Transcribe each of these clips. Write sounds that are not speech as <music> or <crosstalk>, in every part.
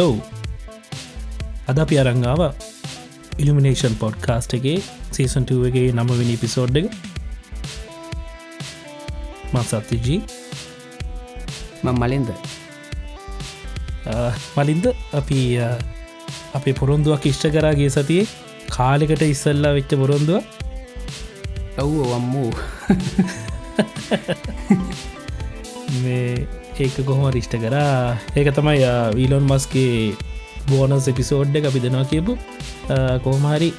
Hello අද අපි අරංගාව elimination podcast එකේ සීසන්ටගේ නමවෙනි පිසෝඩ් එක. මත්සත්තිජී මලින්ද. මලින්ද අපි අපේ පොරොන්දුවක් ඉෂ්ට කරාගේ සතියේ කාලෙකට ඉස්සල්ලා වෙච්ච පොරොන්දුව. ඔව් වම්මූ <laughs> මේ ඒක කොහොම රිෂ්ට කරා? ඒක තමයි වීලොන් මස්ගේ බෝනස් එපිසෝඩ් අපි දෙනවා කියපු කොහමහරි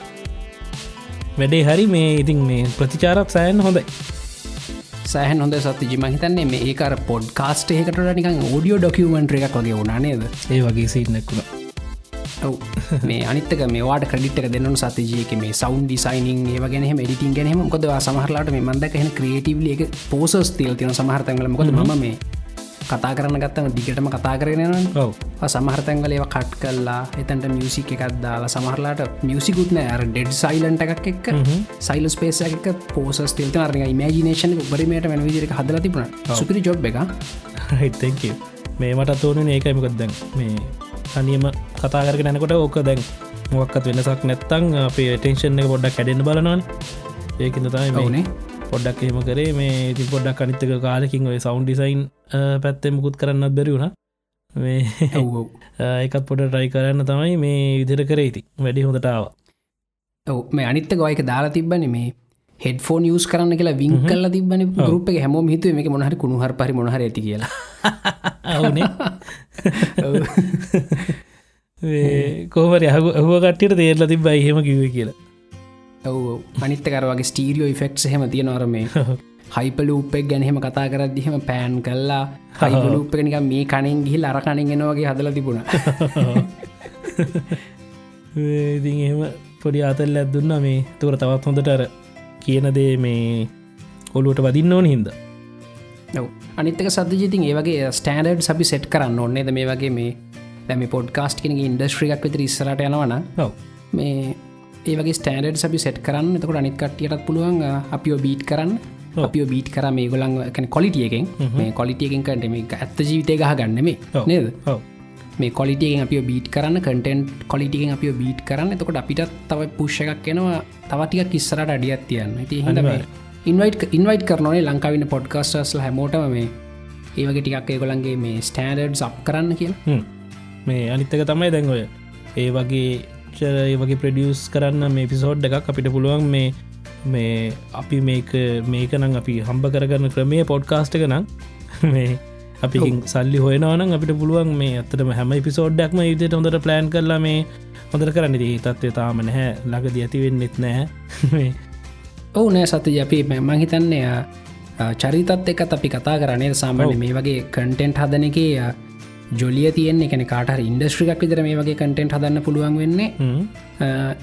වැඩේ හරි මේ ඉතින් මේ ප්‍රතිචාරත් සෑන් හොඳයි. සෑහන් හොඳ සත්ති මහිතන්නේ මේ ඒකර පොඩ් කාස්ට එකට නිකන් ෝඩියෝ ඩොකියමෙන්ට් එකක් වගේ වුණනේද ඒ වගේ සිීනැක්ුණ ඔව්. මේ අනිත්තක මේවාට ක්‍රඩිට්ක දෙන්නු සතිජයක මේ සෞන් ඩිසයිනිං ඒවගෙන ඩිටින් ගැනීම කොද සමහරලාට මේ මන්දක හන ක්‍රේටීවල එක පෝසස් තිල් තින සමහරතැන්ගල මොකද ම මේ කතා කරන්න ගත්තම දිගටම කතා කරන ඔව. සමහරතැන්ගල ඒව කට් කල්ලා එතන්ට මියසික් එකක් දාලා සමහරලාට මියසිකුත්න අර ඩෙඩ් සයිලන්ට එකක් එක් සයිල ස්පේස එක පෝසස් තිල්ත අරග ඉමජිනේෂන බරිමට වෙන විදිරක හදල තිබුණ. සුපිරි ජොබ් එක හිතැක මේ මට තෝරන ඒකයිමකොත් දැන් මේ අනියම කතා කරක නැනකොට ඕක දැන් මොක්කත් වෙනසක් නැත්තං අපේ ටේෂන් එක පොඩ්ඩක් කැඩෙන්න්න බලනවාන. ඒකද තමයි ඕනේ මේ පොඩ්ඩක් එහෙම කරේ. මේ ති පොඩ්ඩක් අනිත්තක කාලකින් ඔය සෞන්් ඩිසයින් පැත්තේ මුකුත් කරන්නත් බැරිවුණ මේ එකත් පොඩ ටයි කරන්න තමයි මේ විදිර කරේති වැඩි හොඳටාව ඔව් මේ අනිත්ත ගොයක දාලා තිබන මේ හෙඩෆෝන් යස් කරන්න කියලා විං කල්ල තිබන ගරුප එක. හැම හිතුව මේ මොහරි කුණුහර පරි මොහර ඇති කියලා. <laughs> <laughs> <laughs> කෝමර ඇහුව කට්ටියට තේරල තිබ එහෙම කිව කියලා ඔව අනිත්තකර වගේ ස්ටීරියෝ ෆෙක්ස් හෙම තියෙනවර මේ හයිපලූපෙක් ගැනහෙම කතා කරදදිහෙම පෑන් කල්ලා හයිපලූප්පනික මේ කණෙන් ගිහිල් අර කණෙන් එනවගේ හදල තිබුණ. <laughs> ඉතින් එහෙම පොඩි අතල් ඇත්දුන්න මේ. තුර තවත් හොඳටර කියනදේ මේ ඔලුවට වදින්න ඕන හින්ද. ඔව්. අනිත්තක සද්ජතින් ඒවගේ ස්ටෑඩඩ් සබි සෙට් කරන්න ඕන්නේද මේ වගේ මේ දැම පොඩ්කාස්ට් කෙනගේ ඉන්ඩස්ට්‍රියක් විතර ඉස්සරට යනවන මේ ඒවගේ ස්ටෑඩ් සබි සෙට් කරන්න. එතකට අනිත් කට්ටියටත් පුළුවන් අපිෝ බීට් කරන්න. අපිෝ බීට් කර මේ ගොලන් කන කොලිටියකෙන් මේ කොලිටියකින් කට මේ ඇත්ත ජීවිතය ගහ ගන්නම. නේද? මේ කොලිටියෙන් අපිය බීට් කරන්න කටෙන්ට් කොලිටියෙන් අපිය බීට් කරන්න. එතකොට අපිටත් තව පුෂ්ෂ එකක් එනවා. තවටික කිස්සරට අඩියත් තියන්න. ති හඳ. ඉන්වයිට් ඉන්වයිට් කරනනේ ලංකාවන්න පොඩ්කස්ටස්ල හැමෝටම මේ ඒවගේ ටිකක් ඒගොලන්ගේ මේ ස්ටෑඩඩ් සප් කරන්න කියලා. මේ අනිත්තක තමයි දැන් ඔය. ඒ වගේ ඒ වගේ ප්‍රඩියස් කරන්න මේ පිසෝඩ් එකක් අපිට පුළුවන් මේ මේ අපි මේක මේකනම් අපි හම්බ කරගන්න ක්‍රමය පොඩ්කාස්ට එක නම් <laughs> මේ අපි සල්ලි හොයනවනම් අපිට පුළුවන් මේ අත්තටම හැම පිසෝඩ්ඩක්ම ඉදිට හොඳට ප්ලෑන් කරලා මේ හොඳර කරන්න. දී තත්වය තාම නැහැ. ලඟද ඇතිවෙන්නෙත් <laughs> නෑ මේ ඔවු නෑ සති අපි මම හිතන්නේ චරිතත් එකත් අපි කතා කරනේ සාමාන්‍ය මේ වගේ කටෙන්ට් හදන එක ජොලිය තියන්නේ කන කාට ඉන්ඩස්ට්‍රිකක් විතර මේ වගේ කටෙන්ට් හදන්න පුළුවන් වෙන්නේ.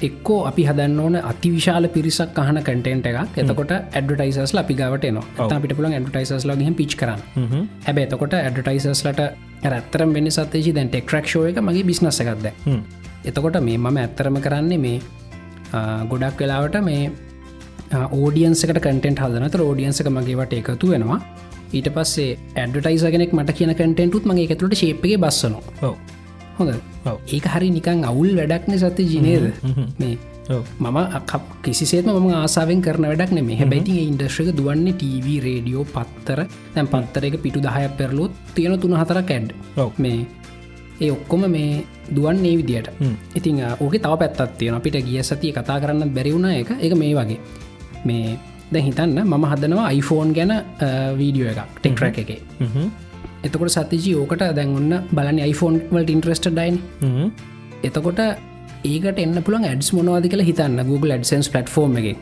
එක්කෝ අපි හදන්න ඕන අතිවිශාල පිරිසක් අහන කටෙන්ට් එකක්. එතකොට ඇඩටයිසස් අපි ගවට න අපිට පුළන් ඇඩටයිසස් ලගේ පිච් කරන්න. හැබැ එතකොට ඇඩටයිසස්ලට ඇත්තරම් වෙන්න සතේජි දැන් ටෙක්රක්ෂෝ එක මගේ බිස්නස එකක්ද. එතකොට මේ මම ඇත්තරම කරන්නේ මේ ගොඩක් වෙලාවට මේ ඕඩියන්සකට කටෙන්ට හදනත ෝඩියන්සක මගේවට එකතු වෙනවා ඊට පස්සේ ඇඩටයිසගෙනෙක් මට කියන කටෙන්ටුත් මගේ එකතුට ශේප්ගේ බස්සනවා. හොඳ? ඒක හරි නිකං අවුල් වැඩක්න සති ජිනේද මේ මම අකප් කිසිසේත්ම ම ආසාාවෙන් කරන වැඩක් නෙම. හැබැති ඉන්ඩස්්‍රක දුවන්නේ TV රේඩියෝ පත්තර. තැන් පත්තරක පිටු දහය පෙරලුත් තියෙන තුන හතර කැඩ් මේ ඒ ඔක්කොම මේ දුවන්නේ විදියට. හ්ම්. ඉතින් ඕක තව පැත්තත් තියෙන අපිට ගිය සතිය කතා කරන්න බැරිවුණ එක එක මේ වගේ. මේ දැ හිතන්න මම හදනවා iPhoneෆෝන් ගැන වීඩියෝ එකක් ටෙක්ට්‍රක් එකේ. එතකොට සතිජී ඕකට දැන් ඔන්න බලන්න iPhoneෆෝන් වලට ඉන්ට්‍රස්ට ඩයින්. එතකොට ඒකට එන්න පුළන් ඇඩස් මොනවාද කියලා හිතන්න. Google AdSense පලටෆෝර්ම් එක.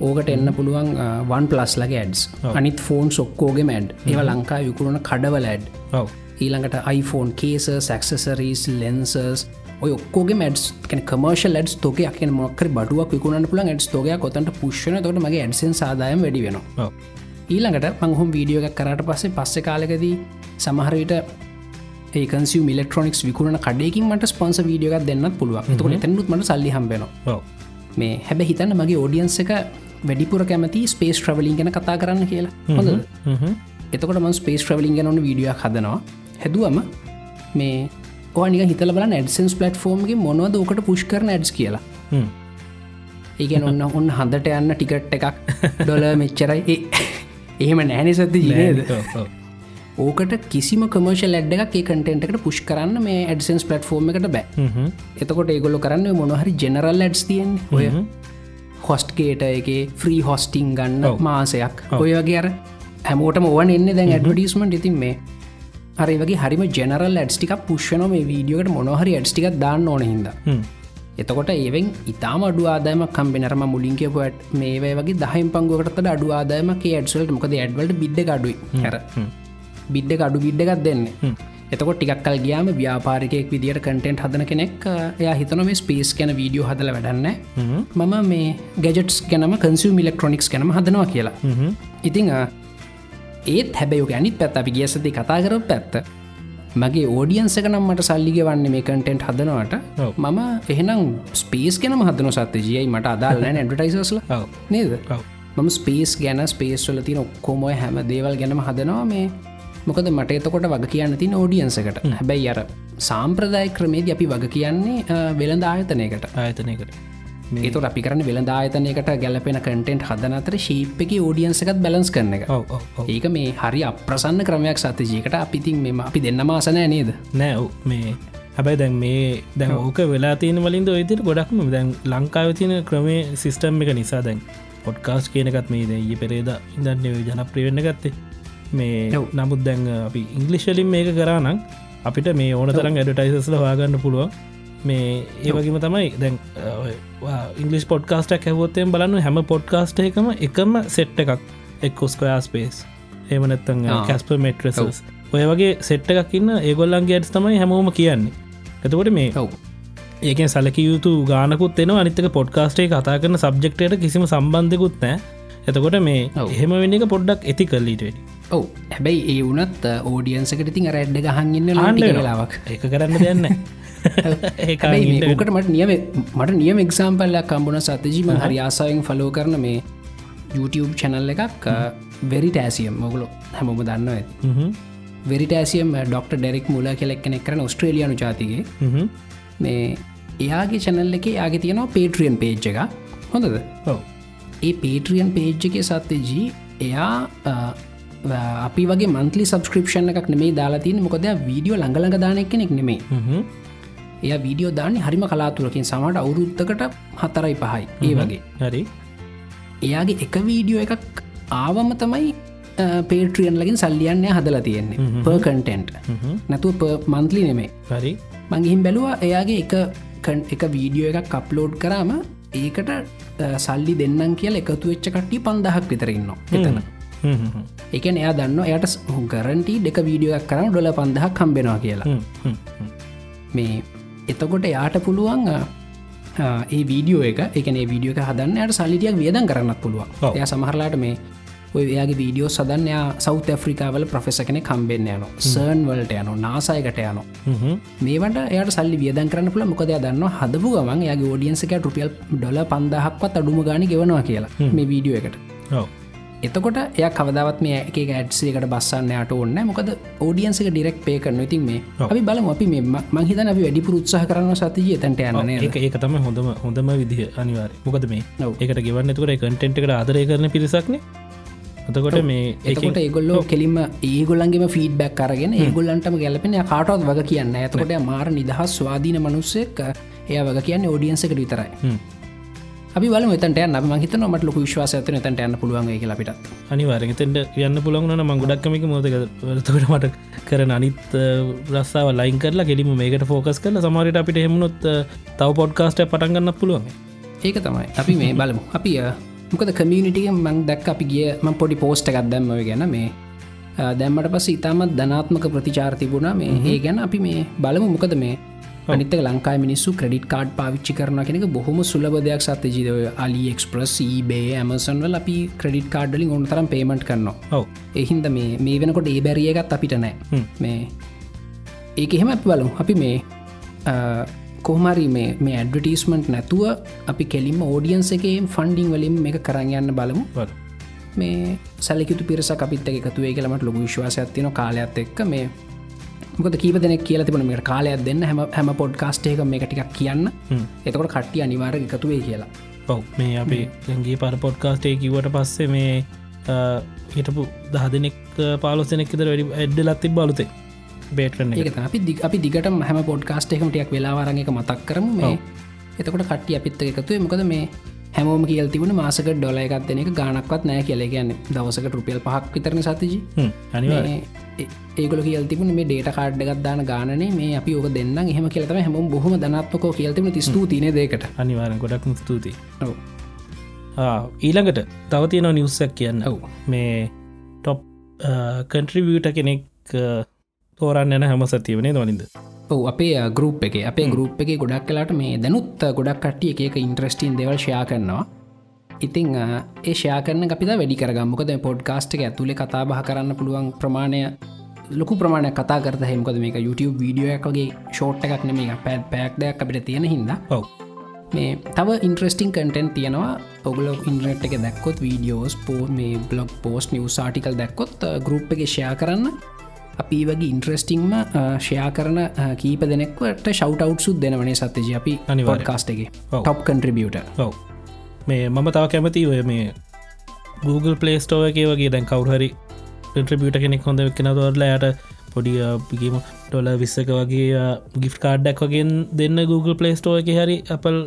ඕකට එන්න පුළුවන් වන් පලස් ලගේ ඇඩ්ස් අනිත් ෆෝන් සොක්කෝගේ මැඩ් ඒව ලංකා විකුණන කඩවල ඇඩ් ඊළඟට iPhone කේස සක්සසරීස් ලෙන්සර්ස් ඔය ඔක්කෝගේ මඩස් කන කමර්ශල් ඩස් තෝක යන මොක්කර බඩුවක් විකුණන්න පුළන් ඇඩස් තෝක කොතට පුෂ්න තොට මගේ ඇඩසෙන් සාදායම වැඩි වෙනවා. ඊළඟට මංහොම වීඩියෝ එකක් කරට පස්සේ පස්සෙ කාලකදී සමහරවිට ඒකන්සිය මිලෙක්ට්‍රොනික්ස් විකුණ කඩයකින් මට ස්පොන්ස වීඩියෝක් දෙන්නත් පුළුවන්. තකට තැනුත් මට සල්ලි හම්බෙනවා මේ හැබ හිතන්න මගේ ඕඩියන්ස එක වැඩිපුර කැමති ස්පේස් ට්‍රවලින් ගැන කතා කරන්න කියලා. හොඳ එතකොට ම ස්පේස් ට්‍රවලින් ගැනන වීඩියෝ හදනවා. හැදුවම මේ ඕනික හිතල බල ඇඩසන්ස් පලට්ෆෝර්ම්ගේ මොනවද ඕකට පුෂ් කරන ඇඩ්ස් කියලා. ඒගැන ඔන්න ඔන්න හඳට යන්න ටිකට් එකක් ඩොල මෙච්චරයි. එහෙම නෑනෙ සති ජනේද ඕකට කිසිම කමර්ශල් ඇඩ් එකක් කටෙන්ටකට පුෂ් කරන්න මේ ඇඩසන්ස් පලට්ෆෝර්ම් එකට බෑ. එතකොට ඒගොල්ල කරන්න මොනහරි ජෙනරල් ඇඩ්ස් තියෙන් ඔය හොස්ට්ගේට එක ෆ්‍රී හොස්ටිං ගන්න මාසයක්. ඔය වගේ අර හැමෝටම ඕන එන්න දැන් ඇඩවටිස්මට ඉතින් මේ අරේ වගේ හරිම ජෙනරල් ඇඩ්ස්ටික පුෂ්න මේ වීඩියෝකට මොනහරි ඇඩ්ස්ටික දාන්න ඕන හිද එතකොට ඒවෙන් ඉතාම අඩු ආදායම කම්බෙනරම මුලින්කපුට මේවයි වගේ දහම් පංගුවකට අඩු ආදායම ඇඩ්සල්ට මොකද ඇඩ්වලට බිඩ් අඩුයි. හැර බිඩ්ඩ අඩු බිඩ්ඩගත් දෙන්න. එතකොට ටිකක් කල් ගයාම ව්‍යාපාරිකයෙක් විදිට කටෙන්ට් හදන කෙනෙක් එයා හිතන මේ ස්පේස් කැන වීඩියෝ හදල වැඩන්න මම මේ ගැජටස් ගැනම කන්සිම් ඉලෙක්ට්‍රොනික්ස් ගැනම හදනවා කියලා. ඉතිං ඒත් හැබැයෝ ගැනිත් පැත් අපි ගියසති කතා කර පැත්ත. මගේ ඕඩියන්සක නම් මට සල්ලිග වන්න මේ කටෙන්ට් හදනවට. මම එහෙනම් ස්පේස් ගැනම හදන සත්ත ජයයි මට අදාල්න ඇඩටයිසස්ල නේද? මම ස්පේස් ගැන ස්පේස්වල තින ඔක්කොමොය හැම දේවල් ගැනම හදනවා මේ. මොකද මට එතකොට වග කියන්න තින ෝඩියන්සකට හැබැයි අර සාම්ප්‍රදාය ක්‍රමේද අපි වග කියන්නේ වෙළඳ ආයතනයකට. ආයතනයකට ඒතු අපි කරන වෙළඳ ආයතනයකට ගැලපෙන කටෙන්ට් හදන අතර ශීප් එක ෝඩියන්සකත් බැලස් කරන එක. ඒක මේ හරි අප්‍රසන්න ක්‍රමයක් සතජීකට අපිතින් මෙම අපි දෙන්න මාසනෑ නේද? නෑ මේ හැබැයි දැන් මේ දැන් ඕක වෙලා තියෙන වලින්ද ඔයිතිර ගොඩක්ම දැන් ලංකාව තියෙන ක්‍රමේ සිිස්ටම් එක නිසා දැන් පොඩ්කාස් කියනකත් මේ දැ පෙරේද ඉදන්න ජනප්‍රියවෙන්න ගත්තේ. මේ නමුත් දැන් අපි ඉංගලිශ්ලින් මේක කරනම් අපිට මේ ඕන තරම් ඇඩටයිසස්ල වාගන්න පුළුවන් මේ ඒවගේම තමයි දැන් ඉංගලිස් පොඩ්කාස්ටක් හැවොත්තයෙන් බලන්න හැම පොඩ්කාස්ට එකම එකම සෙට්ට එකක් එක්කොස්කොයා ස්පේස් ඒමනත්තන් කැස්ප මෙට්‍රසස් ඔය වගේ සෙට්ට එකක් ඉන්න ඒගොල්ලන්ගේ ඇඩස් තමයි හැමෝම කියන්නේ. එතකොට මේ ඒකෙන් සලක යුතු ගානකුත් එන අනිතක පොඩ්කාස්ටේ කතා කරන සබ්ජෙක්ටයට කිසිම සම්බන්ධකුත් නෑ එතකොට මේ එහෙම වෙන්න එක පොඩ්ඩක් ඇති කල්ලීට වැඩි ඔව. හැබැයි ඒ වනත් ඕඩියන්සකට තින් රැඩ්ඩ ගහන්න ලාවක් එක කරන්න දෙන්න <laughs> ඒකට මට නියම මට නියම එක්සාම්පල්ලක් කම්බුණ සතජීම හරි ආසායෙන් ෆලෝ කරන මේ YouTube චැනල් එකක් වෙරිටෑසියම් මොගුලො හැමෝම දන්න ඇති වෙරිටෑසියම් ඩොක්ට ඩෙරෙක් මුල කෙලෙක් කෙනෙක් කරන ස්ට්‍රේලියනු ජාතිගේ. මේ එයාගේ චැනල් එක යාගේ තියෙනවා පේට්‍රියන් පේජ් එක හොඳද? ඒ පේට්‍රියන් පේජ් එක සත්තජී එයා අපි වගේ මන්තලි සබස්ක්‍රපෂන් එකක් නෙමේ දාලාතින මොකද වීඩියෝ ළඟලඟ දානෙක් කෙනෙක් නෙමේ එය වීඩියෝ දාන්න හරිම කලාතුරකින්. සමට අවුරුත්තකට හතරයි පහයි. ඒ වගේ. හරි. එයාගේ එක වීඩියෝ එකක් ආවම තමයි පේට්‍රියන් ලගින් සල්ලියන්න හදලා තියෙන්නේ. පර් කටෙන්ට් නැතුව මන්තලි නෙමේ හරි. මංගිහිම් බැලවා එයාගේ එක එක වීඩියෝ එකක් කප්ලෝඩ් කරාම ඒකට සල්ලි දෙන්නම් කියල එකතු වෙච්ච කට්ටි පන්දහක් විතරන්න එතන එකන එයා දන්න එයට ගරන්ටි දෙක වීඩියෝක් කරන ඩොල පන්දහක් කම්බෙනවා කියලා. මේ එතකොට යාට පුළුවන් ඒ වීඩියෝ එක එකන වීඩියෝ හදන්න යට සල්ලිටියක් වියදන් කරන්නත් පුළුවන්. එය සමහරලාට මේ ඔය යාගේ වීඩියෝ සදන්යා සෞත ඇෆ්‍රිකාවල ප්‍රෆෙස කෙනෙ කම්බෙන් යන සර්න් වලට යන නාසයකට යන මේවට එයට සල්ලි වියදන් කරන්න පුළ මොකද දන්න හදපු ගමන් යාගේ ෝඩියන්සක රුපියල් ඩොල පන්දහක්වත් අඩුම ගානි ගෙවනවා කියලා මේ වීඩියෝ එකට එතකොට එය කවදවත් මේ එක ඇඩ්සේකට බස්සන්න යට ඔන්න මොකද ෝඩියන්සක ඩිරෙක් පේ කරන ඉතින් මේ අපි බලම. අපි මේ මහිතන අපි වැඩි පුරුත්සාහ කරන්න සතිය තැන්ට යන ඒක තම හොඳම හොඳම විදිහ අනිවාර මොකද මේ ඒකට ගෙවන්න තුකට කටෙන්ට් එකට ආදරය කරන පිරිසක්නේ එතකොට මේ ඒකට ඒගොල්ලෝ කෙලින්ම ඒගොල්ලන්ගේම ෆීඩ්බැක් කරගෙන ඒගොල්ලන්ටම ගැලපෙන කාටවත් වග කියන්න ඇතකොට මාර නිදහස් ස්වාධීන මනුස්සෙක් එය වග කියන්න ෝඩියන්සකට විතරයි අපි වල මෙතට නම හිත නොමට ලොක විශ්වාස ඇතන තැට යන්න පුළුවන් එක ලපිට අනිවාරතට යන්න පුළන්ගන ම ගොඩක්කමික මෝදක වලතකට මට කරන අනිත් රස්සාාව ලයින් කරලා කෙලිම මේකට ෆෝකස් කරල සමරට අපිට හෙමුණොත් තව පොඩ්කාස්ට පටන්ගන්න පුළුවන්. ඒක තමයි. අපි මේ බලමු. අපි මොකද කමියනිටික මං දැක් අපි ගිය ම පොඩි පෝස්ට එකක් දැම්ම ගැන මේ දැම්මට පස ඉතාමත් ධනාත්මක ප්‍රතිචාර තිබුණා. මේ ඒ ගැන අපි මේ බලමු. මොකද මේ අනිත ලංකා මිනිස්සු ක්‍රඩිට කාඩ් පාවිච්චි කරන කෙනෙක බොහොම සුලබ දෙයක් සත්‍ය ජීදව අලි එක්ස්ප්‍රස් බේ ඇමසන්වල අපි ක්‍රඩිට කාඩ්ඩලින් ඔන්න තරම් පේමට කරනවා. ඔව. එහින්ද මේ මේ වෙනකොට ඒ බැරියගත් අපිට නෑ මේ ඒක එහෙම අප බලු අපි මේ කොහමරි මේ ඇඩ්වටස්මන්ට් නැතුව අපි කෙලින්ම ඕඩියන්ස එකේ ෆන්ඩිං වලින් මේ කරන්න යන්න බලමු. මේ සැලකිතු පිරස අපිත් එකතුවේ කියලමට ලොග විශ්වාසයක් තියන කාලයක්ත් එක්ක. මේ මොකද කීප දෙනෙක් කියල තිබන මේ කාලයක් දෙන්න හැම හැම පොඩ්කාස්ටේක මේ ටිකක් කියන්න. එතකොට කට්ටිය අනිවාර එකතුවේ කියලා. ඔව මේ අපේ ගගේ පර පොඩ්කාස්ටේ කිවට පස්සේ මේ හිටපු දහ දෙනෙක් පාලොසනෙක්ද වැඩි ඇඩ්ඩ ලත්ති බලුතේ බේටන අපි දි අපි දිගට හැම පොඩ්කාස්ට එකම ටියක් වෙලාවරග එක මතක් කරම. මේ එතකොට කට්ටිය අපිත්ත එකතුවේ මොකද මේ හැමෝම කියල් තිබුණ මාසක ඩොල එකත් දෙනෙක ගානක්වත් නෑ කියල. කියන්න දවසක රුපියල් පහක් විතරන සතිජි ඒගල කියල් තිබුණ මේ ඩේට කාඩ්ඩගත් දාන ගානේ මේ අපි ඕක දෙන්න එහෙම කියලතම හැම බොහම දනත්මකෝ කියල්තිම තිස්තු තින දෙකට අනිවාරෙන් ගොඩක් ස්තුතියි. ඊළඟට තවතියන නිවස්සක් කියන්න. ඔව්. මේ ටොප් කන්ට්‍රිවියට කෙනෙක් තෝරන්න යන හැම සතිවනේ නොලින්ද ඔව අපේ ගරුප් එක. අපේ ගරුප් එක ගොඩක් කලාට මේ දැනුත් ගොඩක් කට්ටිය එක ඉන්ට්‍රස්ටින් දෙවල් ෂයා කරනවා ඉතිං ඒ ෂයාකරන අපිත වැඩි කරගම්මකද පොඩ්කාස්ට් එක ඇතුළේ කතා බහ කරන්න පුළුවන් ප්‍රමාණය ලොකු ප්‍රමාණය කතා කරත හෙමකද මේක YouTube වීඩියෝ එකගේ ෂෝට් එකක් නෙම පැත් පැක් දෙයක් අපිට තියෙන හිද ඔව. මේ තව ඉන්ට්‍රස්ටිං කටෙන් තියෙනවා. ඔගල ඉන්ට්‍රට් එක දැක්කොත් වීඩියෝස් පෝ මේ බ්ලොග් පෝස් නිවස් ආටිකල් දැක්කොත් ගරුප් එක ෂයා කරන්න. අපි වගේ ඉන්ට්‍රස්ටිංම ෂයා කරන කීප දෙනෙක්වට ශවටවට්සුත් දෙනවනේ සත්‍යජ. අපි අනිවාර් කාස්ටගේ ටොප් කන්ට්‍රිබියට ඔව මේ මම තව කැමති ඔය මේ Google පලේස්ටෝව එක වගේ දැන් කවුහරි ට්‍රිබියට කෙනෙක් හොඳ කෙනවරලා යට පොඩි පිගීම ටොල විස්සක වගේ ගිෆ් කාඩ්ඩක් වගෙන් දෙන්න Google පලේස්ටෝ එක හරි Apple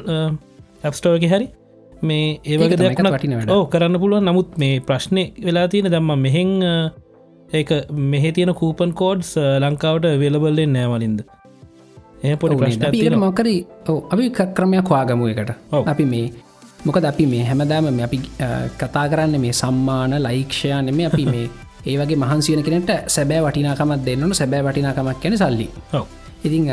ඇප්ස්ටෝ එක හරි. මේ ඒවගේ දෙයක් ඕ කරන්න පුළුව නමුත් මේ ප්‍රශ්නය වෙලා තියෙන දම්ම මෙහෙන් ඒක මෙහෙ තියෙන කූපන් කෝඩ්ස් ලංකාවට වෙලබල්ලෙන් නෑවලින්ද ඒ පොඩි ප්‍රශ්න මොකර අපි ක්‍රමයක් වාගමු එකට අපි මේ මොකද අපි මේ හැමදාම අපි කතා කරන්න මේ සම්මාන ලයික්ෂයා නෙම අපි මේ <laughs> ඒවගේ මහන්සියන කෙනට සැබෑ වටිනාකමත් දෙන්නන සැබෑ වටිනාකමක් කැන සල්ලි. ඉතිං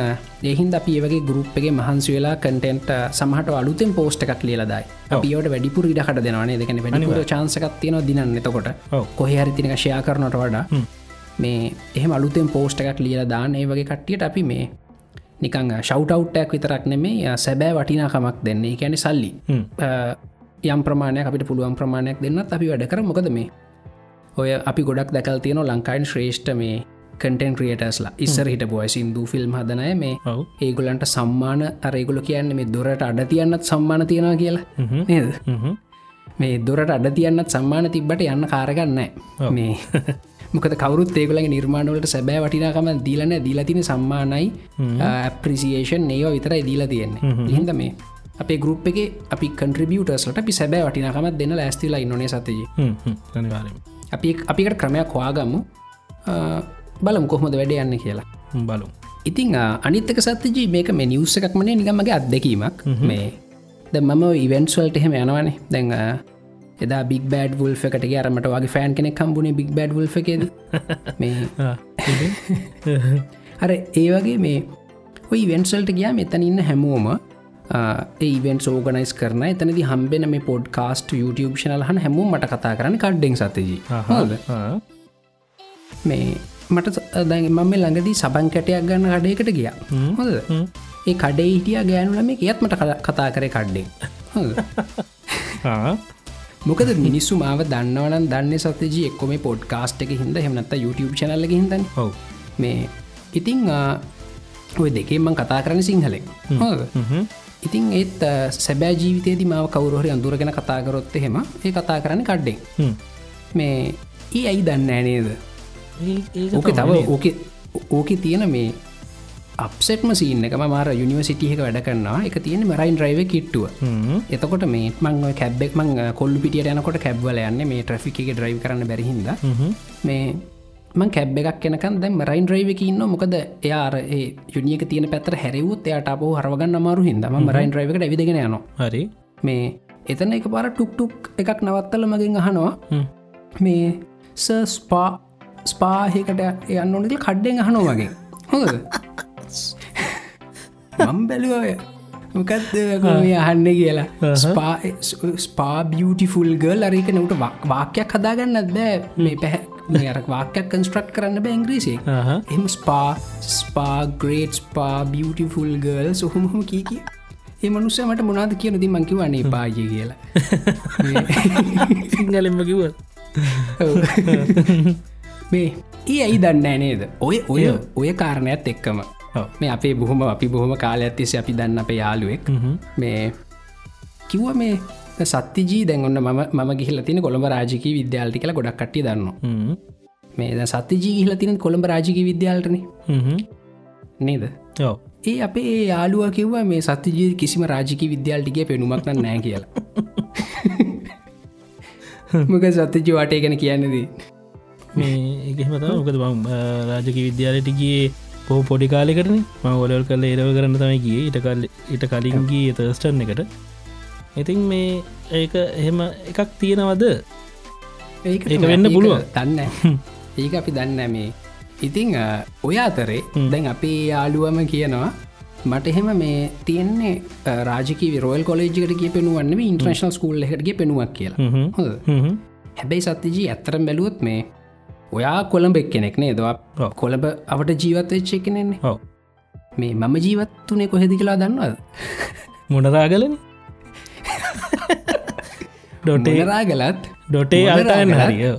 ඒහින්ද අපි ඒවගේ ගරුප්ගේ මහන්සි වෙලා කටෙන්ට සමහට අලුතෙන් පෝස්ට එකක් ලියලදයි අපිට වැඩිපුර ඉඩකට දෙනවානේ දෙකන වැඩිපුර චාන්සකත් තියෙන දිනන්න. එතකොට කොහහරිතිනක ෂයා කරනට වඩා මේ එහෙම අලුතෙන් පෝස්ට එකක් ලියල දාන ඒ වගේ කට්ටියට අපි මේ නිකං ෂවටවට්ටක් විතරක් නෙමේ සැබෑ වටිනාකමක් දෙන්නේ. කැනෙ සල්ලි. යම් ප්‍රමාණයක් අපිට පුළුවන් ප්‍රමාණයක් දෙන්නත් අපි වැඩ කර මොකද මේ ඔය අපි ගොඩක් දැකල් තියෙන ලංකායින් ශ්‍රේෂ්ඨ මේ කටන් ක්‍රියටස්ලා ඉස්සර හිට බොය සිින්දු ෆිල්ම් හදනය මේ ඒගොලන්ට සම්මාන අරේගොල කියන්න මේ දොරට අඩ තියන්නත් සම්මාන තියෙනවා කියලා. නේද? මේ දොරට අඩ තියන්නත් සම්මාන තිබ්බට යන්න කාරගන්න මේ <laughs> මොකද කවරුත් ඒගලගේ නිර්මාණවලට සැබෑ වටිනාකම දීලන දීලතින සම්මානයි ඇප්‍රිසිේෂන් ඒවා විතරයි දීලා තියෙන්නේ. හිද මේ අපේ ගරුප් එක අපි කන්ට්‍රිබියටස්ලට අපි සැබෑ වටිනාකමත් දෙන්න ලෑස්තිලා ඉන්නනේ සතජ. අපි අපිකට ක්‍රමයක් හවාගම්මු බලම් කොහොමද වැඩ යන්න කියලා. බලු ඉතිං අනිත්තක සත්‍යජී මේක මේ නිවස එකක් මනේ නිගමගේ අත්දැකීමක්. මේ ද මම ඉවෙන්ස්වල්ට එහෙම යනවනේ. දැන් එදා බික් බඩ් වුල් එකට අරමට වගේ ෆෑන් කෙනෙක් කම්බුණ බික් බඩ් වුල් එකද? මේ <laughs> අර ඒ වගේ මේ ඔයි වෙන්සල්ට ගයා මෙතන ඉන්න හැමෝම ඒවෙන් සෝගනයිස් කරන එතනදි හම්බෙන මේ පොඩ් කාස්ට YouTube ශනල් හන් හැමෝ මට කතා කරන්න කඩ්ඩෙන් සතජී මේ මට දැ මම ළඟදී සබන් කැටයක් ගන්න කඩයකට ගිය. හොද ඒ කඩේ හිටිය ගෑනුලම කියත් මට කතා කරය කඩ්ඩෙන් <laughs> මොකද මිනිස්සු මාව දන්නවන දන්න සතජී එක්කොම පොඩ් කාස්ට් එක හිද හෙමනත්ත YouTube චනල්ල හිද මේ ඉතිං ඔය දෙකේමං කතා කරන සිංහලෙක් ඉතින් ඒත් සැබෑ ජීවිතයේදී මාව කවරුහරි අඳුරගෙන කතාකරොත් එහෙම ඒ කතා කරන්න කඩ්ඩෙන් මේ ඒ ඇයි දන්න ඇනේද ඕක තව ඕක ඕක තියෙන මේ අපසෙටම සින්න එක. මාර යුනිවසිටියක වැඩ කරන්නවා එක තියෙන මරයින් ්‍රයිව කිට්ටුව. එතකොට මේ මං කැබ්බෙක් මං කොල්ලු පිටියට යනකොට කැබ්වල යන්න මේ ට්‍රෆික ඩ්‍රයිව කරන්න බැරිහිද මේ මං කැබ් එකක් කෙනකන් දැ මරයින් ්‍රයිව ඉන්න මොකද එයාර යුනිියක තියෙන පැතර හැරවුත් එයාට අප හරවගන්න අමාරු හිද ම රයින් ්‍රයිවකට ඇවිදගෙන යන හරි. මේ එතන එක පාර ටුක්ටුක් එකක් නවත්තල මගින් අහනවා. මේ ස ස්පා ස්පාහකට යන්න ඕනක කඩ්ඩෙන් අහනෝ වගේ හොද <laughs> මම් බැලුවය මොකක්ද මේ අහන්න කියලා? ස්පා ස්පා බියටිෆුල් ගල් අරක නට වාක්‍යයක් හදාගන්නත් බෑ. මේ පැහැ මේ අර වාක්‍යයක් කන්ස්ට්‍රක්් කරන්න බැංග්‍රීසිේ. එම ස්පා ස්පා ග්‍රේට් ස්පා බියටිෆුල් ගල් සොහොමහම කීකි ඒ මනුස්සය මට මොනාද කියන ති මංකිව අනේ පාජය කියලා. <laughs> සිංහලෙන්ම කිව. <laughs> මේ ඒ ඇයි දන්න නේද? ඔය ඔය ඔය කාරණයක් එක්කම. මේ අපේ බොහොම අපි බොහොම කාල ඇත්තිස අපි දන්න අප යාලුවෙක් මේ කිව්ව මේ සත්තිජී දැන්ගන්න ම ම ගිහිල තින කොළඹ රාජික විද්‍යාල්ටි කළ ගොඩක් කට්ටි දන්න මේ ද සත්තිජී ගිහිල තින කොළඹ රාජික විද්‍යාල්ටන නේද? ඒ අපේ යාලුව කිව්වා මේ සත්තිජී කිසිම රාජික විද්‍යාල්ටිගේ පෙනුමක් නෑ කියලා. <laughs> මොක සත්තිජි වාටය ගැන කියන්නදී මේ එකමත මොකද මං රාජක විද්‍යාලයටගේ පෝ පොඩි කාලෙකරන ම ඔලල් කල්ල ඒරව කරන්න තමයි ගිය. ඉට කල් ඉට කලින්ගේ තර්ස්ටන් එකට ඉතින් මේ ඒක එහෙම එකක් තියෙනවද? ඒක වෙන්න පුළුවන්. දන්න <laughs> ඒක අපි දන්න මේ. ඉතිං ඔය අතරේ දැන් අපේ යාළුවම කියනවා. මට එහෙම මේ තියෙන්නේ රාජක රෝල් කොලේජිකට කිය පෙනුවන්න ඉන්ට්‍රේශනල් ස්කූල් එකටගේ පෙනුවක් කියලා. හැබැයි සත්‍යජී ඇත්තරම් බැලුවොත් මේ ඔයා කොළඹ එක් කෙනෙක් නේ දවා. කොළඹ අවට ජීවත් වෙච්ච කෙනෙන්නේ ඔව. මේ මම ජීවත්තුනේ කොහෙදි කියලා දන්නවද? මොනරාගලන? <laughs> ඩොටේ මොනරාගලත්? ඩොටේ අල්ටයන් හරිය.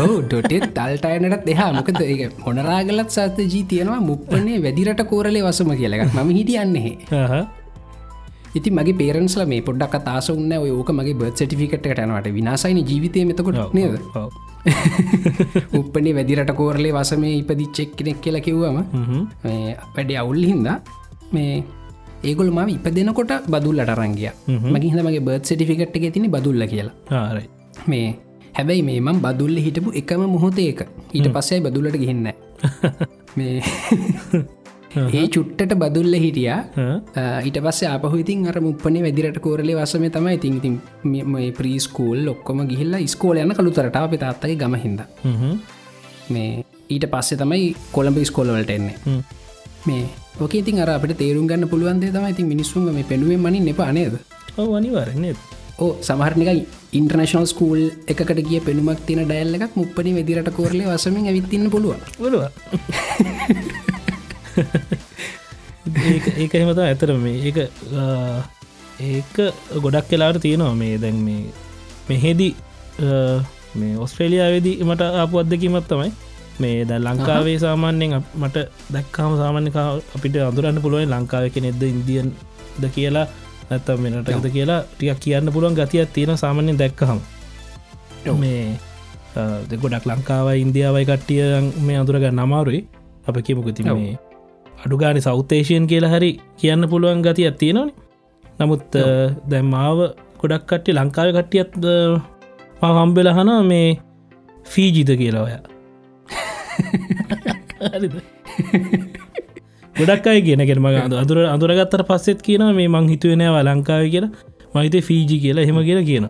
ඔහු ඩොටෙත් තල්ටයනට දෙහා මොකද ඒක මොනරාගලත් සත්ත ජී තියෙනවා මුප්පනේ වැදිරට කෝරලේ වසම කියලගත් ම හිටියන්නේ <laughs> ඉති මගේ පේරන්ස්ල මේ පොඩ්ඩක් තාස උන්න ඔය ඕක මගේ බත් සටිෆිකට යනවට. විනාසයින ජීවිතය මෙතකොට නේද? <laughs> උප්පනේ වැදිරට කෝරලේ වසමේ ඉපදිච්චෙක් කෙනෙක් කියලා කිව්වම වැඩි අවුල් හින්දා මේ ඒගොල ම ඉප දෙනකොට බදුල්ලට රංගිය මගේ හිදමගේ බර්ත් සටිෆිකට් එක තින බදුල්ල කියලා. මේ හැබැයි මේ මම් බදුල්ල හිටපු එකම මොහොතේක. ඊට පස්සේ බදුලට ගහෙන්න <laughs> මේ <laughs> ඒ චුට්ටට බදුල්ල හිටියා. ඊට පස්සේ අපහු ඉතින් අර මුපනේ වැදිරට කෝරලේ වසම තමයි ඉතින් ඉතින් මේ ප්‍රීස්කූල් ඔක්කොම ගිහිල්ලා ස්කෝල යන කළුතරට අප තාත්තගේ ගමහින්ද මේ ඊට පස්සේ තමයි කොළඹ ස්කෝලවලට එන්නේ. මේ ඕක ඉතින් අර අපට තේරුම් ගන්න පුළුවන්දේ තමයි ඉතින් මිනිස්සුන් මේ පෙනුවෙන් මනින් එපා නේද? අනිවාරන්නේ ඕ සමහරනික ඉන්ටර්නශනල් ස්කූල් එකට ගිය පෙනුමක් තින ඩැල්ල එකක් මුප්පනි වෙදිරට කෝරලේ වසමින් ඇවිත්තින්න පුළුව බලවා <laughs> ඒක එහෙමත ඇතර මේ ඒක ඒක ගොඩක් කලාට තියෙනවා මේ දැන් මේ මෙහෙදි මේ ඔස්ට්‍රේලියාවේදී මට ආපු අත්දකීමත් තමයි. මේ ද ලංකාවේ සාමාන්‍යයෙන් මට දැක්කාම සාමාන්‍යකා අපිට අඳුරන්න පුළුවන් ලංකාව කෙනෙක්ද ඉන්දියන් ද කියලා ඇත්තම් මෙනටද කියලා ටියක් කියන්න පුළුවන් ගතියක් තියෙන සාමාන්‍යෙන් දැක්කහම. මේ ආ, දෙ ගොඩක් ලංකාව ඉන්දියාවයි කට්ටිය මේ අඳුරගන්න අමාරුයි. අප කිමුකති ඔව්. මේ අඩුගානි සෞතේශයෙන් කියලා හරි කියන්න පුළුවන් ගති ඇත්තියෙනන නමුත් දැම් මාව ගොඩක් කට්ටි ලංකාව කට්ටියත් හම්බෙල හන මේ ෆීජිත කියලා ඔය? <laughs> ගොඩක් අයි කියනගෙන මග අදුර අදුරගත්තර පස්සෙත් කියන මේ මං හිතුවෙනෑ ලංකාව කියලා. මහිත ෆීජි කියලා හෙම කියලා කියන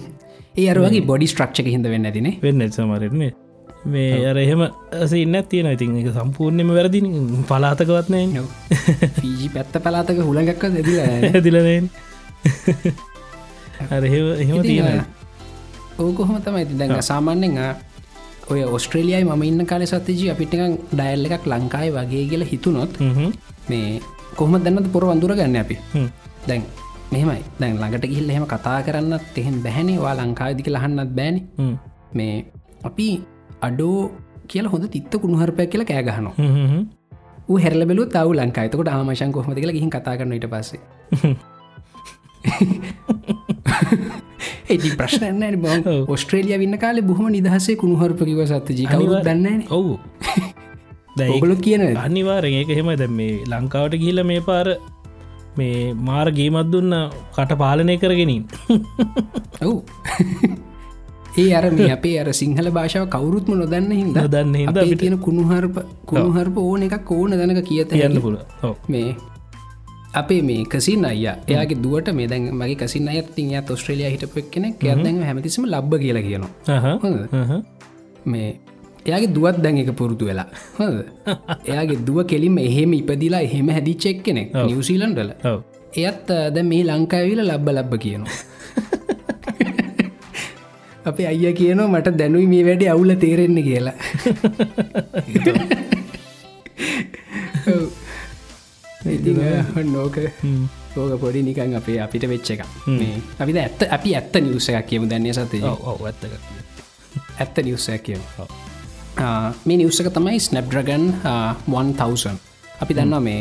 <laughs> ඒ අරවගේ බොඩි ස්ට්‍රක්ෂක හිද වෙන්න තිනේ වෙන්න සමරන්නේ මේ අර එහෙම ඇස ඉන්න තියෙන ඉතින් එක සම්පූර්ණයම වැරදි පලාතකවත්නය පීජි පැත්ත පලාතක හුළඟක්ක දෙදිල ඇතිලනයෙන් අර එහෙම තියෙන ඕකොහොම තමයි ඉති දැඟ සාමාන්‍යෙන් ඔය ඔස්ට්‍රේලියයි ම ඉන්න කාල සතතිජී අපිට ඩයිල් එකක් ලංකායි වගේ කියල හිතුනොත් මේ කොහම දන්නද පොර වඳුර ගන්න අපි දැන් මෙහෙමයි. දැන් ළඟට ගිහිල් එහෙම කතා කරන්නත් එහෙම බැහැනේ වා ලංකාවිදික ලහන්නත් බෑන මේ අපි අඩෝ කියල හොඳ තිත්ත කුණුහරපය කියලා කෑගහනවා ඌ හැරල බැලු තව ලංකායිතකොට ආමශන් කොහමද කියලා ගිහින් කතා කරන ට පස්සේ. <laughs> ඒති ප්‍රශ්නන්න බ. ඔස්ට්‍රේලිය වන්න කාලේ බොහම නිදහසේ කුණුහරපකිව සත්ත ජීකව අනිවාර්ය- දන්න ඔවු. ඔගොලු කියන අනිවාරෙන් ඒක හෙම දැ මේ ලංකාවට ගිහිල මේ පාර මේ මාර ගේමත් දුන්න කට පාලනය කරගෙනින් ඔවු <laughs> ඒ අර මේ අපේ අර සිංහල භාෂාව කවුරුත්ම නොදන්න හිද අපේ අපිට- තියෙන කුණුහරප කුණුහරප ඕන එකක් ඕන දැනක කියත කියන්න පුළ ඔව. මේ අපේ මේ කසින් අය එයාගේ දුවට මේ දැන් මගේ කසින් අයත්තින් ය ඔස්ට්‍රලිය හිටපක් කෙනෙ ඇදැන් හැමතිසිම ලබ්බ කියලා කියනවා? මේ එයාගේ දුවත් දැන් එක පුරුදු වෙලා. හොඳ? <laughs> එයාගේ දුව කෙලින්ම එහෙම ඉපදිලා එහෙම හැදිච්චෙක් කෙනෙක් නිවසීලන්ඩල එයත් දැ මේ ලංකාවිල ලබ්බ ලබ්බ කියනවා <laughs> අපේ අයිය කියනවා මට දැනුයි මේ වැඩි අවුල තේරෙන්නේ කියලා. නෝක ඕක පොඩි නිකන් අපේ අපිට වෙච්ච එක අපි ඇත්ත අපි ඇත්ත නිවස එකක් කියමු දැන්නේ සතේ ඔව ඇත්තක ඇත්ත නිවසයක් කියමු. මේ නිවසක තමයි ස්නප්්‍රගන් 1000 අපි දන්නවා මේ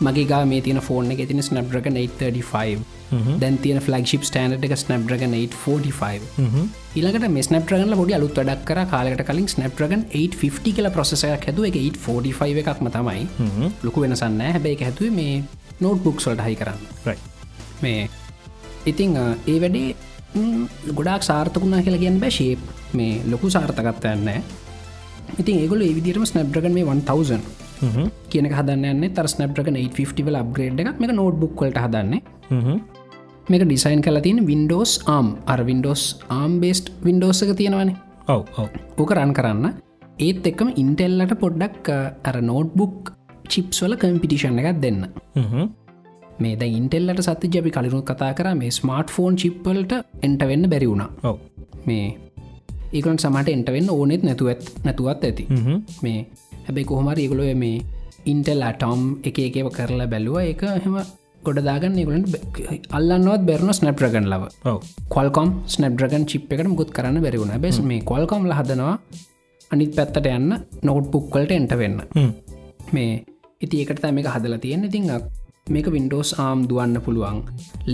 මගේ ගා මේ තින ෆෝර්න එක තින ස්නප්්‍රගන් 835 දැන් තියන ෆලක්ෂිප් ස්ටන්ඩ් එක ස්නප්්‍රගන් 845 ඊලකට මේ ස්නප්්‍රගල පොඩි අලුත් වැඩක් කර කාලකට කලින් ස්නප්්‍රගන් 850 කියල ප්‍රසයක් හැදුව. එක 845 එකක්ම තමයි. ලොකු වෙනසන්න හැබැයි හැතුවේ මේ නෝට් බුක්ස්වලට හයි කරන්න. මේ ඉතිං ඒ වැඩේ ගොඩක් සාර්ථකුණා කියලා කියන්න බෑ. ශේප් මේ ලොකු සාර්ථකත්තයන්න ඉතින් ඒගොල ඒවිදිරම ස්නප්්‍රගන් මේ 1000 කියන හදන්න තර ස්නප්්‍රගන 850 වල අප්ග්‍රේඩ් එකක්. මේ නෝට් බුක්වලට හදන්නේ. මේක ඩිසයින් කල තින වින්ඩෝස් ආම් අර වින්ඩෝස් ආම් බේස්ට් වින්ඩෝස එක තියෙනවනේ. ඔව ඕක රන් කරන්න. ඒත් එක්කම ඉන්ටෙල්ලට පොඩ්ඩක් අර නෝට්බුක් චිප්ස් වල කම්පිටිෂන් එකක් දෙන්න. මේ ද ඉන්ටෙල්ලට සත්‍ය ජපි කලිරුත් කතා කර මේ ස්මාර්ට් ෆෝන් චිප්පලට එන්ට වෙන්න බැරි වුණා. ඔව. මේ ඒකන් සමට එන්ට වෙන්න ඕනෙත් නැතුවත් නැතුවත් ඇති. මේ හැබැයි කොහොමර ඒගොලො මේ ඉන්ටෙල් අටොම් එක එකව කරලා බැලුව. එක හෙම ගොඩදාගන්න ඒගලට අල්ලන්නවත් බැරන ස්නප්‍රගන් ලව. කොල්කොම් ස්නප්‍රගන් චිප් එකට මුකුත් කරන්න බැරිවුණ බැස් මේ කොල්කොම් හදනවා අනිත් පැත්තට යන්න නෝට් පුක්වලට එන්ට වෙන්න. මේ ඉති ඒකට මේක හදලා තියෙන ඉතිං මේක වින්ඩෝස් ආම් දුවන්න පුළුවන්.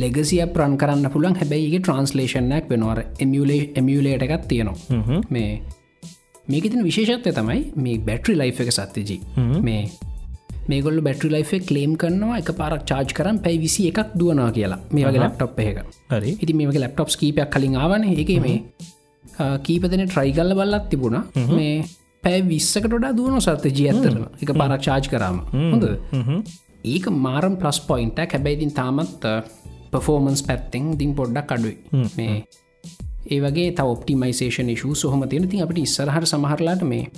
ලෙගසිය ප්‍රන් කරන්න පුළුවන්. හැබැයිගේ ට්‍රන්ස්ලේෂනයක් වෙනවර එමියලේ එමියලේට එකත් තියෙනවා. මේ මේක තින විශේෂත්වය තමයි මේ බැට්‍රි ලයි් එක සත්‍යජී. මේ මේගොල්ල බැට්‍රි ලයිෆේ කලේම් කරනවා එක පාරක් චාර්ජ් කරම් පැයි විසි එකක් දුවනවා කියලා. මේ වගේ ලැප්ටොප් එක හරි. ඉති මේක ලැප්ටොප් කීපයක් කලින් ආවන. එක මේ කීපතන ට්‍රයිගල්ල බල්ලත් තිබුණා. මේ පැෑ විස්සකට ොඩා දුවන සත්‍ය ජී ඇත්තරන එක පාරක් චාර්ජ් කරම. හොඳ ඒක මාරම් ප්ලස් පොයින්ටක් හැබැයිතින් තාමත් පෆෝමන්ස් පැත්තෙන් දිින් පොඩ්ඩක් අඩුයි. මේ ඒ වගේ ත ඔප්ටිමයිසේෂන ශූ සොහම තියෙන. තින් අපට ඉස්සරහට සමහරලාට මේ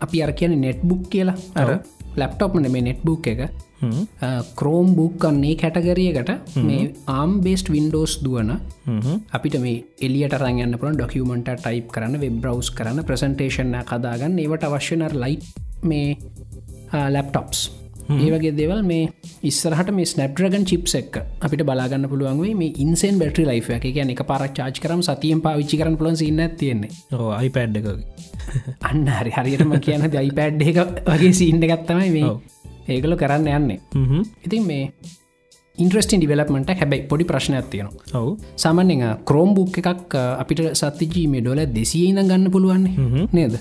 අපි අර කියන නෙට්බුක් කියලා. අර? ලැප්ටොප්න මේ නෙට්බුක් එක. ක්‍රෝම් බුක් කන්නේ කැටගරියකට මේ ආම් බේස්ට වින්ඩෝස් දුවන අපිට මේ එලියට රංගන්න පුළ ඩොකියමට ටයිප් කරන්න වෙබ් බ්‍රවස් කරන්න ප්‍රසන්ටේෂන කදාගන්න ඒවට අවශ්‍යනර් ලයි් මේ ලැප්ටොප්ස් ඒවගේ දෙවල් මේ ඉස්සරහට මේ ස්නප්‍රගන් චිප් එක් අපිට බලාගන්න පුළුවන්ගේ මේ ඉන්සෙන් බැටරි ලයි් එක. කියන එක පරක් චාච් කරම් සතියෙන් පාවිච්චි කරන පුලන් සින්න තියෙන්නේ. ඕ අයි පැඩ් එක අන්න හරි හරියටම කියන දයි පැඩ් එක වගේ සින්න ගත්තමයි මේ ඒකල කරන්න යන්නේ. ඉතින් මේ ඉන්ට්‍රස්ටින් ඩිවලපමට හැබැයි පොඩි ප්‍රශ්නයක් තියෙනවා. ඔවු. සාමන්‍ය ක්‍රෝම් බුක් එකක් අපිට සත්තිජී මේ ඩොල දෙසිය ඉඳ ගන්න පුළුවන්නේ නේද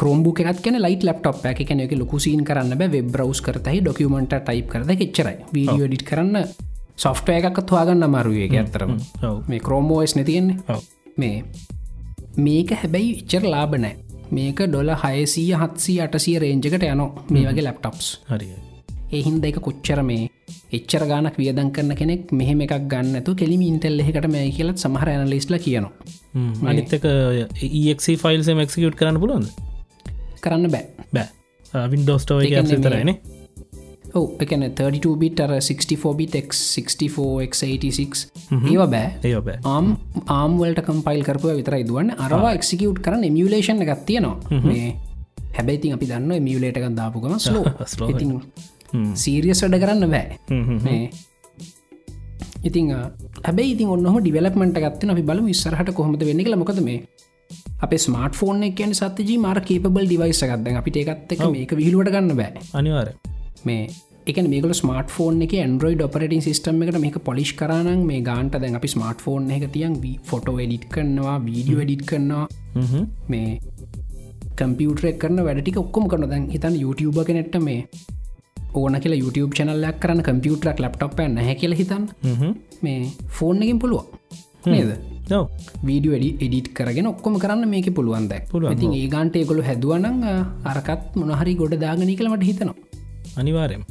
ක්‍රෝම්බු එකත් කියන ලයිට ලප්ටොප් එක කැන එක ලොකුසින් කරන්න බෑ. බ්‍රවස් කරතයි ඩොකමට ටයිප් කරද එච්චරයි. වීඩියෝ ඩිට් කරන්න සොෆ්ටය එකක් හවාගන්න අමාරුවේ ඇත්තරම මේ ක්‍රෝමෝස් නැතියෙන්නේ මේ. මේක හැබැයි ඉච්චර ලාබනෑ මේක ඩොල හයසී හත්සී අටසිය රේංජකට යනෝ මේ වගේ ලැප්ටොප්ස් හරි එහින්ද එක කොච්චර මේ එච්චර ගානක් වියදන් කරන කෙනෙක් මෙහෙම එකක් ගන්නතු කෙලිම ඉන්ටෙල් එකට මේ කියලත් සමහර ඇනලිස්ල කියනවා. අනිත්තක ඒක් ෆයිල්ස මක්සිකට් කරන්න පුළුවන්ද කරන්න බෑ. බෑ. වින්ඩෝස්ටෝ තරයින ඔව එකන 32 බිට අර 64 බිට 64 ඒව බෑ. ඒ බෑ. ආම් ආම්වලට කම්පයිල් කරපුව විතරයි දුවන්න. අරවා එක්සිකියුට් කරන්න මියලේෂන් එකක් තියෙනවා. මේ හැබැයිතින් අපි දන්න මියලේට එකක් දාපුගම ස්ලෝ <laughs> ඉතින් සීරියස් වැඩ කරන්න බෑ. මේ ඉතිං හැබයි ඉතින් ඔන්නහ ඩිවලපමට ගත්ත අපි බල විස්සරහට කොහොමද වෙන්න කළ මොකද මේ අප ස්මාර්ට ෆෝන් කියන සතජී මාර කේපබල් ඩිවයිස ගත්ද අපිට එකත් එක මේක විහිලුවට ගන්න බෑ. අනිවාර මේ එක මේකල ස්මාර්ට ෆෝන් එක ඇන්ඩරෝයි ඔපරටින් සිස්ටම් එකට මේක පොලිස් කරන මේ ගාන්ට දැන් අපි ස්මාර්ට ෆෝන් එක තියන් ෆොටෝ එඩිට් කරනවා වීඩියෝ එඩිට් කරනවා. මේ කම්පියුටරෙක් කරන වැඩටික ඔක්කොම කරන දැන් හිතන් YouTube කෙනෙට්ට මේ ඕන කියලා YouTube චනල්ලක් කරන්න කම්පියුටරක් ලප්ටොප් හැ කියල හිතන් මේ ෆෝන් එකින් පුළුව නේද? නෝ වීඩිය වැඩි එඩිට් කරගෙන ඔක්කොම කරන්න මේක පුළුවන් දැක් පුළුවන්, ඉතින් ඒ ගන්ට ඒගොලු හැදුවනං අරකත් මොනහරි ගොඩ දාගනී කළමට හිතනවා. අනිවාරෙන්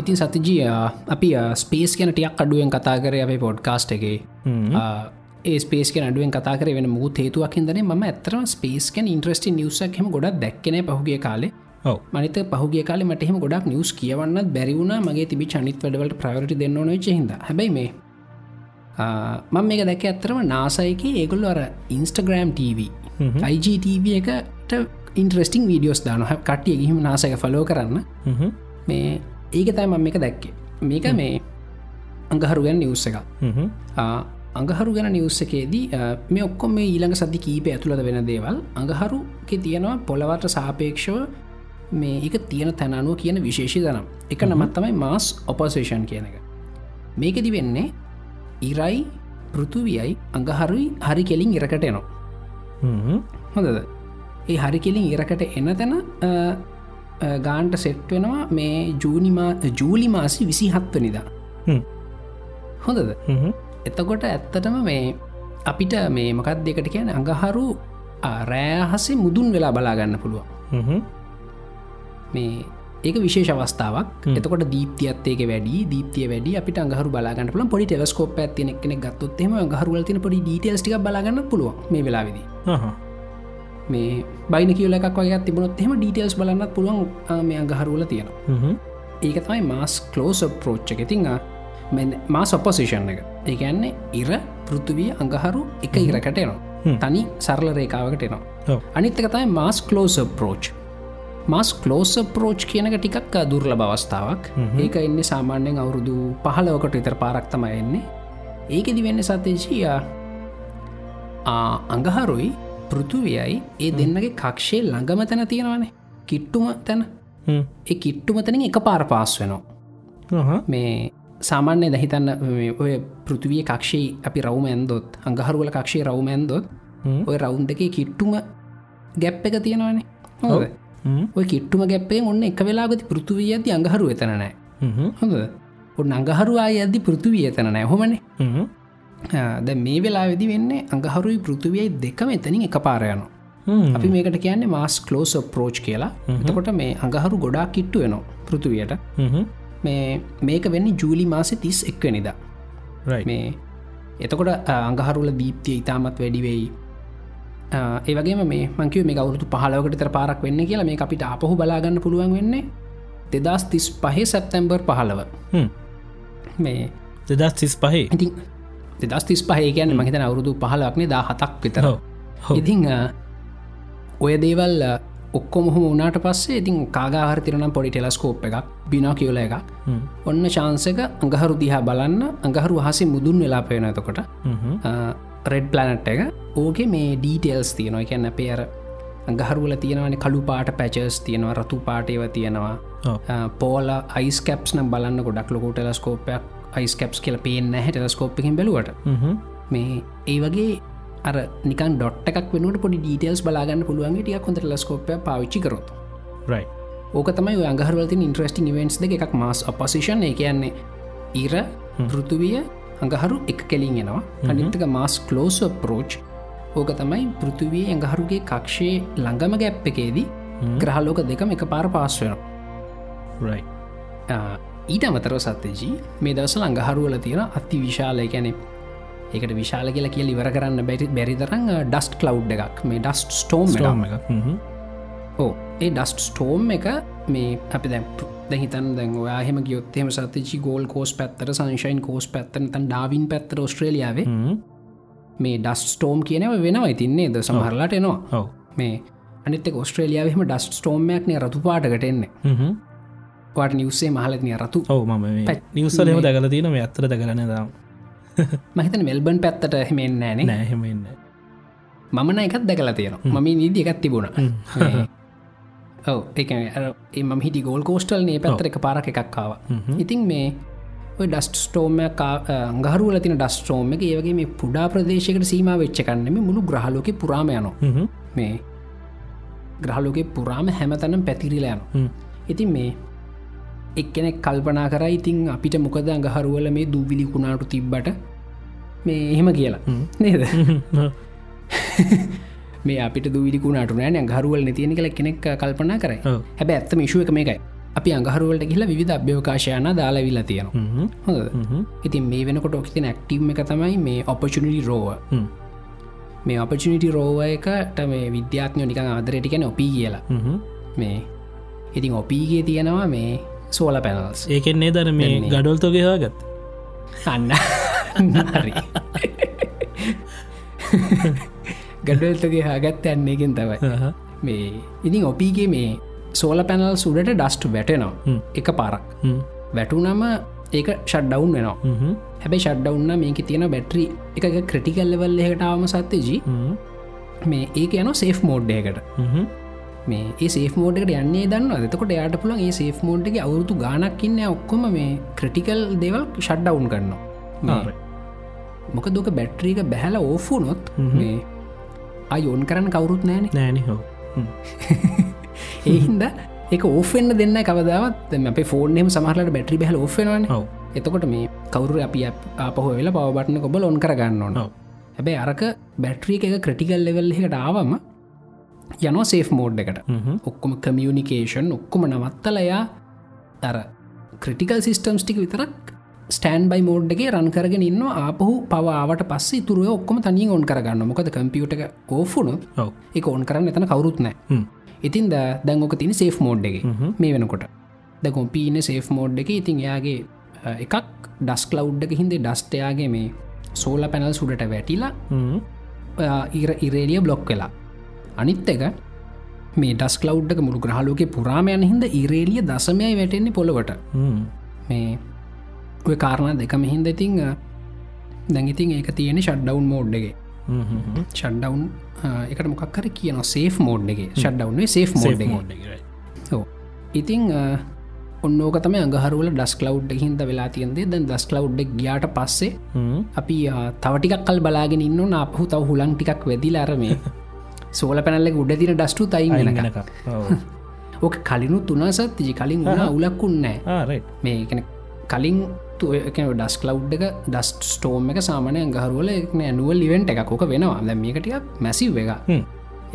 ඉතින් සතිජිය අපි ස්පේස් කැන ටියක් අඩුවෙන් කතා කර අපේ පොඩ්කාස්ට් එක ස්පේස් අඩුවෙන් කතා කර වෙන මුත් හේතුවක් හිදන ම ඇතරම ස්පේස් කන් ඉන්ට්‍රස්ට නිවසක් හෙම ගොඩක් දැක්කන පහුගේ කාලේ. මනිත පහුගේ කාල මටහෙම ගොඩක් නිවස් කියවන්න බැරිවුණ මගේ තිබි චනිත් වැඩවලට ප්‍රවරටි දෙන්න නොච හිද හැබයි මේ මං මේක දැක ඇත්තරම නාසයික ඒගොල්ල අර ඉන්ස්ටග්‍රම් TV IGTV එකට ඉන්ට්‍රස්ටිං වීඩියෝස් දාන කටිය ගිහිම නාසක ෆලෝ කරන්න. මේ ඒක තයි මම එක දැක්කේ. මේක මේ අඟහරුගැන් නිවස්ස එක අඟහරු ගැන නිවස්ස එකේදී මේ ඔක්කොම මේ ඊළඟ සති කීප ඇතුළද වෙන දේවල්. අඟහරුක තියෙනවා පොළවට සාපේක්ෂව මේ එක තියෙන තැනනුව කියන විශේෂි දනම් එක නමත් තමයි මාස් ඔපසේෂන් කියන එක. මේකෙදි වෙන්නේ ඉරයි පෘතුවියයි අඟහරුයි හරි කෙලින් ඉරකට එනවා. හොඳද? ඒ හරි කෙලින් ඉරකට එන තැන ගාන්ට සෙට් වෙනවා මේ ජූනිමා ජූලි මාසි විසි හත්වනිදා හොඳද එතකොට ඇත්තටම මේ අපිට මේ මොකක් දෙකට කියන අඟහරු රෑහසේ මුදුන් වෙලා බලාගන්න පුළුවන්. මේ ඒක විශේෂ අවස්ථාවක්. එතකොට දීපතියත්තේක වැඩි දීපතිය වැඩි. අපිට අඟහරු බලාගන්න පුල පොඩි ටෙලස්කෝප ඇතින කෙනෙ ගත්තොත්ම අඟහරුවල තින පොඩි ඩීටල්ස්ටික බලාගන්න පුළුව මේ වෙලාවිදි. මේ බයින කියල එකක් වගේ තිබුණොත් එම ඩීටල්ස් බලන්නත් පුළුවන් මේ අඟහරුවල තියෙනවා. ඒක තමයි මාස් කලෝස ප්‍රෝච්ච එකතිං මා සොපසිෂන් එක. ඒගැන්නේ ඉර පෘතුවී අඟහරු එක ඉරකට එනවා. තනි සරල රේකාවකට එනවා. අනිත්තක තමයි මාස් කලෝස ප්‍රෝච් මස් කලෝස ප්‍රෝච් කියනක ටිකක් දුර්ල බවස්ථාවක් ඒක එන්න සාමාන්‍යෙන් අවුරුදු පහලවකට ඉතර පාරක්තම එන්නේ. ඒකෙදි වෙන්න සතේශීය අඟහරුයි පෘතුවියයි ඒ දෙන්නගේ කක්ෂේ ළඟම තැන තියෙනවානේ. කිට්ටුම තැන. ඒ කිට්ටුමතනින් එක පාර පාස් වෙනවා. මේ සාමාන්‍ය දහිතන්න ඔය පෘතිවිය කක්ෂී අපි රවම ඇන්දොත් අඟහරුවල කක්ෂේ රවම ඇන්දොත් ඔය රවුන් දෙකේ කිට්ටුම ගැප් එක තියෙනවානේ. ඔය කිට්ටුම ගැප්පේ ඔන්න එක වෙලාගති පෘතිවිය ඇති අඟහරු එතනනෑ හොඳ ඔන්න අඟහරුවා අද්දි පෘතිවිය එතන හොමනේ ද මේ වෙලා වෙදි වෙන්නේ අඟහරුයි පෘතිවියයි දෙකම එතනින් එක පාරයනවා අපි මේකට කියන්නේ මාස් කලෝස් ප්‍රෝච් කියලා. එතකොට මේ අඟහරු ගොඩා කිට්ටු වෙනවා පෘතිවියට මේ මේක වෙන්න ජූලි මාසෙ තිස් එක්වනිද මේ එතකොට අඟහරුල දීප්තිය ඉතාමත් වැඩිවෙයි ඒවගේ මේ මංකිව මේ අවුරුතු පහලවකට තර පාරක් වෙන්න කියලා මේ අපිට අපහු බලාගන්න පුළුවන් වෙන්නේ දෙදස් තිස් පහේ සැප්තැම්බර් පහලව මේ දෙදස් තිස් පහේ ඉතින් දෙදස් තිස් පහේ කියන්න මහිතන අවුරුදු පහලක්නේ දා හතක් විතර ඉතිං ඔය දේවල් ඔක්කොම උනාට පස්සේ ඉතින් කාගාහර තිරනම් පොඩි ටෙලස්කෝප් එකක් බිනා කියවල එක ඔන්න ශාන්සක අඟහරු දිහා බලන්න අඟහරු හසේ මුදුන් වෙලා පේන එතකොට. රෙඩ් පලනට් එක. ඕගේ මේ ඩීටෙල්ස් තියෙනවා. එකන්න පේර අඟහරුවල තියෙනවන කළු පාට පැචස් තියෙනවා රතු පාටයව තියෙනවා. පෝල අයිස්කප්ස් නම් බලන්න ගොඩක් ලොකු ටෙලස්කෝපයක් අයිස්කප්ස් කියල පේන්න හැ ටෙලස්කෝප්කින් බලුවට. මේ ඒ වගේ අර නිකන් ඩොට් එකක් වෙනට පොඩි ඩීටල්ස් බලාගන්න පුළුවන්. ටිය කොඳ ලස්කෝපය පාවිච්චි කරොත්. රයි ඕක තමයි අඟහරවලති ඉන්ට්‍රස්ටිං වෙන්ස් දෙක. එකක් මස් අපසිෂන් ඒ කියන්නේ ඉර පෘතුවිය අඟහරු එක කෙලින් එනවා. අනිතක මස් කලෝස ප්‍රෝච් ඕක තමයි පෘතුවී ඇඟහරුගේ කක්ෂයේ ළඟම ගැප් එකේදී ග්‍රහලෝක දෙකම එක පාර පාස් වෙනවා රයි ඊට අමතරව සත්‍යජී මේ දවසල අඟහරුවල තියෙන අති විශාලය ගැනෙ ඒකට විශාල කියලා කිය ඉවර කරන්න බැරි බැරිතරං ඩස්ට කලව් එකක්. මේ ඩස්ට ස්ටෝම් එක ඕ ඒ ඩස්ට ස්ටෝම් එක මේ අපි දැ දැහිතන් දැන් ඔයාහෙම ගයොත්තෙම සතචි ගෝල් කෝස් පැත්තර සංශයින් කෝස් පැත්තන තන් ඩාවින් පැත්තර ඔස්ට්‍රේලියාවේ මේ ඩස් ස්ටෝම් කියනව වෙනවා ඉතින්නේ ද සමහරලාට එනවා. මේ අනිත ඔස්ට්‍රේලියාවම ඩස්ට ස්ටෝම්මයක්නය රතු පාටකට එන්නේ. වාට නිවසේ මහලත්නය රතු. ඔව මම නිවසලම දැකල තියෙන මේ ඇත්තර දැකලන දම් මහිතන මෙල්බන් පැත්තට හෙමෙන් නෑනේ නෑහෙමන්න මමන එකත් දැකලා තියෙනවා. මම නීදී එකත් තිබුණ. ඔව ඒ එම හිටි ගෝල් කෝස්ටල් නේ පැත්තර එක පාරක් එකක්කාව ඉතින් මේ ඩස්ට ස්ටෝම ගහරුල තින ඩස්ටෝම එක ඒවගේ මේ පුඩා ප්‍රදේශකට සීම වෙච්ච කන්නෙම මුළු ග්‍රහලෝක පුරාම යනවා. මේ ග්‍රහලෝක පුරාම හැමතනම් පැතිරිලා යන ඉතින් මේ එක්කෙනෙක් කල්පනා කර ඉතින් අපිට මොකද අඟහරුවල මේ දූවිලි කුණාටු තිබ්බට? මේ එහෙම කියලා. නේද? <laughs> මේ අපිට දවිලිකුණට නෑන අඟහරුවල් නැතියනි කල කෙනෙක් කල්පනා කර ඔව්. හැබ ඇත්තම ශුව එක මේකයි. අපි අඟහරුවලට කියලා විධ අභ්‍යවකාශයන දාලවිල්ල තියෙනවා. හොඳ ඉතින් මේ වෙනකොට ඔක්තින ඇක්ටීම් එක තමයි මේ ඔපචනිටි රෝව මේ ඔපචනිටි රෝව එකට මේ විද්‍යාත්නය නිකං ආදරයට ගැන ඔපී කියලා. මේ. ඉතින් ඔපීගේ තියෙනවා මේ සෝල පැනල්ස් ඒකෙන්නේ දර මේ දැන්නේ. ගඩොල්තොගේ හාගත් අන්න. හරි. ගඩල්තගේ හාගත් යන්නේකින් තමයි. මේ ඉතින් ඔපීගේ මේ සෝල පැනල් සුඩට ඩස්ට් වැටෙනවා. එක පාරක් වැටුනම ඒක ෂඩ්ඩවුන් වෙනවා. හැබයි ෂඩ්ඩවන්න මේක තියෙන බැට්‍රි එක ක්‍රටිකල් ලෙවල් එකටාවම සත්‍යජී. මේ ඒක යන සේෆ් මෝඩ්ඩයකට මේ ඒ මෝඩට යන්නේ දන්න එතකොට යාට පුළන් ඒ සේ මෝඩ්ගේ අවුරුතු ගානක්කින්න ඔක්කොම මේ ක්‍රටිකල් දෙවල් ෂඩ්ඩවුන් කරනවා. මොක දුක බැට්‍රීක බැහල ඕෆුනොත් මේ අයෝන් කරන්න කවුරුත් නෑන නෑන හෝ <laughs> ඒහින්ද එක ඕෆෙන්න්න දෙන්න කවදාවත්. අප ෆෝර්නම සමහලට බැටරි බැහල ඔෆෙනවන ඔව්. එතකොට මේ කවරු අපි ආපහෝ වෙලා පවබටන කොබ ඔොන් කරගන්න ඕන. හැබැයි අරක බැට්‍රිය එක ක්‍රටිකල් ලෙවල් එකට ආවම යනෝ සේෆ් මෝඩ් එකට. ඔක්කොම කමියනිකේෂන් ඔක්කොම නවත්තලයා තර ක්‍රටිකල් සිිස්ටම්ස් ටික විතරක් ස්ටන් බයි මෝඩ්ගේ රන් කරගෙන ඉන්න ආපහු පවාවට පස්ස තුරුව ඔක්කොම තනින් ඔොන් කරගන්න මොකද කම්පියුට එක ඕෆුණු එක ඔන් කරන්න එතන කවරුත් නෑ. ඉතින් ද දැංගෝක තින සේෆ් මෝඩ් එක. මේ වෙනකොට. දැකොම් පීන සේෆ් මෝඩ් එක. ඉතින් එයාගේ එකක් ඩස් කලව් එක හින්දේ ඩස්ටයාගේ මේ සෝල පැනල් සුඩට වැටිලා. ඉර ඉරේලිය බ්ලොක් වෙලා අනිත් එක මේ ඩස් කලව්ඩක මුළු ග්‍රහලෝක පුරාමයන් හිද ඉරේලිය දසමයයි වැටෙන්නේ පොළොවට. මේ ඔය කාරණ දෙකම හින්ද ඉතිං දැඟඉතින් ඒක තියෙන ෂඩ්ඩවන්් මෝඩ් එක. ෂඩ්ඩවන්් එකට මොකක්කර කියන සේෆ් මෝඩ් එක ෂඩ්ඩවන්නේ සේෆ් මෝඩ්. ඔව්. ඉතිං ඔන්නෝක තම අඟහරුවල ඩස් කලව් හින්ද වෙලා තියන්දේ දැන් දස් කලව් ගයාට පස්සේ. අපි ආ, තව ටිකක් කල් බලාගෙන ඉන්න අපහු තව හුලන් ටිකක් වෙදිල අරමේ <laughs> සෝල පැනල්ල උඩ තින ඩස්ටු තයි වෙනක. ඕක කලිනු තුනසත්තිජි කලින් වුණ උලක්කුන්නෑ ආ, right. මේ එකන කලින් ඩස් කලව් එක ඩස්ට ස්ටෝම් එක සාමනය ගහරුවල ඇනුවල් ඉවෙන්ට එකක් ෝක වෙනවා දැ මේකටිය මැසිව් එක.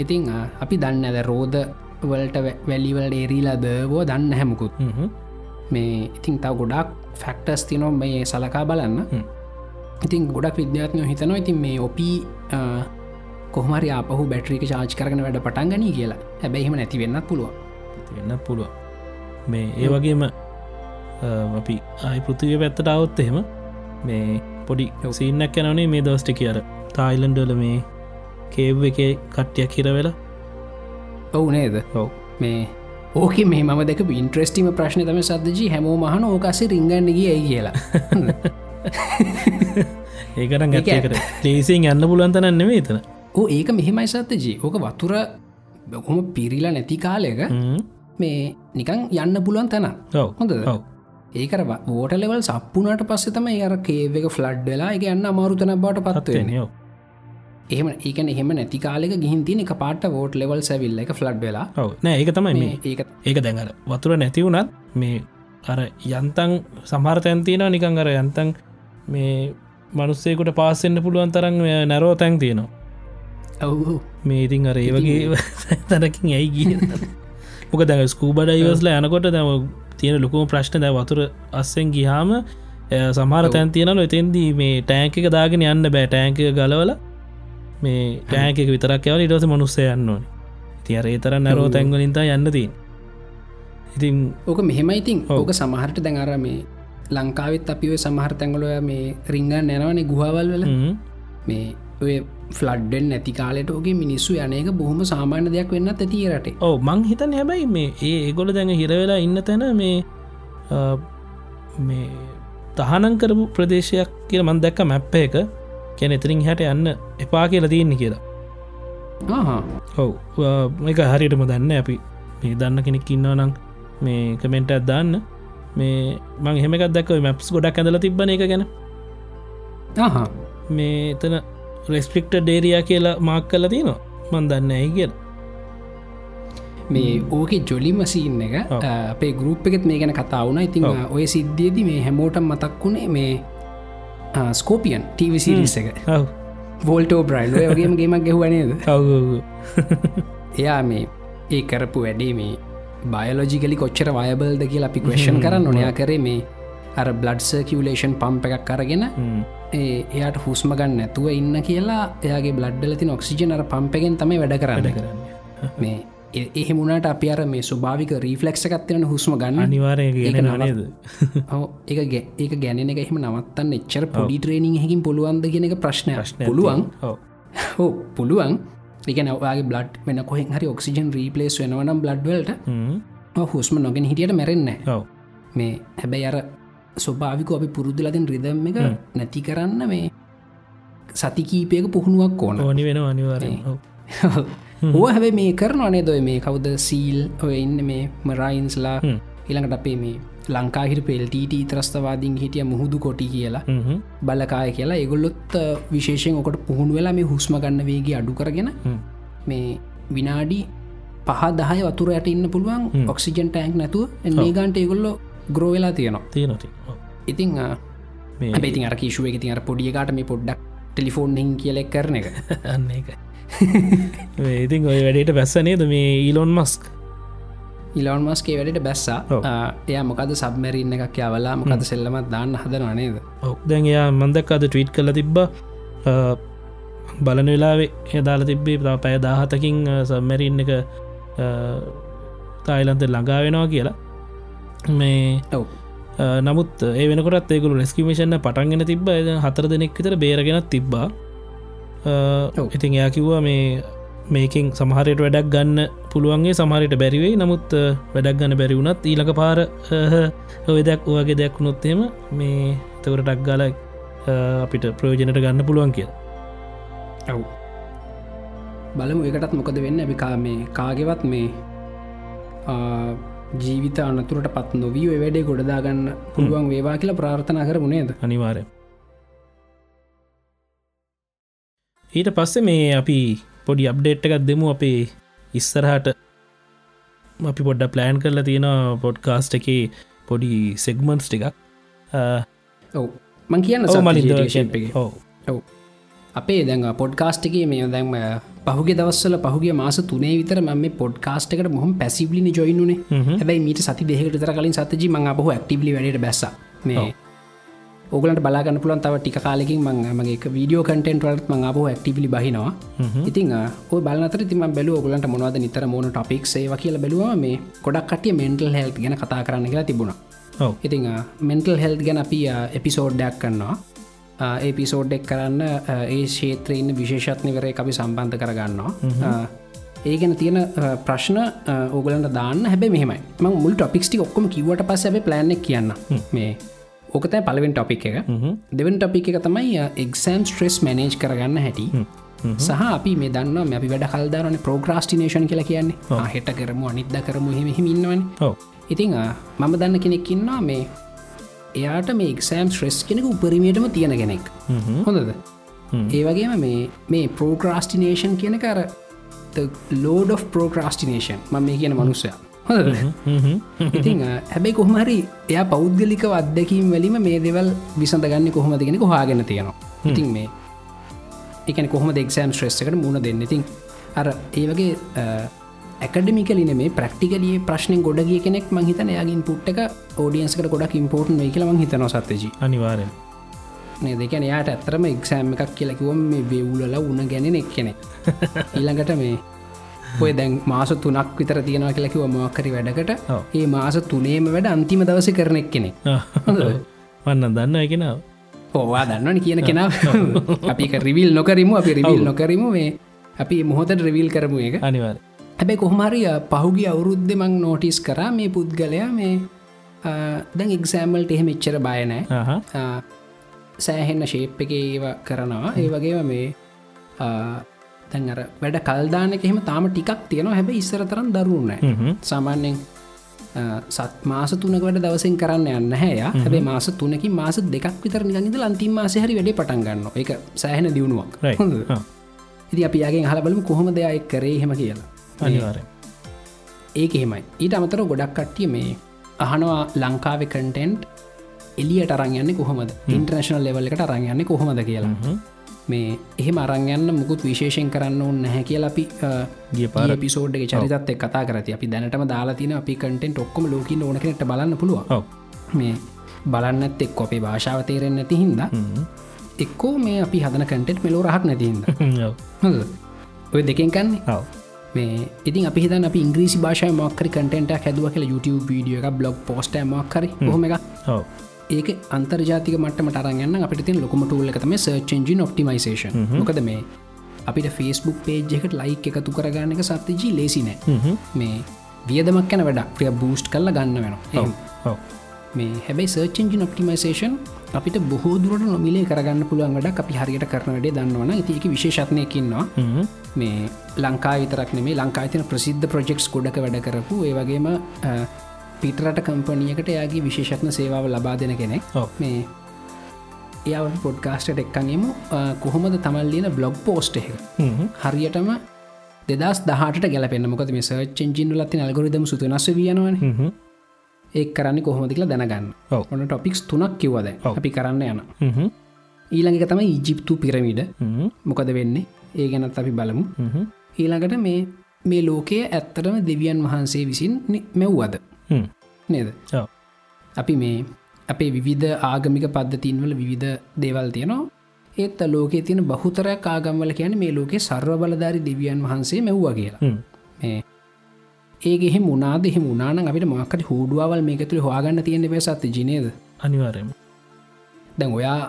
ඉතිං අපි දන්න ඇද රෝධ වලට වැලිවල් ඒරීලාද බෝ දන්න හැමකුත් හ්ම් හ්ම්. මේ ඉතින් තව ගොඩක් ෆැක්ටස් තිනො මේ සලකා බලන්න. ඉතින් ගොඩක් විද්‍යාත්නය හිතනවා ඉතින් මේ ඔපී කොහමරි අපහු බැට්‍රික චාච් කරන වැඩ පටන්ගනී කියලා. හැබැයිම නැති වෙන්නත් පුළුව වෙන්න පුළුව මේ ඒ වගේම අපි ආයි පෘතිවය පැත්තට අවුත් එහෙම මේ පොඩි සින්නක් යනනේ මේ දවස්ට කියර තායිලන්ඩල මේ කේව් එක කට්ටිය කිර වෙලා. ඔවු නේද? ඔව්. මේ ඕක මේ ම දෙක ඉන්ට්‍රස්ටිම ප්‍රශ්න තම සද්ජී හැමෝ මහන ඕකසේ රිංගන්නගේ ඇයි කියලා. ඒකරන් <laughs> ඒක ගතකට <laughs> ලේසින් යන්න පුලන්තන නෙවේ තන ඕ ඒක මෙහෙමයි සත්තජී ඕක වතුර බොහොම පිරිලා නැති කාලයක මේ නිකං යන්න පුළුවන් තැන හොඳ ඒකර ෝට ලෙවල් සප්පුනට පස්සෙ තම ඒර කේව එක ෆ්ලඩ් වෙලා එක යන්න අමාරුතන බට පත්වෙන පත්වෙන යෝ එහෙම ඒකන එහෙම නැති කාලෙක ගිහින් තින එක පාට වෝට් ලෙවල් සැවිල්ල එක ෆ්ලඩ් වෙලා. නෑ ඒක තමයි මේ ඒක ඒක දැඟර වතුර නැති වුණත් මේ අර යන්තන් සමහරතැන්තියෙන නිකං අර යන්තන් මේ මනුස්සේකුට පාසෙන්න්න පුළුවන් තරන් නැරෝ තැන් තියෙනවා ඔවු මේ ඉතින් අර ඒ වගේ <laughs> තැනකින් ඇයි ගිය? මොක දැ ස්කූබඩ ඉවස්ල යනකොට දැම තියෙන ලොකුම ප්‍රශ්න දැ වතුර අස්සෙන් ගිහාම සමහර තැන් තියෙනල එතෙන්දී මේ ටෑන්ක එක දාගෙන යන්න බෑ. ටෑන්ක ගලවල මේ ටෑන්ක විතරක් යවල ඉටස මනුස්සේ යන්න ඕනි. තියර තර නැරෝ. තැන්ගලින්තා යන්න තින් ඉතින් ඕක මෙහෙමයිඉතින් ඔව්. ඕක සමහරට දැඟර මේ ලංකාවිත් අපිව සමහර තැංගලොය මේ රිංග නැනවනේ ගුහවල් වල. මේ ෆ්ලඩ්ඩෙන් නැති කාලට ඕගේ මිනිස්සු යනක බොහොම සාමාන්‍ය දෙයක් වෙන්න ඇති රට. ඔව මං හිතන් හැබැයි මේ ඒ ඒගොල දැඟ හිරවෙලා ඉන්න තැන මේ මේ තහනන් කරපු ප්‍රදේශයක් කියල මන් දැක්ක මැප්ප එක. කැන එතරින් හැට යන්න එපා කියලා තියන්නේ කියලා. ඔව් එක හරියටම දන්න අපි මේ දන්න කෙනෙක් ඉන්නවා නං මේ කමෙන්ට අදදාන්න මේ මං හෙමකක් දක්ව මැප්ස් ගොඩක් ඇඳල තිබන එක ගැන. මේ එතන රෙස්පික්ට ඩේරයා කියලා මාක් කල තිනවා මන් දන්න ඇයි කියල. මේ ඕක ජොලිම සීන් එක. අපේ ගරුප් එකෙත් මේ ගැන කතා වුණ. ඉතින්. ඔය සිද්ධියද මේ හැමෝටම් මතක් වුණේ මේ ස්කෝපියන් ටීවිසිරිස් එක. වෝල්ටෝ බ්‍රයිල් ඔයගේම ගේමක් ගැහුවනේද <laughs> එයා මේ ඒ කරපු වැඩේ මේ බයලෝජිකලි කොච්චර වයබල්ද කියලා අපි කවේෂන් කරන්න නොනයා කරේ මේ අර බ්ලඩ් සර්කියවලේෂන් පම්ප එකක් කරගෙන එයාට හුස්ම ගන්න නැතුව ඉන්න කියලා එයාගේ බ්ලඩ්ඩල තින ඔක්සිජන අර පම්පගෙන් තමයි වැඩ කරන්න. කරන්න. මේ එහෙමුණට අපි අර මේ ස්වභාවික රීෆලෙක්ෂ එකත්තින හුස්ම ගන්න. අනිවාරය නනේද <laughs> ඔව්, ඒක ගැනෙන එක එහෙම නවත්තන්න එච්චර පොඩි ට්‍රේනිං හකින් පුළුවන්ද කියන එක ප්‍රශ්නයක්. පුළුවන්. හෝ <laughs> පුළුවන්. එක නවගේ බ්ලඩ් වෙන කොහෙන් හරි ඔක්සිජන් රීපලේස් වෙනවනම් බ්ලඩ්වලට. හුස්ම නොගෙන හිටියට මැරෙන්න මේ හැබැයි අර ස්වභාවික අපි පුරුදුලතින් රිදම් එක නැති කරන්න මේ සති කීපයක පුහුණුවක් ඕන. ඕනි වෙන අනිවාරය ඕ හැබැ මේ කරන අනේ දොය මේ කවුද? සීල් ඔය ඉන්න මේ මරයින්ස්ලා. ඉළඟට අපේ මේ ලංකාහිර පෙල්ටට ත්‍රස්තවාදින් හිටිය මුහුදු කොටි කියලා. බලකාය කියලා. එගොල්ලොත් අ, විශේෂයෙන් ඔකට පුහුණු වෙලා මේ හුස්ම ගන්න වේගේ අඩු කරගෙන මේ විනාඩි පහ දහය වතුර යට ඉන්න පුළුවන් ඔක්සිජන් ටෑන්ක් නැතුව. ඒ ගන්ට ඒගොල්ලො ග්‍රෝවෙලා තියෙනවා. තියනොති ඉතිං අ, මේ හැබැති අර කිශුව එක තින් අර පොඩියකාට මේ පොඩ්ඩක් ටෙලිෆෝන් හින් කියලෙක් කරන එක. <laughs> අන්න එක ඉතින් ඔය වැඩට බැස්සනේද මේ ඊලොන් මස්ක් ඉලවන් මස්ගේ වැඩට බැස්සා. එයා මොකද සබමැරන්න එකක් යවලා මොකද සෙල්ලමත් දාන්න හදන නේද? ඔක් දැන් එයා මන්දක් අද ට්‍රීට් කල තිබ්බ. බලන වෙලාවේ එදාල තිබ්බේ පැය දාහතකින් සම්මැරන්න එක තායිලන්ත ළඟා වෙනවා කියලා මේ නමුත් ඒ වෙනකොටත් ඒකුළු රෙස්කිමේෂන්න පටන්ගෙන තිබ්බ. එ හතර දෙනෙක් විතර බේරගෙනත් තිබ්බා. ඉතින් එයා කිව්වා මේ මේකින් සමහරයට වැඩක් ගන්න පුළුවන්ගේ සමහරයට බැරිවෙයි නමුත් වැඩක් ගන්න බැරි වුණත් ඊලක පාර ඔයදයක් ඔයගේ දෙයක් වුණොත්තේම මේ තවර ටක් ගාල අපිට ප්‍රයෝජනට ගන්න පුළුවන් කිය ඔව්. බලමු එකටත් මොකද වෙන්න? අපි කා මේ කාගෙවත් මේ ජීවිත අනතුරට පත් නොවී ඔය වැඩේ ගොඩදාගන්න පුළුවන් වේවා කියලා ප්‍රාර්ථනා කර මුණේද අනිවාරය ඊට පස්සේ මේ අපි පොඩි අප්ඩේට් එකක් දෙමු අපේ ඉස්සරහට. අපි පොඩ්ඩ ප්ලෑන් කරලා තියෙන පොඩ්කාස්ට් එක පොඩි සෙගමන්ස් ටිකක්. ඔව්. මං කියන්න ඔව මලින් ශේප් එක. ඔව. ඔව් අපේ දැන් පොඩ්කාස්ට් එක මේ දැන්ම පහුගේ දවස්සල පහුගේ මාස තුනේ විතර ම මේ පොඩ්කාස්ට් එකට මොහම පැසිබලි ජොයිනුනේ හැබයි මීට සති දෙහකට තර කලින් සතජි මං අපහ ඇක්ටිබලි වැඩට බැස්ස. මේ ඕගලට බලාගන්න පුලන් තව ටික කාලෙකින් මං මගේ වීඩියෝ කටෙන්ට වලත් මං අපහ ඇක්ටිබලි බහිනවා. ඉතින් ඔය බලතර තිම බැලු ඔගලන්ට මොනවද නිතර මොන ටොපික් සේව කියල බැලවා මේ ගොඩක් කටිය මෙන්ටල් හෙල්් ගැන කතා කරන්න කියලා තිබුණා. ඉතිං මෙන්ටල් හෙල්් ගැන අපි එපිසෝඩ්ඩයක් කරනවා ඒපිසෝඩ්ඩෙක් කරන්න ඒ ශේත්‍රයන්න විශේෂත්නවරය අපි සම්බන්ධ කරගන්නවා. ඒ ගැන තියෙන ප්‍රශ්න ඕගලන්ට දාන්න. හැබැ මෙහමයි. ම මුල් ටොපික්ටි ඔක්කොම කිවට පස ඇබ ප්ලන්න කියන්න. මේ ඕකතයි පලවෙන් ටොපික් එක. දෙවන් ටොපික් එක තමයි එක්සෑම් ස්ට්‍රෙස් මනේජ් කරගන්න හැටි. සහ අපි මේ දන්න අපි වැඩ කල්දාරන ප්‍රෝග්‍රස්ටිනේෂන් කියලා කියන්නේ. හෙට කරමු අනිද්ද කරමු හෙම හිමින්නවන ඉතිං මම දන්න කෙනෙක්කින්නවා මේ එයාට මේ එක්සෑම් ශ්‍රෙස් කෙනෙක උපරිමයටම තියෙන කෙනෙක්. හොඳද? ඒ වගේම මේ මේ ප්‍රෝග්‍රස්ටිනේෂන් කියන කර ලෝඩ of ප්‍රෝග්‍රස්ටිනේෂන් ම මේ කියන මනුස්සය. ඉතිං හැබැයි කොහමහරි එයා පෞද්ගලික අත්දැකීම් වලිම මේ දෙවල් විසඳගන්න කොහොමද කෙනෙ හොයාගෙන තියෙනවා. ඉතින් මේ එකන කොහොම එක්ෂෑම් ශ්‍රෙස් එකට මුණ දෙන්න? ඉතින් අර ඒ වගේ ඇකඩමිකලින මේ ප්‍රක්ටිකලිය ප්‍රශ්න ගොඩගිය කෙනෙක් මහිතන යාගින් පුට්ක ෝඩියන්ස්කට ගොඩක් ඉම්පෝර්ට් වේ කියලම හිතන සත්තජී අනිවාරෙන් නේ දෙකන යාට ඇතරම එක්ෂෑම් එකක් කියලකිවම මේ වෙවුලල උන ගැනෙන එක් කෙනෙ <laughs> ඊළඟට මේ ඔය දැන් මාස තුනක් විතර තියෙනවා කියලකිව මොක්කරි වැඩකට. ඒ මාස තුනේම වැඩ අන්තිම දවස කරනෙක් කෙනෙ <laughs> වන්න දන්න එකනාව ඕවා දන්නවන කියන කෙනාව. <laughs> අපි රිවිල් නොකරමු අපි රිවිල් නොකරමු මේ අපි මොහොතට රිවිල් කරමු එක අනිවාර හැබැයි කොහමරිය පහුගිය අවුරුද්ධ මං නෝටිස් කරා මේ පුද්ගලයා මේ දැන් එක්සෑම්මල්ට එහෙම එච්චර බයනෑ සෑහෙන්න ශේප් එක ඒව කරනවා. ඒ වගේ මේ දැන් අර වැඩ කල්දානක එහෙම තාම ටිකක් තියෙනවා. හැබැ ඉස්සර තරම් දරුණෑ සාමාන්‍යෙන් සත් මාස තුනක වැඩ දවසෙන් කරන්න යන්න හැය හැබේ මාස තුනකින් මාස දෙකක් විතර නිගනිද ලන්තිම් මාසහරි වැඩේ පටන් ගන්න එක සෑහෙන දියුණුවක්? ඉති අපියාගේ හලබලම කොහොම දෙයක් කරේ හෙම කියලා අනිවාරය ඒක එහෙමයි. ඊට අමතර ගොඩක් කට්ටිය මේ අහනවා ලංකාව කටෙන්ට් එලියට අරංයන්නේ කොහොමද? ඉන්ට්‍රනශනල් ලෙවල් එකට අරංයන්නේ කොහොමද කියලා. මේ එහෙම අරංයන්න මුකුත් විශේෂයෙන් කරන්න ඕන්න නැහැ කියල අපි ගිය පාර පිසෝඩ්ගේ චරිතත් එක් කතා කරති අපි දැනටම දාලා තින අපි කටෙන්ට ඔක්කොම ලෝකින් ඕනකට බලන්න පුළුව මේ බලන්නත් එක් අපේ භාෂාව තේරෙන් නැති හින්ද එක්කෝ මේ අපි හදන කටෙට් මෙලෝ රහක් නැතිහිද <laughs> හොඳ ඔය දෙකෙන් කන්නේ මේ ඉතින් අපි හිතන් අපි ඉංග්‍රීසි භාෂය මක්කරි කටෙන්ට හැදුව කියල YouTube වීඩිය එක බ්ලොග් පෝස්ට මක්කරි හොම. එක ඒක අන්තර්ජාතික මටම ටරගන්න අපිට තින් ලොකම ටූල්ල එකතම සර්චෙන්ජින් ඔප්ටිමයිසේෂන් මොකද මේ අපිට ෆස්බුක් පේජ් එකට ලයික් එකතු කරගන්න එක සත්‍යජී ලේසිනෑ මේ වියදමක් කැන වැඩක්. ප්‍රිය බූස්ට් කල්ල ගන්න වෙනවා මේ හැබයි සර්චෙන්ජින් ඔප්ටිමයිසේෂන් අපිට බොහෝ දුරට නොමිලේ කරගන්න පුළුවන් වැඩක් අපි හරියට කරන වැඩේ දන්නවන ඉතික විශේෂත්නයකින්නවා මේ ලංකා විතරක් නෙමේ ලංකාතින ප්‍රසිද්ධ ප්‍රජෙක්ස් ගොඩක වැඩ කරපු ඒ වගේම අ, පිටරට කම්පනියකට යාගේ විශේෂත්න සේවාව ලබා දෙන කෙනෙක්. මේ එයාව පොඩ්කාස්ට එක්කගේම කොහොමද තමල් ලියන බ්ලොග් පෝස්ට් එක? හරියටම දෙදස් දහට ගැලපෙන මොකද මේ සර්චෙන්ජින් ලත්ති අල්ගොරිදම සුතුනස්ස වියනවන ඒ කරන්න කොහොමදිල දැනගන්න. ඔන්න ටොපික්ස් තුනක් කිව්වද. අපි කරන්න යන ඊළඟ තම ඉජිප්තු පිරමිඩ මොකද වෙන්නේ? ඒ ගැනත් අපි බලමු. ඊළඟට මේ මේ ලෝකයේ ඇත්තටම දෙවියන් වහන්සේ විසින් මෙව්වද? නේද? අපි මේ අපේ විවිධ ආගමික පද්ධතින්වල විවිධ දේවල් තියනවා. ඒත් ලෝකේ තියෙන බහුතරයක් ආගම්වල කියන මේ ලෝකේ සර්ව බලධාරි දෙවියන් වහන්සේ මෙව්වා කියලා මේ ඒගෙහෙ මුණනාද එහෙ මුණනාන අපිට මක්කට හූඩුවවල් මේක තුළ හවාගන්න තියෙන බැසත් ජනේද අනිවාරයම දැන් ඔයා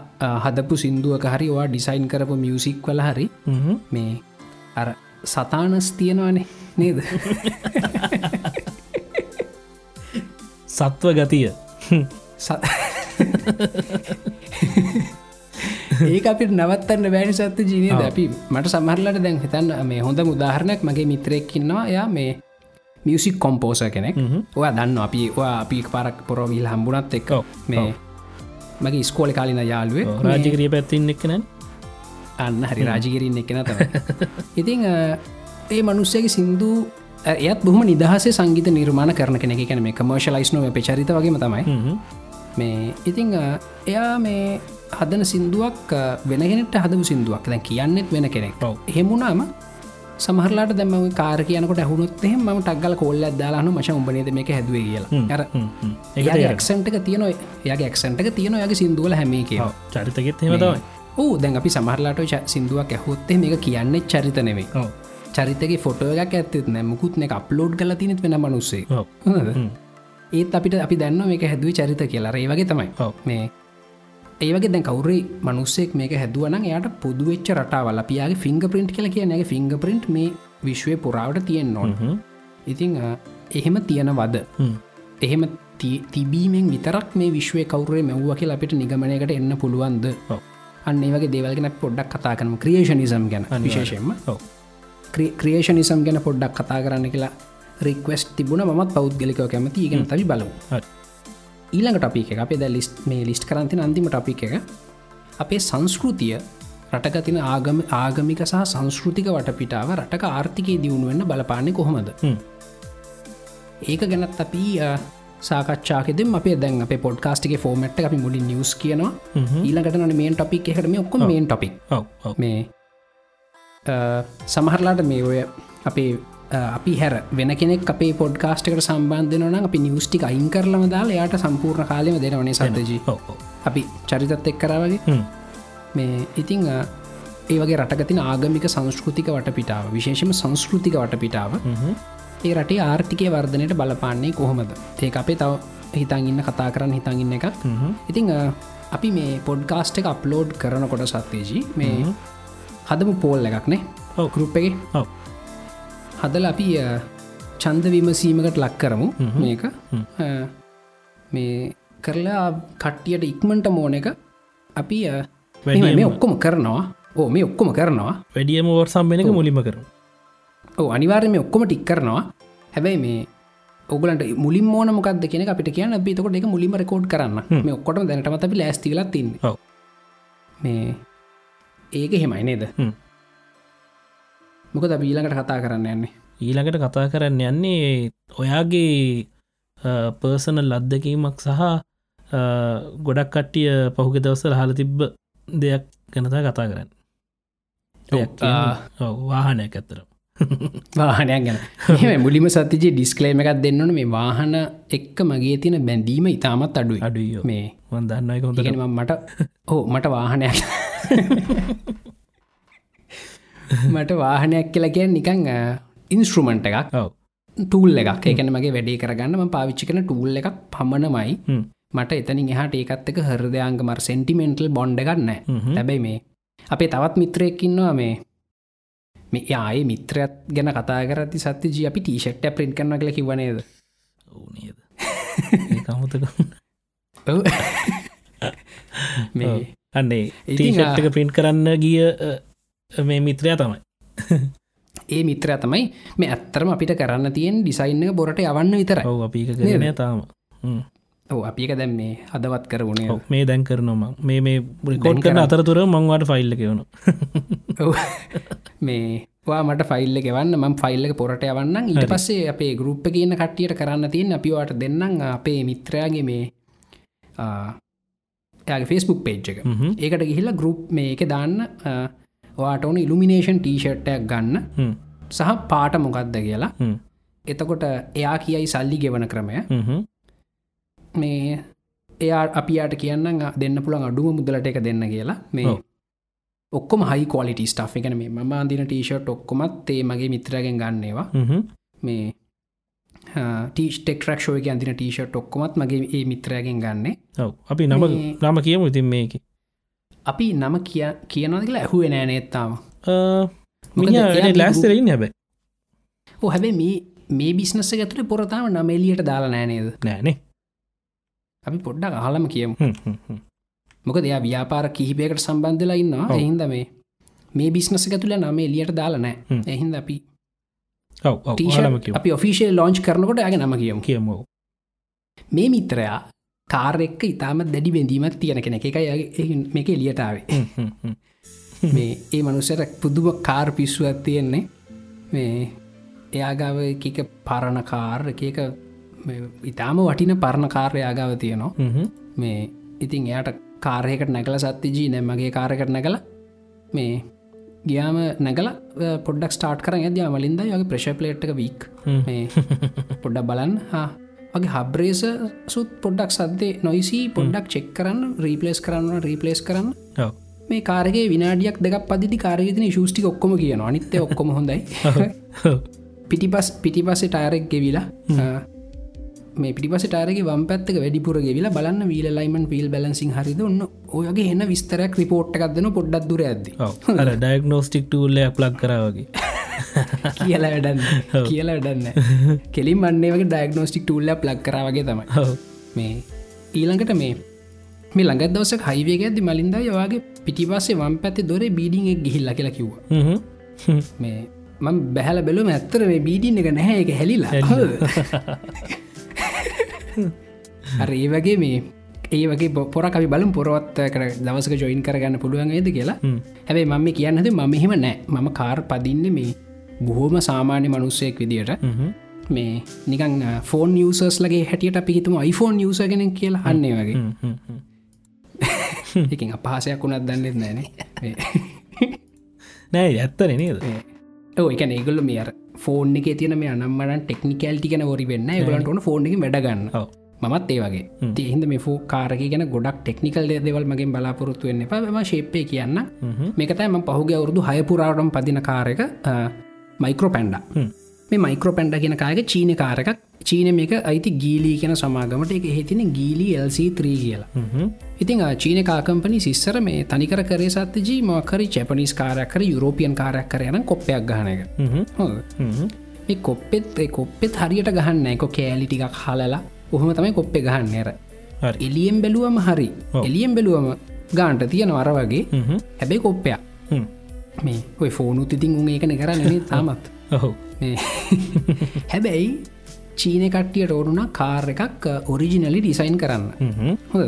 හදපු සිින්දුවක හරි වා ඩිසයින් කරපු මියසික් වල හරි මේ අර සතානස් තියෙනවානේ නේද? සත්ව ගතිය. ඒක අපි නවත්තන්න බෑනි සත්ත ජීනය අපි මට සමහරලට දැන් හිතන්න මේ හොඳ මුදාහරණයක් මගේ මිත්‍රයෙක්කින්නවා යා මේ මියසික් කොම්පෝස කෙනෙක්. ඔය දන්න අපි ඔයා අපි පාරක් පොරොවිල් හම්බුණත් එක්ක ඔව්, මේ මගේ ස්කෝල කාලින යාළුවේ රාජකරිය පැත්තින්න එක්කන අන්න හරි රාජගිරින් එකන තම ඉතිං ඒ මනුස්සයගේ සිින්දු එයත් බොහම නිදහසේ සංගීත නිර්මාණ කරන කෙනෙ කැන මේ කමර්ශලයිස් නොව පචරිත වගේම තමයි. මේ ඉතිං එයා මේ හදන සිින්දුවක් වෙනගෙනට හදපු සිින්දුවක්. දැන් කියන්නෙත් වෙන කෙනෙක්. හෙමුණම සමහරලාට දැම කාර කියනකට ඇහුණොත් එහෙම ම ටක්ගල කොල්ල දාලාන මශ උඹනේද මේක හැදුවේ කියලා. අර එක්සන්ටක තියන යාගේ එක්සන්ටක තියන යාගේ සිින්දුවල හැම කිය චරිතගෙත් හෙම තමයි. ඕ දැන් අපි සමහරලාට සිින්දුවක් ඇහොත්තේ මේක කියන්න චරිත නෙවෙයි ඔව. චරිතගේ ෆොටෝ එකක් ඇත්තෙත් නැමුකුත් එක අප්ලෝඩ් කල තිනෙත් වෙන මනුස්සේ? ඒත් අපිට අපි දන්න මේක හැදුව චරිත කියලා. ඒ වගේ තමයි. මේ ඒවගේ දැන් කවුරේ මනුස්සෙක් මේක හැදුවන එයාට පුදුවෙච්ච රටාවල. අපියාගේ ෆිංග පින්ට් කියල කියනගේ ෆිංග පින්ට් මේ විශ්වය පුරාවට තියෙන් නොන් ඉතිං එහෙම තියෙනවද? එහෙම තිබීමෙන් විතරක් මේ විශ්වය කවුරේ මෙව්ව කියලා අපිට නිගමනයකට එන්න පුළුවන්ද. අන්න ඒ වගේ දේවල්ගෙන පොඩ්ඩක් කතා කරම. ක්‍රියේෂනිසම් ගැන විශේෂයෙන්ම. ඔව. ක්‍රියේෂනිසම් ගැන පොඩ්ඩක් කතා කරන්න කියලා රික්වස් තිබුණ. මත් පෞද්ගලිකව කැමති ගෙන තවි බලමු ඊළඟ ටපික එක අපේ ද ලිස්ට් මේ ලිස්ට් කරන්තින අන්තිම ටපික එක අපේ සංස්කෘතිය රටකතින ආගම ආගමික සහ සංස්කෘතික වටපිටාව රටක ආර්ථිකය දියුණුවෙන්න්න බලපාන්නේ කොහොමද? ඒක ගැනත් අපි සාකච්ඡාකෙදම අපේ දැන් අප පොඩ්කාස්ටික ෆෝමට් අපි මුලින් නිියස් කියනවා. ඊළඟට න මේන් ටොපික් එකටම ඔක්කොම මේන් ටොපික් මේ සමහරලාට මේ ඔය අපේ අපි හැර වෙන කෙනෙක් අපේ පොඩ්කාස්ටකට සම්බන්ධන නම් අපි නිියස්ටික අයින් කරලම දාලා යාට සම්පූර්ණ කාලෙම දෙනවනේ සතජී අපි චරිතත් එක් කරවගේ මේ ඉතිං ඒ වගේ රටගතින ආගමික සංස්කෘතික වටපිටාව විශේෂම සංස්කෘතික වටපිටාව ඒ රටේ ආර්ථිකය වර්ධනයට බලපාන්නේ කොහොමද? ඒ අපේ තව හිතන් ඉන්න කතා කරන්න හිතන් ඉන්න එකක්. ඉතිං අපි මේ පොඩ්කාස්ට එක අප්ලෝඩ් කරනකොට සත්්‍යජී මේ හදමු පෝල් එකක්නේ ඔව්. ගරුප්පගේ ඔව හදල අපි චන්ද විමසීමකට ලක් කරමු. මේක. මේ කරලා කට්ටියට ඉක්මට මෝන එක අපි මේ ඔක්කොම කරනවා. ඕ මේ ඔක්කොම කරනවා. වැඩියම වර් සම්බෙනක මුලිම කරු ඕ අනිවාර්යම ඔක්කොම ටික් කරනවා. හැබැයි මේ ඔගලට මුලින් මෝන මොකක්ද කියෙන අපිට කියන පිතකොට එක මුලිම රකෝඩ් කරන්න. මේ ඔක්කොට දැනටමත අපි ලෑස්තිල තින්න. මේ ඒක හෙමයි නේද මොකද ඊළඟට කතා කරන්න යන්නේ? ඊළඟට කතා කරන්න යන්නේ ඔයාගේ පර්සන ලද්දකීමක් සහ ගොඩක් කට්ටිය පහුග දවසර හල තිබ්බ දෙයක් ගැනතා කතා කරන්න. වාහනයක් ඇත්තර <laughs> වාහනයක් ගැන. මුලිම සතිජ ඩිස්කලේම එකක් දෙන්නන මේ වාහන එක්ක මගේ තියෙන බැඳීම ඉතාමත් අඩුයි. අඩුයි මේ වන්දන්නයි හොඳ මට හෝ මට වාහනයක් <laughs> <laughs> මට වාහනයක් කියලා කිය නිකං ඉන්ස්ට්‍රමන්ට් එකක්. ටූල් එකක්. ඒකන මගේ වැඩේ කරගන්නම පාවිච්චි කන ටූල් එකක් පමණමයි. මට එතනින් එහට ඒකත් එක හරදයාංග මර සෙන්ටිමෙන්ටල් බොන්්ඩ ගන්න හැබැයි මේ අපේ තවත් මිත්‍රයක්කින්නවා මේ මේ ආය මිත්‍රයත් ගැන කතා කරති සත්‍ය ජී අපි ටීෂට්ට ප්‍රින්් කරන කල කිවනේද ඕනේද කමුතක මේ අන්නේ ටීෂට්ක පින්ට් කරන්න ගිය මේ මිත්‍රයා තමයි. <laughs> ඒ මිත්‍රය තමයි මේ ඇත්තරම අපිට කරන්න තියෙන් ඩිසයින්න බොරට යවන්න විතර අපි කරන තාම. ඔව අපික දැම් මේ හදවත් කරවුණේ මේ දැන් කරනොම මේ. මේ බරිකෝඩ් කරන අතරතුර මංවාට ෆයිල්ල කියවුණු මේ මට ෆයිල්ල ගෙවන්න ම ෆයිල්ල පොරට යවන්න ඊට පස්සේ අපේ ගරුප්ප කියන්න කට්ටියට කරන්න තියෙන් අපිවාට දෙන්නම් අපේ මිත්‍රයාගේ මේ ෆෙස්බුක් පේජ් එක. ඒකට ගිහිල්ලා ගරුප් මේ එක දාන්න වාට ඕන ඉල්ිනේෂන් ටීෂට්ටයක් ගන්න. සහ පාට මොකක්ද කියලා. එතකොට එයා කියයි සල්ලි ගෙවන ක්‍රමය. මේ එයා අපියට කියන්න දෙන්න පුළන් අඩුම මුදලට එක දෙන්න කියලා. මේ ඔක්කොම හයි කොලිට ස්ටා් එකන මේ ම අදින ටීෂට් ඔක්කොමත් ඒ මගේ මිත්‍රගෙන් ගන්නේවා මේ ටීස්ටෙක් රක්ෂෝය අදින ටීෂට් ඔක්කොමත් මගේ ඒ මිත්‍රයගෙන් ගන්නේ. අපි නම නම කියමු ඉතින් මේක අපි නම කිය කියනද කියලා ඇහුව නෑනේත්තාම ලෑස්තරයින් හැබැ ඕ හැබැ මේ මේ බිස්නස ඇතුට පොරතාව නමේලියට දාලා නෑනේද නෑනේ අපි පොඩ්ඩක් අහලම කියමු. මොක දෙයා ව්‍යාපාර කිහිපයකට සම්බන්ධලා ඉන්නවා. එහින්ද මේ මේ බිස්නස ඇතුළ නමේ එලියට දාලා නෑ. එහින්ද අපි අපි ඔෆිසිල් ලෝංච් කරනකොට ඇග නම කියමු. කියමු මේ මිත්‍රයා කාරෙක්ක ඉතාම දැඩි බැඳීමක් තියෙන කෙන එකයි මේක එලියටාවේ මේ ඒ මනුසර පුදුම කාර් පිස්සුවත් තියෙන්නේ. මේ එයාගාව එකක පරණ කාර් එකක ඉතාම වටින පරණ කාර්යයාගාව තියනවා. මේ ඉතින් එයාට කාරයකට නැකල සත්තිජී නැමගේ කාරකට නැකල මේ ගියාම නැගල පොඩක් ස්ටාර්ට් කර ඇද මලින්ද යගේ ප්‍රශප්ලේට්ක වීක් පොඩ්ඩක් බලන්න වගේ හබ්‍රේස සුත් පොඩ්ඩක් සද්දේ නොයිසි පොඩ්ඩක් චෙක් කරන්න රීපලේස් කරන්න රීපලේස් කරන්න. මේ කාරගේ විනාඩියක් දෙක් පදි කාරගතින ශෂ්ටි ඔක්කොම කියන අනිත්‍ය ඔක්කොම හොඳයි. <laughs> <laughs> පිටිපස් පිටිපස්සේ ටයරෙක් ගෙවිලා මේ පිටිපස ටාරගේ වම් පැත්තක වැඩිපුර ගෙවිලා බලන්න වීල ලයිමන් පිල් බැලන්සිං හරිද? ඔන්න ඔයගේ එන්න විස්තරයක් රිපෝට් එකක්දන පොඩ්ඩක් දුර ඇද ඩයිගනෝස්ටික් ටූල්ල ප්ලක් කරවගේ කියලා වැඩන්න <laughs> කියලා වැඩන්න කෙලින් අන්නේ වගේ ඩයිගනෝස්ටික් ටූල්ල ප්ලක් කරවගේ තමයි. මේ ඊළඟට මේ මේ ළඟත් දවස හයිවේක ඇති මලින්ද යවාගේ පිටිපස්සේ වම් පැත්තේ දොරේ බීඩිං එක් ගිහිල්ල කියලා කිව්ව. මේ මම බැහල බැලුම ඇත්තර මේ බීඩින් එක නැහැ. එක හැලිලා <laughs> <laughs> අර ඒ වගේ මේ ඒ වගේ පොර අපි බලම්. පොරවත් කර දවසක ජොයින් කරගන්න පුළුවන් ඒද කියලා. හැබයි මම කියන්නද මම එහෙම නෑ. මම කාර් පදින්න මේ බොහෝම සාමාන්‍ය මනුස්සයෙක් විදියට. මේ නිකන් ෆෝන් නිියසර්ස් ලගේ හැටියට අපි හිතුම iPhoneෆෝන් නිියසගෙන කියලා. හන්නේ වගේ. එකින් <laughs> අපහසයක් වුණත් දන්නෙත් නෑනේ නෑ. <laughs> ඇත්තන නේද? ඕ එක ඒගොල්ල මේ ෆෝන් එක තියන මේ අනම්මන ටෙක්නිකල්ටිකන ොරි වෙන්න ගලට ඕන ෆෝන් එක වැඩගන්න මත් ඒ වගේ. තිහිද මේ ෆෝ කාරක ගැන ගොඩක් ටෙක්නිකල් දෙවල් මගේ බලාපොරොත්තු වෙන්න පම ශේප්පය කියන්න මේකතයිම පහුගේ අවුරදු හයපුරාටම් පදින කාරක මයිකෝ පැන්ඩ මේ මයිකෝ පැන්ඩ කියෙන කාගේ චීන කාරකක්. චීන මේක අයිති ගීලී කියෙන සමාගමට. එක හිතින ගීලි LC3 කියලා. ඉතින් චීන කාකම්පනි සිස්සර මේ තනිකර කරේ සත්්‍යජී මකරි චැපනිස් කාරයක්කර යුරෝපියන් කාරයක් කරයන කොප්පයක් ගහනක මේ කොප්පෙත් කොප්පෙත් හරියට ගහන්න එක කෑලිටිකක් හලලා ඔහම තමයි කොප්පෙ ගහන්න ඇර එලියෙන් බැලුවම හරි. එලියෙන් බැලුවම ගාන්ට තියෙන වර වගේ. හැබැයි කොප්පයක්. මේ ඔය ෆෝනුත් ඉතින් උන් ඒකන කරන්න තාමත් හැබැයි චීන කට්ටියට ඕනුනා කාර් එකක් ඔරිජිනලි ඩිසයින් කරන්න. හොද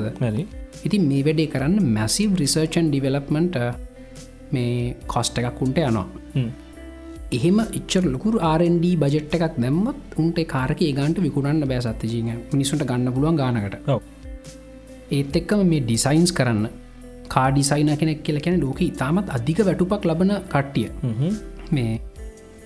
ඉතින් මේ වැඩේ කරන්න මැසිව් රිසර්චන් ඩිවලප්මන්ට මේ කොස්ට එකක් උන්ට යනවා. එහෙම එච්චර ලොකුර ආරන්ඩ බජට් එකක් දැම්මත් උන්ට කාරක ඒගන්ට විකුණන්න බෑ සත්තිජීන මිනිසුන්ට ගන්න පුළුවන් ගානකට. ඒත් එක්කම මේ ඩිසයින්ස් කරන්න කාඩිසයින කෙනෙක් කියල කැන ලෝක ඉතාමත් අධික වැටුපක් ලබන කට්ටිය. මේ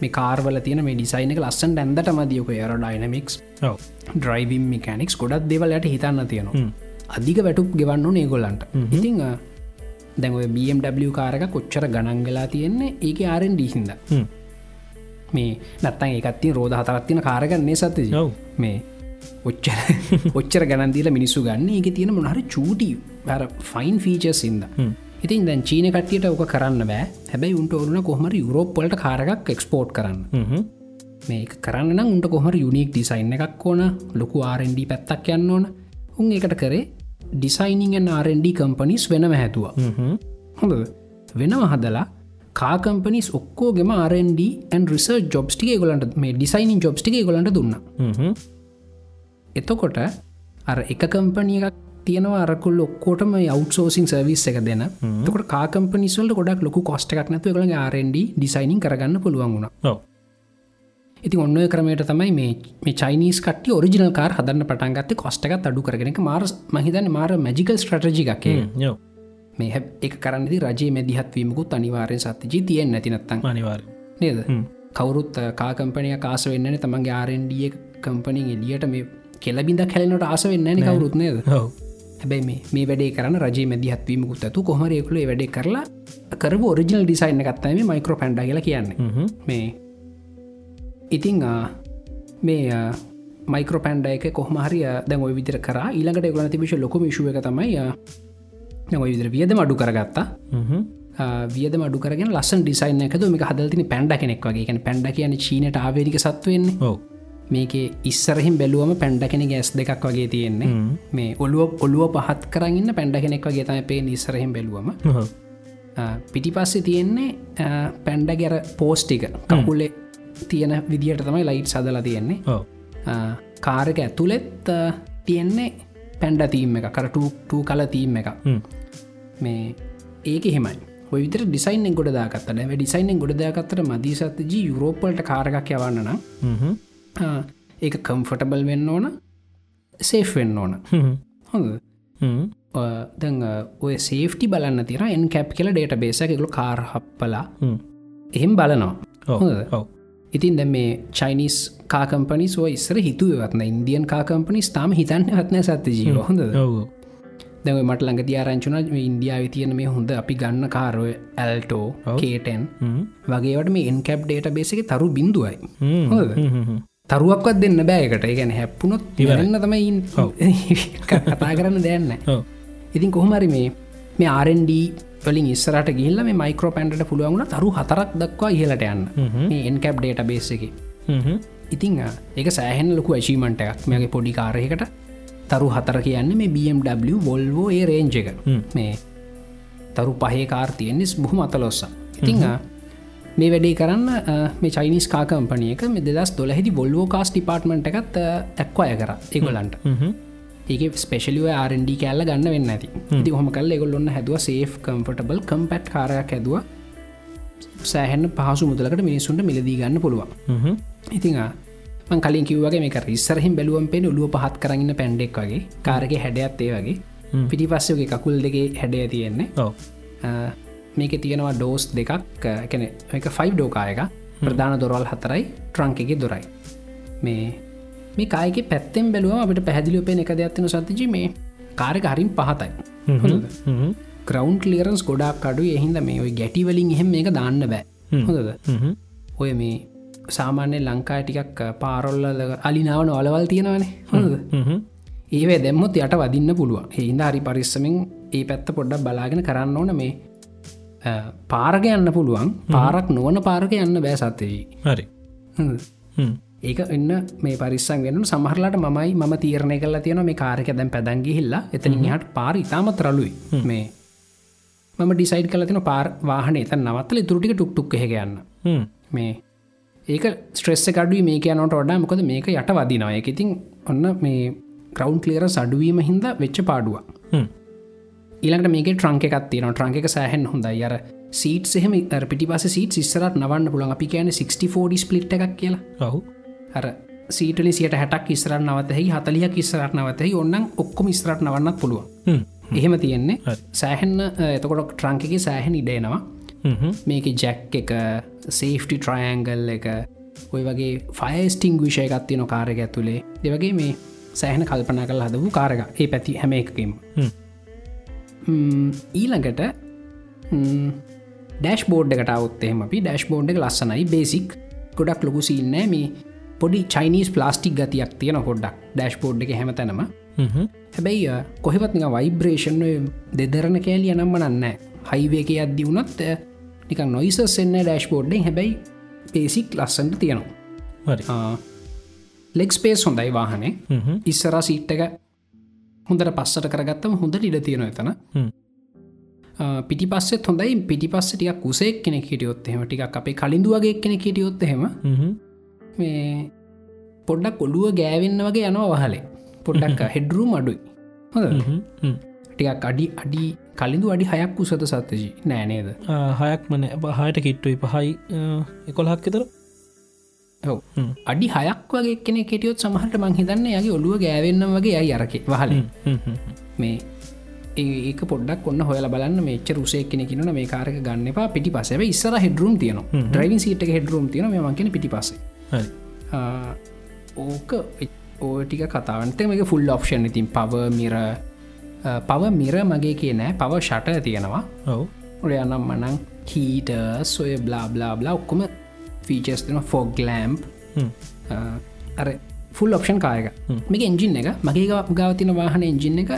මේ කාර්වල තියෙන මේ ඩිසයිනක ලස්සන් ඇන්දට මදියක එර ඩයිනමික්ස් ඔව. ඩ්‍රයිවිම් මිකනික්ස් ගොඩක් දෙවලට හිතන්න තියෙනවා. අධික වැටුප් ගෙවන්නු නේගොලන්ට ඉතිං දැන්ව BMW කාරක කොච්චර ගණන් වෙලා තියෙන්නේ? ඒක ආරෙන් ඩීහින්ද මේ නත්තන් ඒකත්තිය රෝධ හතරත්තින කාරගන්නේ සත්ති මේ ඔච්චර <laughs> ඔච්චර ගණන්දීල මිනිස්සු ගන්න. එක තියෙන මොනහර චූටි බැර ෆයින් ෆීචර් සිින්ද ඉතින් දැන් චීන කටියට ඕක කරන්න බෑ. හැබැයි උන්ට ඔරුණ කොහමර යුරෝප්පලට කාරගක් එක්ස්පෝට් කරන්න? මේක කරන්න උන්ට කොහමර යුනික් ඩිසයින් එකක් ඕන? ලොකු ආරන්ඩ පැත්තක් යන්න ඕන. උන් එකට කරේ ඩිසයිනිං ආරන්ඩ කම්පනිස් වෙනම හැතුවා හොඳ වෙනම හදලා කාකම්පනිස් ඔක්කෝගෙම ආරන්ඩන් රිස ජොබ්ස්ටික ගොලන්ට මේ ඩිසයිනින් ජොබ්ස්ටික ගොලන්ට දුන්න. එතකොට අර එක කම්පනියක් තියෙනවා අරකුල් ඔක්කෝටම අවට්සෝසින් සර්විස් එක දෙන. තකට කාකම්පනිස්වල්ට ගොඩක් ලොකු කොස්ට එකක් නැතු කළ ආරන්ඩ ඩිසයිනින් කරගන්න පුළුවන් වුණ. ඉතින් ඔන්න ක්‍රමයට තමයි මේ චයිනිස් කට ඔරිජිනල් කාර හදන්න පටන්ගත්ත කොස්ටක අඩු කරගෙන. මාර මහිතන මාර මජිකල් ස්ට්‍රටජිකක්ේ යෝ මේ එක කරන්නදි රජයේ මැදිහත්වීමකුත් අනිවාරයෙන් සත්තිජී තියෙන් නැතිනත්තන් අනිවාර නේද? කවුරුත් කාකම්පනය කාස වෙන්නන තමන්ගේ ආරන්ඩිය කම්පනින් එලියට මේ කෙලබිඳ කැලනට ආස වෙන්න කවරුත් නේද හැබැයි මේ මේ වැඩේ කරන රජ මැදිහත්වීමකුත් ඇතු. කොහමරයකුල වැඩේ කරලා කරව ඔරිජිනල් ඩිසයින්න ගත්තම මයිකෝ පැන්ඩ කියලා කියන්නේ. මේ ඉතිං මේ මයිකෝ පැන්ඩ එක කොහමහරි දැන් ඔය විදිර කර. ඊළඟට ගොන තිබිශ ලොකම ශුව තමයි ඔය විදිර වියද මඩු කරගත්තා. වියද මඩු කරගෙන ලස්සන් ඩිසයින් එකද? මේක හදල්තින පැන්ඩ කෙනෙක් වගේ. පැන්ඩ කියන චීනට ආවේරික සත්වවෙන්නේ ඔව මේක ඉස්සරහිම් බැලුවම පැන්ඩ කෙනෙ ගැස් දෙකක් වගේ තියෙන්නේ. මේ ඔලුව ඔලුව පහත් කරන්න පැන්ඩ කෙනෙක් වගේ තම පේ ඉස්සරහිම් බැලුවම. පිටිපස්සේ තියෙන්නේ පැන්ඩ ගැර පෝස්ටික කකුල්ලෙ තියෙන විදිහට තමයි ලයිට් සදලා තියෙන්නේ. කාරක ඇතුළෙත් තියෙන්නේ පැන්ඩ තීම් එක කරටූ කල තීම් එක මේ ඒක හෙමයි විතර ඩිසයින් ගොඩ දාකත්ත ැ ඩිසයින් ගොඩ දාකත්තර මදීසත්ත ජී යුරෝපල්ට කාරගක් යවන්න ඒක කම්ෆටබල් වෙන්න ඕන සේෆ් වෙන්න ඕන. හොඳ දැන් ඔය සේෆ්ටි බලන්න තිර එන් කැප් කියල ඩේට බේස එකකු කාර්හප්පලා එහෙම බලනවා. ඔව ඉතින් දැ මේ චයිනිස් කාකම්පනි සෝ ඉස්සර හිතුවත්න ඉන්දියන් කාකම්පනි තාම හිතන්න හත්නය සත්ත ජීව හොඳ දැව මට ළඟ තියාරංචුන ඉන්දියාව තියන මේ හොඳ අපි ගන්න කාරෝය ඇල්ටෝ කේටන් වගේවට මේ එන්කැප් ඩේට බේසක තරු බිඳුවයි. හොද තරුවක්වත් දෙන්න බෑකට ගැන හැප්පුුණොත් තිවරන්න තමයි <laughs> කතා කරන්න දෙයන්න ඔව. ඉතින් කොහොමරි මේ මේ ආරන්ඩ වලින් ඉස්සරට ගිල්ල මේ මයිකෝ පැන්ට පුළුවන්ගුණ තරු හතරක් දක්වා ඉහලට යන්න. මේ එන්කැප් ඩේට බේස එක. ඉතිං ඒක සෑහෙන් ලොකු ඇශීමට එකක්. මේගේ පොඩි කාරයකට තරු හතර කියන්න මේ BMW වොල්වෝ ඒ රේන්ජ එක. මේ තරු පහේ කාර් තියෙන්නෙස් බොහම අතලොස්ස ඉතිං මේ වැඩේ කරන්න මේ චයිනිස් කාකම්පනියක මෙ දෙදස් දොලහෙදි බොල්වෝ කාස් ටිපාර්ට්මට එකත් ඇක්වය කර ඒගොලන්ට ඒක ස්පේෂලිව ආරන්ඩ කෑල්ල ගන්න වෙන්න ඇති. ඉති හොම කල් එගොල්ලොන්න හැදුව සේෆ් කම්පටබල් කම්පැට් කාරයක් හැදවා. සෑහන් පහසු මුදලකට මිනිසුන්ට මිලදී ගන්න පුළුවන්. ඉතිං මං කලින් කිව්වගේ මේක රිස්සරහිම් බැලුවම් පෙන ඔලුව පහත් කරන්න පැන්ඩෙක් වගේ. කාරක හැඩයක්ත් ඒ වගේ. පිටි පස්සගේ කකුල් දෙගේ හැඩය තියෙන්නේ මේක තියෙනවා ඩෝස් දෙකක්. කැන එක ෆයි් ඩෝකායක ප්‍රධාන දොරවල් හතරයි ට්‍රංක එක දොරයි. මේ මේ කායක පැත්තෙන් බැලුව අපට පැදිලිව පෙන එක දෙයක්ත්වන සතිජ මේ කාරක හරින් පහතයි. ග්‍රවන්් ලියරන්ස් ගොඩක් කඩු එහින්ද මේ ඔයි ගැටිවලින් එහෙම මේක දාන්න බෑ. හොඳද? ඔය මේ සාමාන්‍ය ලංකා ටිකක් පාරොල්ල අලිනාවන ඔලවල් තියෙනවනේ. හොඳද? ඒවේ දැම්මොත් යට වදින්න පුළුවන්. හින්ද හරි පරිස්සමෙන් ඒ පැත්ත පොඩ්ඩක් බලාගෙන කරන්න ඕන මේ පාරක යන්න පුළුවන්. පාරක් නොවන පාරක යන්න බෑ සත්තවී හරි. ඒක එන්න මේ පරිස්සන් වෙන සමහරලාට මමයි ම තීරණය කල තියෙන මේ කාරක දැන් පැදැන්ගේ හිල්ලා එතනින් හට පාර ඉතාමත් රලුයි මේ මම ඩිසයිඩ් කලතින පාර් වාහන එත නවත්තල තුරටික ටුක්ටුක් හෙගන්න මේ ඒක ස්ට්‍රෙස්ස කඩුව මේක යනට වඩා. මොකද මේක යට වදිනවාය ඉතින් ඔන්න මේ කරවන්් කලියර සඩුවීම හින්ද වෙච්ච පාඩුව ඊළඟට මේක ට්‍රංක එකත් තියන ට්‍රංක එක සෑහෙන් හොඳයි. අර සීට් එහෙම පිටි පස සීට ඉස්සරට නවන්න පුළන් අපි කියන 64 ස්පලිට් එකක් කියලා. ඔහු අර සීටලි සියට හැටක් ඉස්රට නවතහහි හතලියක් ඉස්සරට නවතහහි ඔන්නන් ඔක්කොම ඉස්රට නවන්නත් පුළුවන්. එහෙම තියෙන්නේ. සෑහෙන්න එතකොට ට්‍රංකගේ සෑහෙන ඉඩේනවා මේක ජැක් එක සේෆ්ටි ට්‍රයන්ගල් එක ඔය වගේ ෆයිස්ටිං විෂයකත්තිය නො කාරක ඇතුළේ දෙවගේ මේ සෑහන කල්පනා කල් හදපු කාරක ඒ පැති හැම එකකින් ඊළඟට ඩෑශ් බෝඩ් එකට අවත්තෙම අපි ඩෑශ් බෝඩ් එක ලස්සනයි බේසික් ගොඩක් ලොකු සින්නෑ මේ පොඩි චයිනිස් ප්ලාස්ටික් ගතියක් තියෙන හොඩ්ඩක් ඩෑශ් බෝඩ් එක හැමතැනම. හැබැයි කොහෙවත් නික වයිබ්‍රේෂන් දෙදරන කෑලිය නම්ම නන්න හයිවේක අද්දි වුණත් නික නොයිසස් එන්න ඩෑශ් බෝඩ්ඩෙන් හැබැයි පේසික් ලස්සන්ට තියෙනවා. හරි. ලෙක් ස්පේස් හොඳයි වාහනේ. ඉස්සරා සීට්ටක හොඳට පස්සට කරගත්තම හොඳට ඉඩ තියෙන එතන. පිටි පස්සෙත් හොඳයි. පිටි පස්ස ටික කුසෙක් කෙනෙ හිටියොත් එහෙම ටික් අපේ කලින්දුවගේ කෙනෙ හිටියොත් එහෙම. මේ පොඩ්ඩක් ඔළුව ගෑවෙන්න වගේ යනවා වහලේ. පොඩ්ඩක් හෙඩරුම් අඩුයි. හොඳ ටිකක් අඩි අඩි කලින්දු අඩි හයක් උසත සත්තජී නෑනේද හයක් මන හයට කිට්ටුයි. පහයි එකොළහක් එතර අඩි හයක් වගේ කෙනෙ කෙටියොත් සමහට මං හිතන්න යගේ ඔළුව ගෑවෙන්න වගේ අයි අරක වහල. මේ ඒක පොඩක් ඔන්න හොල බලන්න මේච රුසේ කෙනෙ කින මේ කාරක ගන්න එපා පිටි පසව ඉස්සර හෙඩරුම් තියන ්‍රයිවින් සිට හෙඩරුම් තියන මකින පිටි පස ඕක ඕටික කතාවන්ත මේක ෆුල් ඔප්ෂන් ඉතින් පව මිර පව මිර මගේ කියනෑ පව ෂට තියෙනවා. ඔවු. ඔය අනම් මනං කීට සොය බ්ලා බ්ලා බ්ලා ඔක්කොම ෆීචස් තින ෆොග් ලෑම්ප් අර ෆුල් ඔප්ෂන් කායක මේක එන්ජින් එක. මගේ ගාවතින වාහන එන්ජින් එක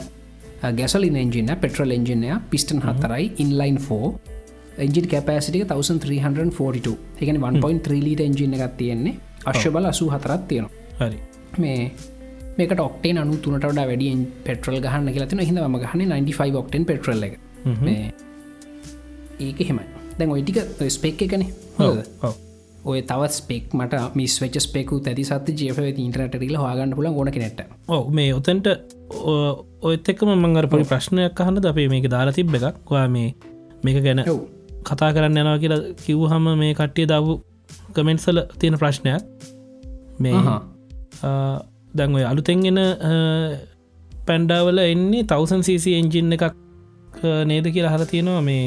ගැසලින් එන්ජින පෙට්‍රල් එන්ජිනය පිස්ටන් හතරයි ඉන්ලයින් ෝ එජි කැපසිටික 1342 එකන 1.3 ලීට එන්ජින එකක් තියෙන්නේ. අශ්‍ය බල අසු හතරත් තියෙනවා. හරි. මේ මේක ඔක්ටේ අනු තුනට වැඩියෙන් පෙට්‍රල් ගහන්න කියලතින හිද ම ගහන 95 ඔක්ටන් පෙට්‍රල් එක. ඒක හෙමයි දැන් ඔයිටික ස්පෙක් එකන ඔය තවත් ස්පෙක් මට මිස් වෙච් ස්පෙකු ඇති සත් ජව ඉන්ටරට රිල හගන්න පුල ගොන කෙනෙට ඔව මේ ඔතැන්ට ඔයත් එක්කම මංගර පොඩි ප්‍රශ්නයක් අහන්න අපේ මේක දාලා තිබ්බ එකක්. වා මේ මේක ගැන කතා කරන්න යනවා කියලා කිව් හම මේ කට්ටිය දව් කමෙන්ට්සල තියෙන ප්‍රශ්නයක්. මේ දැන් ඔය අලුතෙන්ගෙන පැන්ඩාවල එන්නේ තවසන් සීසි එන්ජින් එකක් නේද කියලා හර තියෙනවා. මේ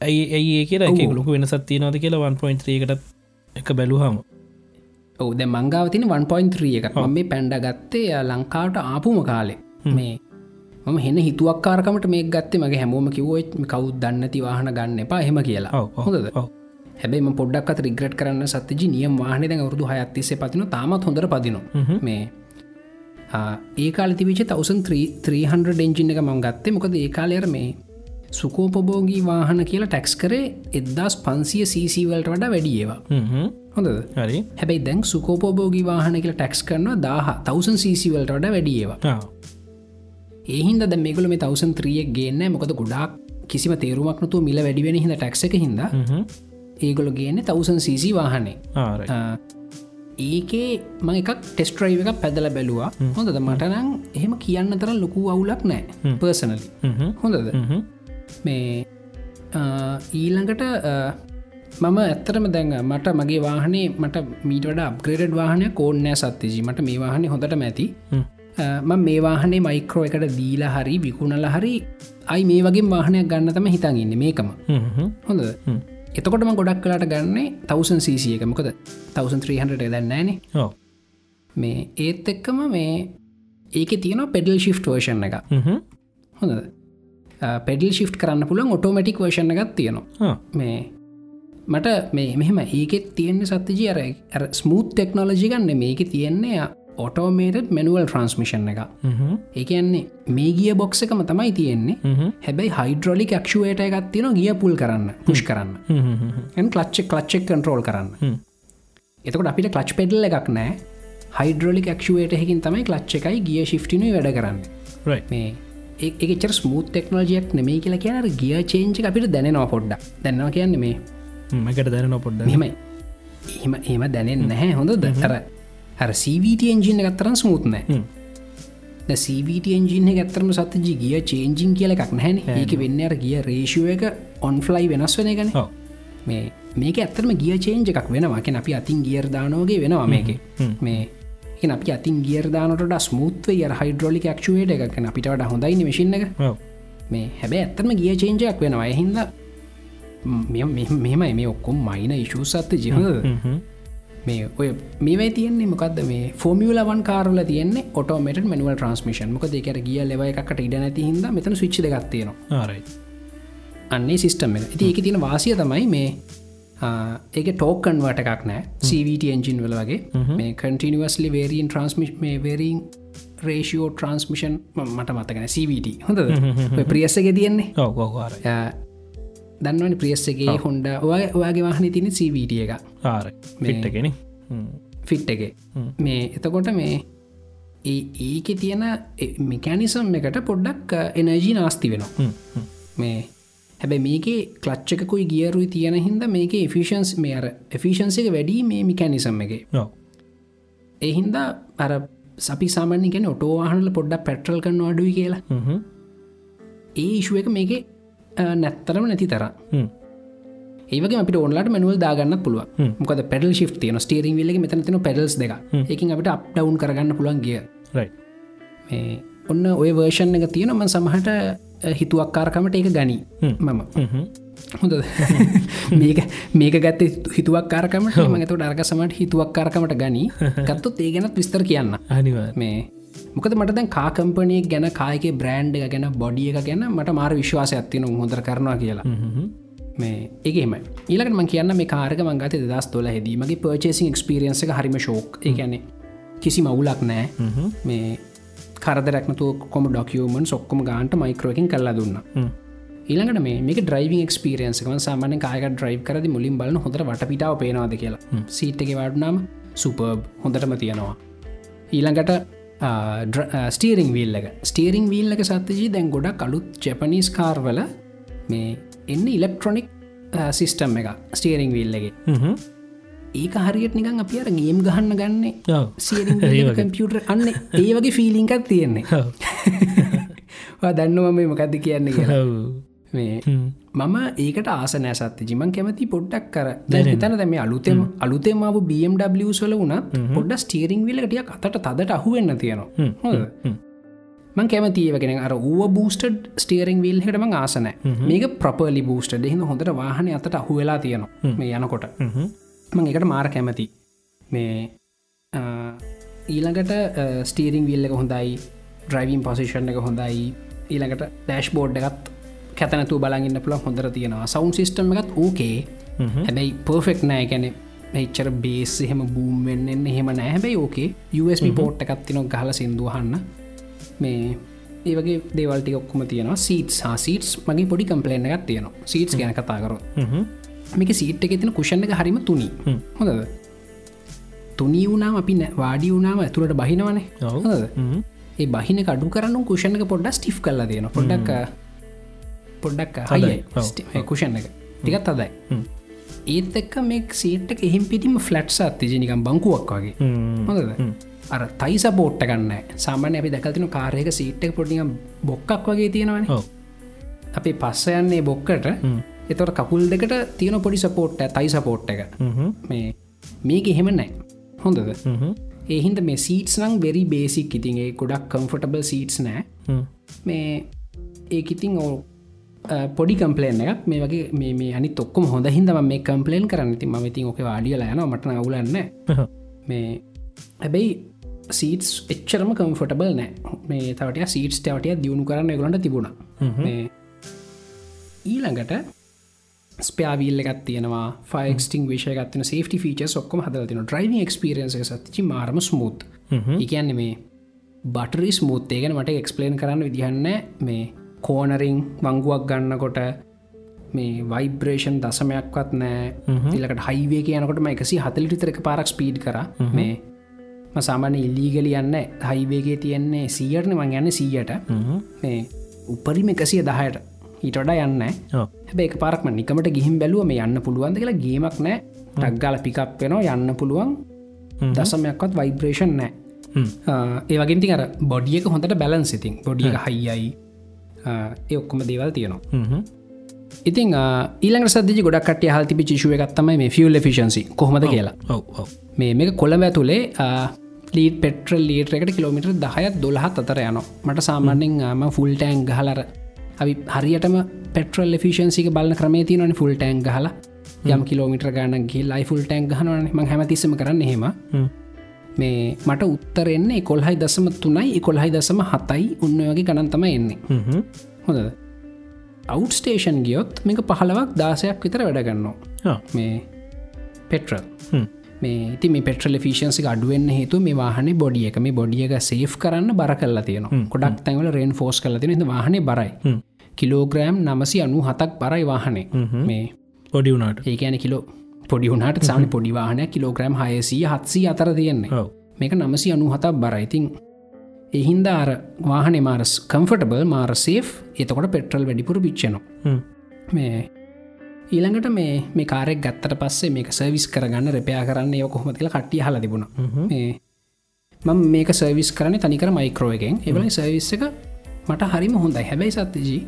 ඇයි ඇයි කියලා? එක ලොකු වෙනසත් තියනවද කියලා 1.3 එකටත් එක බැලුහම ඔව ද මංගාව තින 1.3 එක ම මේ පැන්ඩ ගත්තේ ලංකාවට ආපුම කාලේ. මේ මම හෙන හිතුවක්කාරකමට මේ ගත්තේ මගේ හැමෝම කිවෝච් කවු් දන්නති වාහන ගන්න එපා හෙම කියලා. හොඳද? හැබැයිම පොඩ්ඩක් රිග්‍රට් කරන්න සත්්‍යජි නියම් වාහන දැ වරුදු හයත්තිසේ පතින තාමත් හොඳර පදින මේ ඒකාල තිවිච 1300 එන්ජින එක මං ගත්තේ. මොකද ඒකාලයර මේ සුකෝපභෝගී වාහන කියලා ටැක්ස් කරේ එදදාස් පන්සිය සීසීවලට වඩා වැඩියවා හොඳ හරි. හැබයි දැන් සුකෝපභෝගී වාහන කියලා ටැක්ස් කරනවා දාහ තවසන් සීසිවලට වඩා වැඩියවා ඒහින්ද ද මේකල මේ තවසන් ත්‍රියක් ගේන්න මොකද ගොඩක් කිසිම තේරුමක්නතු මිල වැඩිවෙන හිද ටැක්ස එක හිද ඒගොල ගේන්න තවසන් සීසි වාහනේ. ඒකේ ම එකක් ටෙස්ට්‍රයිව එකක් පැදල බැලවා. හොඳද? මටනං එහෙම කියන්න තර ලොකු අවුලක් නෑ පර්සනලි හොඳද මේ ඊළඟට මම ඇත්තරම දැන් මට මගේ වාහනේ මට මීට වඩ අප්ග්‍රේඩ් වාහනය කෝන්නෑ සත්්‍යජී. මට මේ වාහනේ හොඳට මැති ම මේ වාහනේ මයිකරෝ එකට දීලා හරි විකුණල හරි අයි මේ වගේ වාහනයක් ගන්න තම හිතන් ඉන්න මේකම. හොඳ එතකොටම ගොඩක් කලාට ගන්නේ තවසන් සීසියක මොකද? 1300 දන්නෑන මේ ඒත් එක්කම මේ ඒක තියෙන පෙඩල් ශිෆ් වර්ෂන් එක. හොඳ පෙඩල් ශිෆ් කරන්න පුළන් ඔටෝමටික් වර්ෂණ එකත් තියෙනවා. මේ මට මේ මෙහෙම ඒකෙත් තියෙන්නේ සත්තිජී අර ස්මූත් ටෙක්නෝලජි ගන්න මේක තියෙන්නේ ඔටෝමේට මනුවල් ට්‍රන්ස්මිෂන් එක ඒකන්නේ මේ ගිය බොක්ස එකම තමයි තියෙන්නේ. හැබැයි හයිඩ්‍රොලික් ක්ෂුවේට එකත් තියෙන ගිය පුල් කරන්න පුෂ් කරන්න. කලච්ච කලච්චෙක් කන්ට්‍රෝල් කරන්න. එතකට අපිට කලච් පෙඩල් එකක් නෑ හයිඩ්‍රොලික් ක්ෂුවේට හකින් තමයි කලච්ච එකයි ගිය ශිෆ්ටින වැඩ කරන්න. මේ ඒචර ස්මූත් ටෙක්නෝජියක් නෙමේ කියලා කියන ගිය චේංචි අපිට දැනවා පොඩ්ඩ දැන්නවා කියන්න මේ. මකට දැන පොඩ්ඩ හෙමයි එම එම දැනෙන් නැහැ හොඳ දතර අර CVT එන්ජින එකත්තරන් ස්මූත්නෑ සීවිට එන්ජින ඇත්තරම සතජි ගිය චේන්ජින් කියල එකක් නැහැන. ඒක වෙන්න අර ගිය රේෂුව එක ඔන්ෆලයි වෙනස් වන ගැන. මේ මේක ඇත්තරම ගිය චේන්ජ එකක් වෙනවාක අපි අතින් ගියර්දානෝගේ වෙනවා මේක. මේ එක අපි අතින් ගියර්දානට ස්මුත්ව ය හයිඩරෝලික ක්ෂුවේට එකක් අපිට වඩ හොඳයින මශින්න එක. මේ හැබැ ඇත්තම ගිය චේන්ජයක් වෙනවා. එහින්ද මෙමයි මේ ඔක්කොම් මයින ඉශූ සත්ත හ්ම්. මේ ඔය මේ තියන්නේ. මොකද මේ ෆෝමියලවන් කාරල තියන්නේ ඔටෝමට මනුවල් ට්‍රන්ස්මිෂන් මොක දෙකර ගිය ලෙව එකට ඉඩ නැති හිද මෙතන ස්විච් ගත්තියෙනවා අන්නේ සිිස්ටම් එක. ඉති එක තියෙන වාසිය තමයි මේ ඒක ටෝකන් වට එකක් නෑ. CVT එන්ජින් වල වගේ. මේ කටිනිවස්ලි වේරීන් ට්‍රන්ස්මිෂ් මේ වේරීන් රේෂෝ ට්‍රන්ස්මිෂන් මට මතකන CVT හොඳ ප්‍රියස්සක තියෙන්නේ? ඔවාරයි දන්නවන ප්‍රියස්සගේ හොන්ඩ ඔය ඔයාගේ වාහන තින CVT එක ආරයි. පිට්ටගෙන ෆිට් එක මේ එතකොට මේ ඒක තියෙන මෙකැනිසම් එකට පොඩ්ඩක් එනජී නාස්ති වෙනවා. මේ හැබැ මේක කලච්චකුයි ගියරුයි තියෙන හින්ද මේක එෆිෂන්ස් මේ අර එෆිෂන්සික වැඩි මේ මිකැනිසම් එක. එහින්ද අර සපි සාමාන්‍යකෙන ඔටෝවාහනල පොඩ්ඩක් පැට්‍රල් කන්න අඩුයි කියලා. ඒ ඉශුව එක මේක නැත්තරම නැති තර ඒක අපට ඔන්ලට මනුවල් දාගන්න පුළුව මොකද පෙඩල් ශි් තියන ස්ටේරින් විල්ල මෙතන තින පෙඩල්ස් දෙක එකින් අපට අප් ඩවන්් කරගන්න පුළන් ගිය ඔන්න ඔය වර්ෂන් එක තියෙනම සමහට හිතුවක්කාරකමට ඒක ගනී. මම. හොඳ මේක මේක ගත්ත හිතුවක් කාරකමට මගත ඩර්ග සමට හිතුවක් කාරකමට ගනී. <laughs> ගත්තොත් ඒ ගැනත් විස්තර කියන්න. අනිවා මේ මොකද මට දැන් කාකම්පනය ගැන කායක බ්‍රන්ඩ් එක ගැන බොඩිය එක ගැන මට මාර විශ්වාස ඇත්තින හොඳර කරනවා කියලා. මේ ඒගේම ඊලකට ම කියන්න මේ කාරක මංගත දස් තොල හෙදීමගේ පර්චේසින් එක්ස්පිරියන්ස එක හරිම ශෝක් ඒගැනෙ කිසි මවුලක් නෑ. මේ කරදරක්නතු කොම ඩොකියමන් සොක්කොම ගාන්ට මයිකරෝකින් කල්ලා දුන්න. ඊළඟට මේ මේක ඩ්‍රයිවිං ක්ස්පිරියන්සකම සාමාන කායක ඩ්‍රයි් කරද මුලින් බලන හොඳට වටපිටාව පේනවාද කියලා. සීට් එක වඩනම් සුපර්බ් හොඳටම තියෙනවා. ඊළඟට ස්ටීරිං වීල් එක. ස්ටීරිං වීල් එක සත්තජී දැන් ගොඩක් අලුත් ජැපනිස් කාර්වල මේ එන්න ඉලෙක්ට්‍රොනික් සිිස්ටම් එක. ස්ටේරිං විල්ලගේ ඒක හරියට නිකන් අප අර ගේම් ගහන්න ගන්නේ. සිරිං කම්පියුටර් අන්න ඒ වගේ ෆිලිංකක් තියෙන්නේ. <laughs> දන්නවම මොකක්ද කියන්න කියලා. මම ඒකට ආසනෑ සත්‍ය. ජිමන් කැමති පොඩ්ඩක් කර තන දැම අලුතෙම අලුතෙමාව BMW සොල වුණත් පොඩ්ඩ ස්ටේරිං විලටිය අතට තදට අහුවෙන්න තියෙනවා. හො මං කැමතියවගෙන අර ඌ බූස්ටඩ් ස්ටේරිං විල් හටම ආසනෑ මේක ප්‍රපලි බූස්ට දෙහිඳ හොඳට වාහන අතට අහුවෙලා තියෙනවා. මේ යනකොට මං එකට මාර කැමති. මේ ඊළඟට ස්ටීරිං විල්ල එක හොඳයි ඩ්‍රයිවින් පොසිෂන් එක හොඳයි ඊළඟට ඩෑශ් බෝඩ් එකත් කැතනතු බලගන්න පුළ හොඳර තියෙනවා. සවන්් සිිස්ටම් එකත් ඕකේ හැබැයි පර්ෆෙක්් නෑ. ගැන එච්චර බේස් එහෙම බූම් වෙන්නෙන් එහෙම නෑ. හැබැයි ඕකේ USB පෝට් එකත්තිනො ගහල සිින්දුවහන්න මේ ඒවගේ දේවල්ටි ඔක්කොම තියෙනවා. සීට් හා සීටස් මගේ පොඩි කම්පලේන එකක් තියෙනවා. සීටස් ගැන කතා කර මේක සීට් එක තින කුෂණ එක හරිම තුනි. හොඳද? තුනී වුණාම අපි වාඩි වුණාම ඇතුළට බහිනවනේ. හොඳද? ඒ බහින කඩු කරන්නු කුෂණක පොඩ්ඩ ස්ටිෆ් කල්ල තියෙන පොඩ්ඩක් පොඩ්ඩක් හයි කුෂණ එක. ටිකත් අදයි ඒත් එක්ක මේ සීට් එහෙම පිටිම ෆලට්ස් අත්තිජනිකම් බංකුවක් වගේ. හොඳද? අර තයි සපෝට්ට ගන්න සාමාන්‍ය අපි දැකතින කාරයක සීට්ක පොඩිය බොක්කක් වගේ තියෙනවන. අපි පස්ස යන්නේ බොක්කට එතොට කකුල් දෙකට තියෙන පොඩි සපෝට්ට තයි සපෝට් එක මේ මේක එහෙම නෑ හොඳද? ඒහින්ද මේ සීටස් නං වෙරි බේසික් ඉතින් ඒ ගොඩක් කම්ෆටබල් සීටස් නෑ මේ ඒක ඉතින් ඕ පොඩි කම්පලේන එකක්. මේ වගේ මේ අනි තොක්කොම හොඳ හිදම මේ කම්පලේන් කරන්න. ති ම ඉතින් ඕක වාඩියල යන මටන අවුලන්න මේ හැබැයි සීටස් එච්චරම කම්ෆටබල් නෑ මේ තවටය සීටස් තවටය දියුණු කරන්න ගලට තිබුණ. ඊළඟට ස්පයාවිල්ල එකත් තියෙනවා ෆයික්ස්ටිං විෂයගත්න සේටි ෆීච ඔක්කම හදලතින ්‍රයිවි ක්ස්පිරියන්ස සතිචි මාරම ස්මූත් එකන්න මේ බටරි ස්මූත්තේ ගැන මට එක්ස්පලේන් කරන්න විදිහන්න මේ කෝනරිං වංගුවක් ගන්නකොට මේ වයිබ්‍රේෂන් දසමයක්වත් නෑ තිලකට හයිවේ යනකොට එකසි හතලිටතරක පාරක් ස්පීඩ් කර. මේ සාමාන ඉල්ලීගල යන්න හයිවේගේ තියෙන්නේ සීයටන මං යන්න සීයට මේ උපරිම එකසිය දහයට ඊටඩ යන්න හැබේ පාරක්ම නිකමට ගිහිම් බැලුව මේ යන්න පුළුවන්ද කියලා ගේමක් නෑ ටක්ගල පිකක් වෙනවා යන්න පුළුවන්. දසමයක්වත් වයිබ්‍රේෂන් නෑ ඒ වගේති අර බොඩියක හොඳට බැලන්ස් ඉතින්. බොඩියක හයියි ඒ ඔක්කොම දේවල් තියෙනවා. ඉතින් ඊළඟ සදදි ගොඩක් හල්ති චිෂුව එකත්තම මේ ෆියල් ෆිෂන්සි කොහොමද කියලා. මේ මේක කොළඹ ඇතුළේ ලීට පෙට්‍රල් ලීට එකට කිලෝමිටර් දහයත් දොළහත් අතර යන මට සාමාන්‍යෙන් ම ෆුල් ටෑන් ගහලර අපි හරියටම පෙට්‍රල් ෆිෂන්සික බලන ක්‍රමේ තියනන ෆුල් ටෑන් හලා යම් කිලෝමිටර ගණන්ගේ ලයි ෆුල් ටෑන් ගහනවන. ම හැමතිසම කරන්න හෙම. මේ මට උත්තරෙන්නේ කොල්හයි දසම තුනයි එකොල්හයි දසම හතයි. උන්න වගේ ගණන්තම එන්නේ. හොඳ අවට් ස්ටේෂන් ගියොත් මේක පහලවක් දාසයක් විතර වැඩගන්නවා මේ පෙට්‍රල් මේ ති මේ පෙට්‍රල් ෆිෂන්සි අඩුවෙන් හේතු මේ වාහන බොඩිය එක මේ බොඩියක සේෆ් කරන්න බර කල්ලා තියෙන කොඩක් තැවල රෙන් ෆෝස් කල තියෙන වාහන බරයි. කිලෝග්‍රෑම් නමසි අනු හතක් බරයි වාහනේ. මේ පොඩි වුණට. ඒකන කිලෝ පොඩි වුණට සාන පොඩිවාහනය කිලෝග්‍රම් හයසී හත්සී අතර තියෙන්නේ. මේක නමසි අනු හතක් බරයිතින් එහින්ද අර වාහන මාරස් කම්ෆටබල් මාර සේෆ් එතකොට පෙට්‍රල් වැඩිපුර පිච්චනවා. මේ ඊළඟට මේ මේ කාරෙක් ගත්තට පස්සේ මේක සර්විස් කරගන්න රෙපයා කරන්න යක කොහොමතිල කට්ටිය හල තිබුණ. මේ මම මේක සර්විස් කරන තනිකර මයිකරෝ එකෙන්. එවල සර්විස් එක මට හරිම හොඳයි. හැබැයි සත්තිජී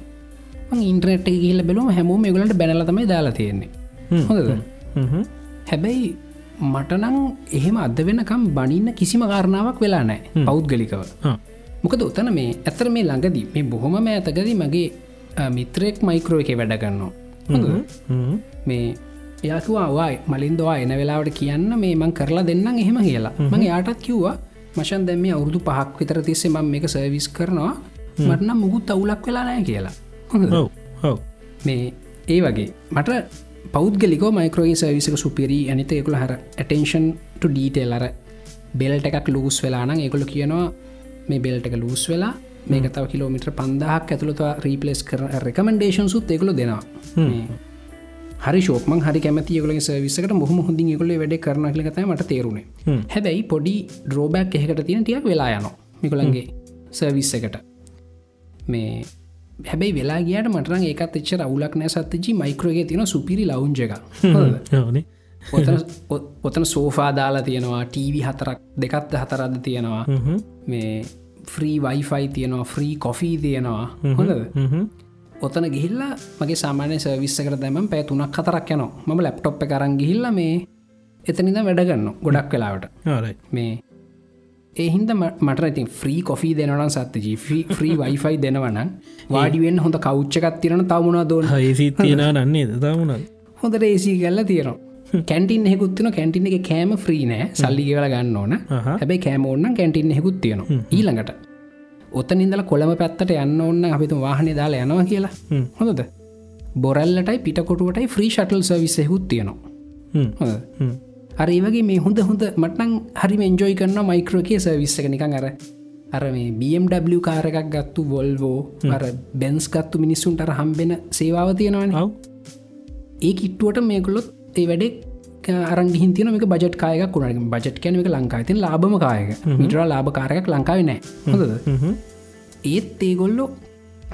ඉන්ට්‍රනෙට් කියල බැලුම හැමෝම ගලට බැනල තමයි දාලා තියෙන්නේ. හොඳද? හැබැයි මටනං එහෙම අද වෙනකම් බනින්න කිසිම කාරණාවක් වෙලා නෑ පෞද්ගලිකව. මොකද උතන මේ ඇතර මේ ළඟදී මේ බොහොම ඇතකදී මගේ මිත්‍රෙක් මයිකරෝ එක වැඩගන්නවා මේ එයාතුවාවායි මලින්දවා එන වෙලාවට කියන්න මේ මං කරලා දෙන්නම් එහෙම කියලා. මගේ යාටත් කිව්වා මශන් දැම අවුරදු පහක් විතර තිස්සේ මම මේක සර්විස් කරනවා. මටනම් මුකුත් අවුලක් වෙලා නෑ කියලා. මේ ඒ වගේ. මට පෞද්ගලික මයිකරෝගේ සවිසක සුපිරී අනිත එකකුල හර ඇටේෂන්ට ඩීටේල් අර බෙල්ට එකක් ලූස් වෙලාන ඒකොල කියනවා මේ බෙල්ට එක ලූස් වෙලා මේක තව කිලෝමිට්‍ර පන්දහක් ඇතුළත රීපලස් කර රෙකමෙන්ඩේෂන් සුත් එකුල දෙනවා හරි ශෝක්ම හරි කැමති ගල සවිසකට මොහම හොඳින් ගොල වැඩ කරන ලකත මට තේරුණේ හැබැයි පොඩි ඩ්‍රෝබැක් එහකට තියෙන ටියක් වෙලා යනවා මිකොළන්ගේ සර්විස් එකට. මේ හැබැයි වෙලා ගියට මටරන් ඒකත් එච්චර අවුලක් නෑ සත්තජි මයිකරෝගේ තියෙන සුපිරි ලවුන්ජ එක ඔතන සෝෆා දාලා තියෙනවා ටීවි හතරක් දෙකත්ද හතරද තියෙනවා. මේ ෆ්‍රී වයිෆයි තියෙනවා ෆ්‍රී කොෆී තියෙනවා. හොඳද ඔතන ගිහිල්ලා මගේ සාමානය සවිස්සකට දැම පැ තුනක් කතරක් යනවා. මම ලැප්ටොප් කරන් ගිහිල්ල මේ එතනිද වැඩගන්න ගොඩක් වෙලාවට. මේ ඒහින්ද මට ඉතින් ෆ්‍රී කොෆී දෙනවන සත්තජී ෆ්‍රී වයිෆයි දෙනවන වාඩිුවෙන් හොඳ කෞච්චකත් තිරන තමුණා දෝන ඒසි තියෙන නන්නේ තමුණ හොඳට ඒසි කල්ල තියෙනවා. කැන්ටින් හෙකුත්තින කැන්ටින එක කෑම ෆ්‍රී නෑ. සල්ලි කියල ගන්න ඕන. හැබයි කෑම ඔන්න කැන්ටින් හෙකුත් තියෙනවා. ඊළඟට ඔතන ඉඳල කොළම පැත්තට යන්න ඔන්න අපිතු වාහනය දාලා යනවා කියලා. හොඳද? බොරල්ලටයි පිටකොටුවටයි ෆ්‍රී ෂටල් සවිස හෙකුත් තියෙනවා. අර ඒවගේ මේ හොඳ හොඳ මටනං හරි එන්ජෝයි කරන්න මයිකරෝකේ සවිස්සක නිකං අර අර මේ BMW කාරකක් ගත්තු වොල්වෝ අර බැන්ස් ගත්තු මිනිස්සුන්ට හම්බෙන සේවාව තියෙනවන. ඒ කිට්ටුවට මේකුලොත් ඒ වැඩෙක් අරංගිහින් තියන මේක බජට් කායක කුණට බජට් කැන එක ලංකායි තින් ලාබම කායක මිටර ලාභකාරයක් ලංකාව නෑ. හොඳද? ඒත් ඒගොල්ලො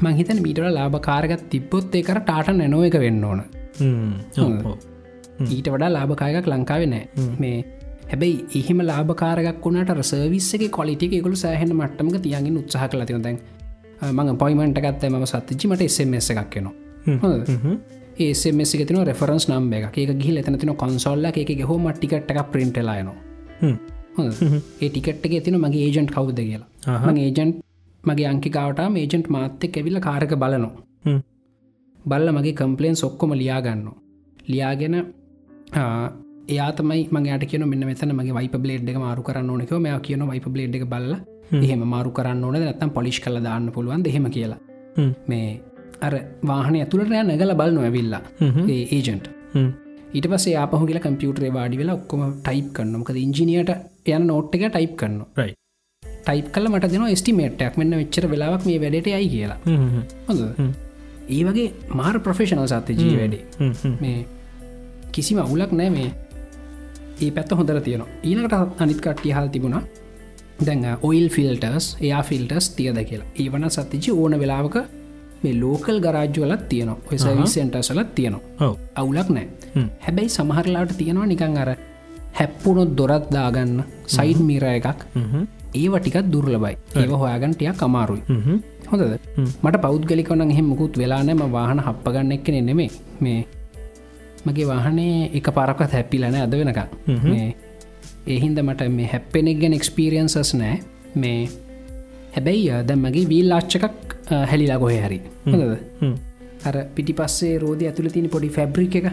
මංහිතන මීටර ලාභකාරගත් තිබ්බොත් ඒකර ටාට නැනෝ එක වෙන්න ඕන. ඊට වඩා ලාභකායකක් ලංකාව නෑ. මේ හැබැයි එහෙම ලාභකාරක් වුණට සර්විස්සගේ කොලිටික එකකුළු සෑහෙන මට්ටමක තියන්ගින් උත්සාහ කල තින දැන් මඟ පොයිමට ගත්ත. ම සත්තිචිමට එසමස එකක් කෙනවා ඒසමසි තින රෙෆරන්ස් නම්බ එක එක ගිල් එතන තින කොන්සොල්ල එක ගෙහෝ මටිකට්ටක් පින්ටලායනවා ඒ ටිකට්ක තින මගේ ඒජන්ට් කවුද කියලා. මගේ ඒජන්ට් මගේ අංකිකාවට මේජන්ට් මාත්‍ය ඇවිල කාරක බලනවා. බල්ල මගේ කම්පලේන් සොක්කොම ලියාගන්න ලියාගෙන එයාතමයි මගේට කියන මෙන්න මෙතන මගේ වයිප බ්ලේඩ් එක මාරු කරන්න ඕනක මෙය කියන වයිප බ්ලේඩ් එක බල්ල එහෙම මාරු කරන්න ඕන නැත්තම් පොලිෂ් කල දාන්න පුළුවන් එහෙම කියලා. මේ අර වාහන ඇතුළට නැගල බලන්න ඇවිල්ලා. ඒජන්ට් ඊට පසේ ආපහු කියලා කම්පියුටරේ වාඩි වෙලා ඔක්කොම ටයිප් කරන්න මොකද ඉංජිනියට යන නෝට් එක ටයිප් කරන්න ටයිප් කල මට දෙන ස්ටිමේට්ක් මෙන්න වෙච්චර වෙලාවක් මේ වැඩට යයි කියලා. ඒ වගේ මාර් ප්‍රෆේෂනල් සත්‍ය ජී වැඩේ. මේ කිසිම අවුලක් නෑ මේ. ඒ පැත්ත හොඳර තියෙනවා. ඊනකට අනිත් කට්ටිය හල් තිබුණා. දැන් ඔයිල් ෆිල්ටර්ස් එයා ෆිල්ටර්ස් තියද කියලා. ඒවන සතිචි ඕන වෙලාවක මේ ලෝකල් ගරාජ්වලත් තියනවා. ඔය සවිසෙන්ටර්සලත් තියනවා. අවුලක් නෑ හැබැයි සමහරලාට තියෙනවා නිකං අර හැප්පුුණොත් දොරත් දාගන්න සයිඩ් මිර එකක්. ඒව ටිකත් දුර්ලබයි ඒව හොයාගන්ටයක් අමාරුයි. හොඳද? මට පෞද්ගලිකවන එහෙම මුකුත් වෙලානෑම වාහන හප්පගන්න එක්කෙන නෙමේ මේ මගේ වාහනේ එක පරකත් හැපිලන අද වෙනක මේ එහින්ද මට මේ හැප්පෙනෙක් ගැන එක්ස්පිරියන්සස් නෑ මේ හැබැයි දැ මගේ වීල් ආච්චකක් හැලිලා ගොහ හරි. අර පිටි පස්සේ රෝධ ඇතුළ තින පොඩි ෆැබ්‍රික් එක.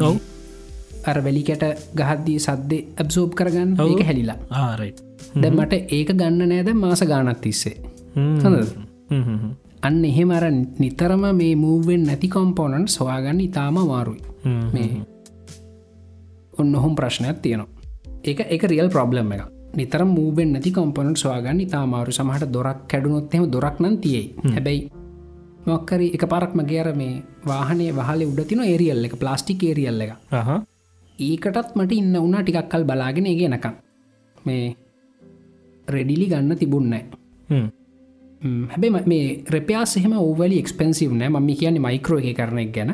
ඔව්. අර වැලිකට ගහද්දී සද්දේ ඇබ්සෝප් කරගන්න ඒක හැලිලා. ආරයි දැ මට ඒක ගන්න නෑද මාස ගානත් තිස්සේ. හොඳද? අන්න එහෙම අර නිතරම මේ මූවෙන් නැති කොම්පෝනන් සොයාගන්න ඉතාම මාරුයි මේ ඔන්න ඔහුම් ප්‍රශ්නයක් තියෙනවා. ඒක එක රියල් ප්‍රබ්ලම් එක නිතර මූවෙන් නැති කොම්පොනට සවාගන්න ඉතාමාරු සමහට දොරක් කැඩුනොත්හෙම දොරක් නම් තියයි. හැබැයි මොක්කරි එක පරක් මගේර මේ වාහනේ වහල උඩතින ඒරියල් එක ප්ලාස්ටික් ඒරියල් එක. ඒකටත් මට ඉන්න උනා ටිකක් කල් බලාගෙන ඒ නකම් මේ රෙඩිලි ගන්න තිබුන්නෑ හැබේ මේ රපයාස් එහෙම ඕවලි එක්ස්පෙන්සිව් නෑ. මම කියන්නේ මයිකරෝ එක කරන එක ගැන.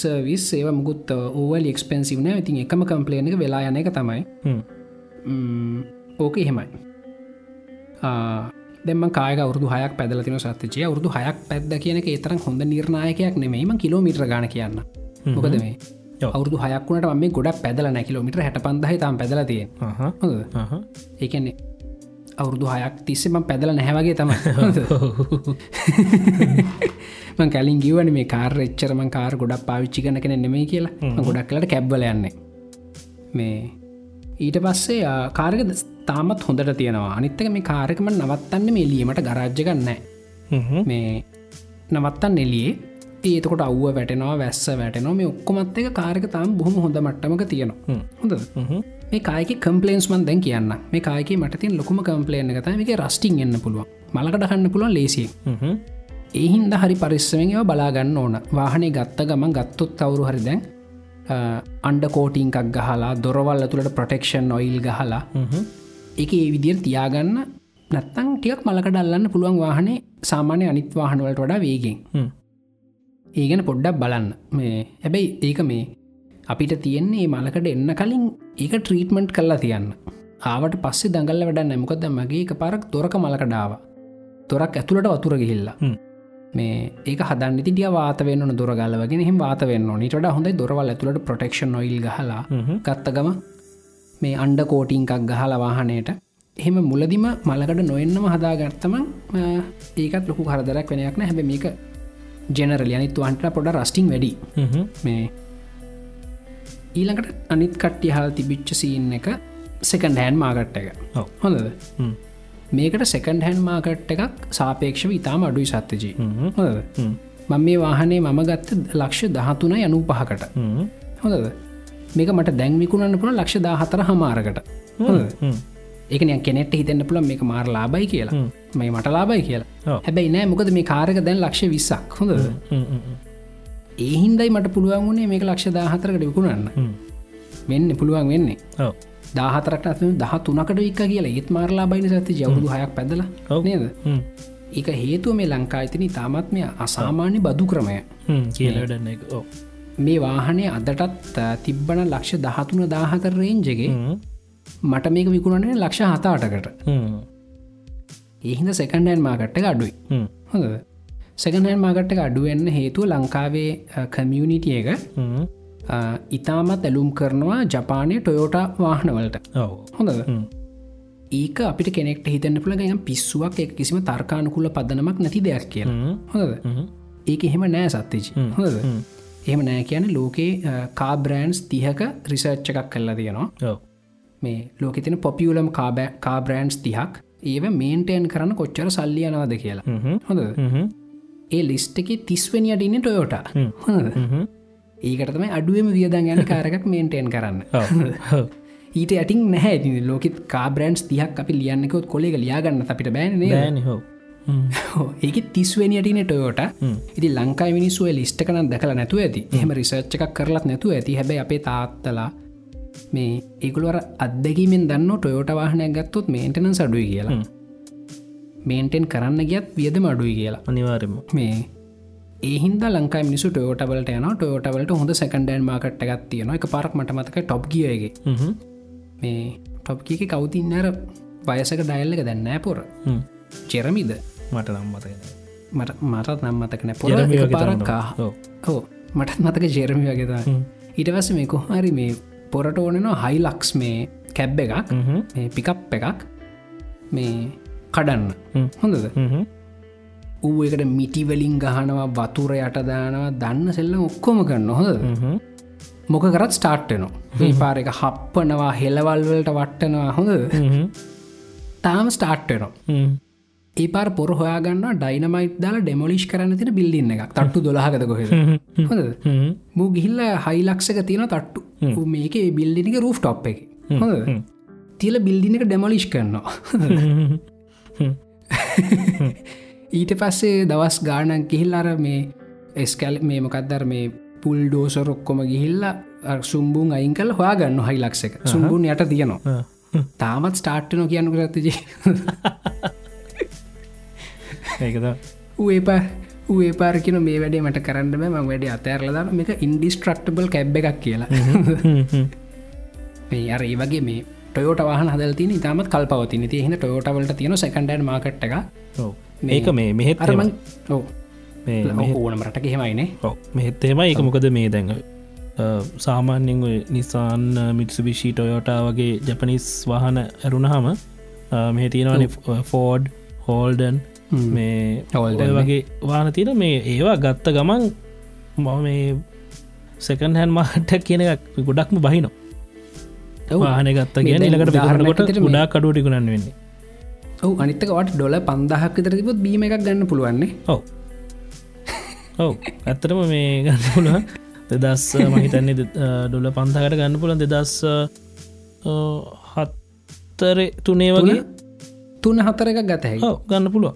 සර්විස් ඒව මුකුත් ඕවල් එක්ස්පෙන්සිව් නෑ. ඉතින් එකම කම්පලේන එක වෙලා යන එක තමයි ඕක එහෙමයි. දෙම කාය අවුදු හයක් පැදලතින සත්තිචය අවුදු හයක් පැද කියන එක තරම් හොඳ නිර්ණයකයක් නෙමෙයිම කිලෝමිට්‍ර ගණ කියන්න. මොකද මේ? අවුදු හයක්ුණට මේ ගොඩ පැදල නැ කිලෝමිට හැට පන්දහ තම් පැදලතිය ඒකන්නේ අවුරුදු හයක් තිස්සෙම පැදල නැහැවගේ තම මං කැලින් ගිවන මේ කාර එච්චරම කාර ගොඩක් පාවිච්චි කන කෙන නෙමේ කියලා. ගොඩක් කලට කැබ්බල යන්නේ. මේ ඊට පස්සේ කාරක තාමත් හොඳට තියෙනවා. අනිත්තක මේ කාරකම නවත්තන්න මේ ලියීමට ගරාජ්ජගන්න මේ නවත්තන් එලියේ ඒතකොට අව්ව වැටෙනවා වැස්ස වැටෙනවා. මේ ඔක්කොමත් එක කාරක තාම් බොහොම හොඳ මට්ටමක තියෙනවා. හොඳ මේ කායක කම්පලේන්ස්මන් දැන් කියන්න මේ කායක මටතින් ලොකුම කම්පලේන එකත මේක රස්ටිං එන්න පුළුවන්. මලකට හන්න පුළුවන් ලේසිය ඒහින්ද හරි පරිස්සමෙන් ඒව බලාගන්න ඕන. වාහනේ ගත්ත ගමන් ගත්තොත් අවුරු හරි දැන් අන්ඩ කෝටිංකක් ගහලා දොරවල් ඇතුළට ප්‍රොටෙක්ෂන් ඔයිල් ගහලා එක ඒ විදිර තියාගන්න නැත්තං ටියක් මලකට අල්ලන්න පුළුවන් වාහනේ සාමාන්‍ය අනිත් වාහනවලට වඩා වේගෙන්. ඒගැන පොඩ්ඩක් බලන්න. මේ හැබැයි ඒක මේ අපිට තියෙන්නේ මලකට එන්න කලින් ඒක ට්‍රීටමන්ට් කල්ලා තියන්න. ආවට පස්සේ දඟල්ල වැඩ නැමකොද මගේ එක පරක් තොරක මලකඩාව තොරක් ඇතුළට වතුර ගිහිල්ලා මේ ඒක හදන්න. තිටිය වාතවෙන්න දුරගලවගෙන හිම වාතවෙන්න නිට හොඳ දොරවල් ඇතුළට ප්‍රටෙක්ෂන් නොයිල් ගහලා ගත්තගම මේ අන්ඩ කෝටිංකක් ගහලා වාහනයට. එහෙම මුලදිම මලකට නොෙන්න්නම හදාගත්තම ඒකත් ලොකු හරදරක් වෙනයක්න හැබ මේක ජෙනරල අනිත් වන්ට පොඩ රස්ටිං වැඩි. මේ ඊළඟට අනිත් කට්ටිය හල් තිබිච්ච සීන් එක සෙකන්ඩ හැන් මාගට්ට එක. හොඳද මේකට සෙකන්ඩ හැන් මාකට් එකක් සාපේක්ෂව ඉතාම අඩුයි සත්්‍යජී. මං මේ වාහනේ මම ගත්ත ලක්ෂ දහතුන යනු පහකට හොඳද? මේක මට දැන්විකුණන්න පුළ ලක්ෂ දාහතර හමාරකට ඒකන කෙනෙට හිතන්න පුළ මේ මාර ලාබයි කියලා. මේ මට ලාබයි කියලා. හැබැයි නෑ මොකද මේ කාරක දැන් ලක්ෂ විස්සක්. හොඳද? ඒහින්දයි මට පුළුවන් වුණේ මේක ලක්ෂ දාහතරකට විකුණන්න. වෙන්න පුළුවන් වෙන්නේ දාහතරට අත දහ තුනකට වික් කියලා ඒත් මාරලා බයින සති ජවුදු හයක් පැදල නේද? ඒක හේතුව මේ ලංකායිතන තාමත්මය අසාමාන්‍ය බදු ක්‍රමය. කියලටන්න එක මේ වාහනේ අදටත් තිබ්බන ලක්ෂ දහතුන දාහතර රේන්ජගේ මට මේක විකුණනේ ලක්ෂ හතාටකට ඒහිද සෙකන්ඩන් මාකට්ට අඩුයි. හොඳ සැකනහන් මාගට්ට අඩුවෙන්න හේතුව ලංකාවේ කමියනිටිය එක ඉතාමත් ඇලුම් කරනවා ජපානය ටොයෝට වාහනවලට. හොඳද? ඒක අපිට කෙනෙක්ට හිතන්න පුළගම් පිස්සුවක් එක කිසිම තර්කානකුල පදනමක් නැති දෙයක් කිය හොඳද? ඒක එහෙම නෑ සත්තිච හොඳද? එහෙම නෑ කියන ලෝකේ කාබ්‍රෑන්ස් තිහක රිසර්ච්ච එකක් කල්ලා තියෙනවා. මේ ලෝක තින පොපියුලම් කාබ්‍රෑන්ස් තිහක් ඒව මේන්ටයන් කරන්න කොච්චර සල්ලියනවාද කියලා. හොඳ ඒ ලිස්ට එක තිස්වනියට ඉන්න ටොයෝට හොඳ ඒකටතම අඩුවම වියදන් යන කාරකක් මේන්ටේන් කරන්න. <laughs> ඊට ඇටින් නැහැ ලෝකෙත් කාබ්‍රන්ස් තියක් අපි ලියන්නෙකොත් කොලෙක ලියාගන්න අපිට බෑන හෝ <laughs> ඒක තිස්වනියටන ටොයෝට ඉති ලංකායි මිනිස්සුව ලිස්ට කන දැකල නැතු ඇති. එහම රිසර්ච්ච එකක් කරලත් නැතු ඇති. හැබැ අපේ තාත්තලා මේ ඒකුලවර අදැකීමෙන් දන්න ටොයෝට වාහනයක් ගත්තොත් මේන්ටනන් සඩුයි කියලා. මේන්ටෙන් කරන්න ගියත් වියද මඩුයි කියලා. අනිවාරම මේ ඒහින්ද ලංකා මිනිසු ටෝටවලට යන ටෝටවලට හොඳ සැකන්ඩන් මාකට් එකත් තියෙන එක පරක් මට මතක ටොප් කියගේ මේ ටොප්කික කවතින්නර වයසක ඩයිල්ල එක දැන්නෑ පොර. චෙරමිද මට නම් මතක මට මටත් නම් මතකන පොර පාරක්කා. හෝ මටත් මතක ජෙරමි වගේත ඊටවස මේ කොහරි මේ පොරට ඕනනවා හයිලක්ස් මේ කැබ් එකක්. පිකප් එකක්. මේ කඩන්න. හොඳද. ඌ එකට මිටිවලින් ගහනවා වතුර යට දානවා දන්න සෙල්ල ඔක්කොම කරන්න හොද. මොක කරත් ස්ටාර්ට්ටනවා මේ පාර එක හප්පනවා හෙලවල්වලට වට්ටනවා හොඳ. තාම ස්ටාර්ට්ටනවා හ්ම්. ඒ පාර පොර හොයාගන්න ඩයිනමයිට් දාලා ඩෙමොලිෂ් කරන්න තින බිල්ලින්න එකක්. තට්ටු දොලහගත කොහෙද? හොඳ. මූ ගිහිල්ල හයිලක්ෂක තියෙන තට්ටු. මේක බිල්ඩිනික රූෆ් ටොප් එක. හොඳ තියල බිල්ඩින එක ඩෙමොලිෂ් කරනවා <laughs> ඊට පස්සේ දවස් ගානක් ගිහිල් අර මේ එස්කැල් මේ මොකක්දර මේ පුල් ඩෝසර් ඔක්කොම ගිහිල්ලා සුම්බුන් අයින් කල් හොයා ගන්න හයිලක්ෂ එක. සුම්බුන් යට තියනවා. තාමත් ස්ටාර්ට්න කියන්නු කරත්තජ ඒකද ඒපා ඒ පාරකින මේ වැඩේ මට කරන්න මං වැඩේ අතෑරලදාන මේක ඉන්ඩිස්ට්‍රක්ටබල් කැබ් එකක් කියලා. මේ අර ඒ වගේ මේ ටොයෝට වාහන හදල්තින ඉතාමත් කල්පවතින. තියහෙන ටොයෝටවලට තියෙන සැකන්ඩන් මාකට් එක ඒක මේ මෙහෙත් අරමං ඕ මේ ඕනම රට එහෙමයිනේ ඔව් මෙහෙත් එහෙම ඒක මොකද මේ දැඟ සාමාන්‍යෙන් නිසාන් මිටසුබිෂී ටොයෝටා වගේ ජපනිස් වාහන ඇරුණහම මෙහ තියෙනවාන ෆෝඩ් හෝල්ඩන් මේ Holden ඔය වගේ වාන තියෙන මේ ඒවා ගත්ත ගමන් මම මේ සකන් හැන් මහට කියන ගොඩක්ම බහිනො. වාහන ගත්ත කියන ලකට මේ- ගුඩා කඩුටිකුණන්න වෙන්නේ ඔව අනිතකට ඩොල පන්දහක් විතර තිබොත් බීම එකක් ගන්න පුළුවන්නේ. ඔව්. ඔව් ඇත්තටම මේ ගන්න පුළුව දෙදස් මහිතන්නේ ඩොල පන්තකට ගන්න පුළන් දෙදස් හත්තර තුනේ වගේ. තුන හතර එකක් ගත හැකි ඔව් ගන්න පුළුව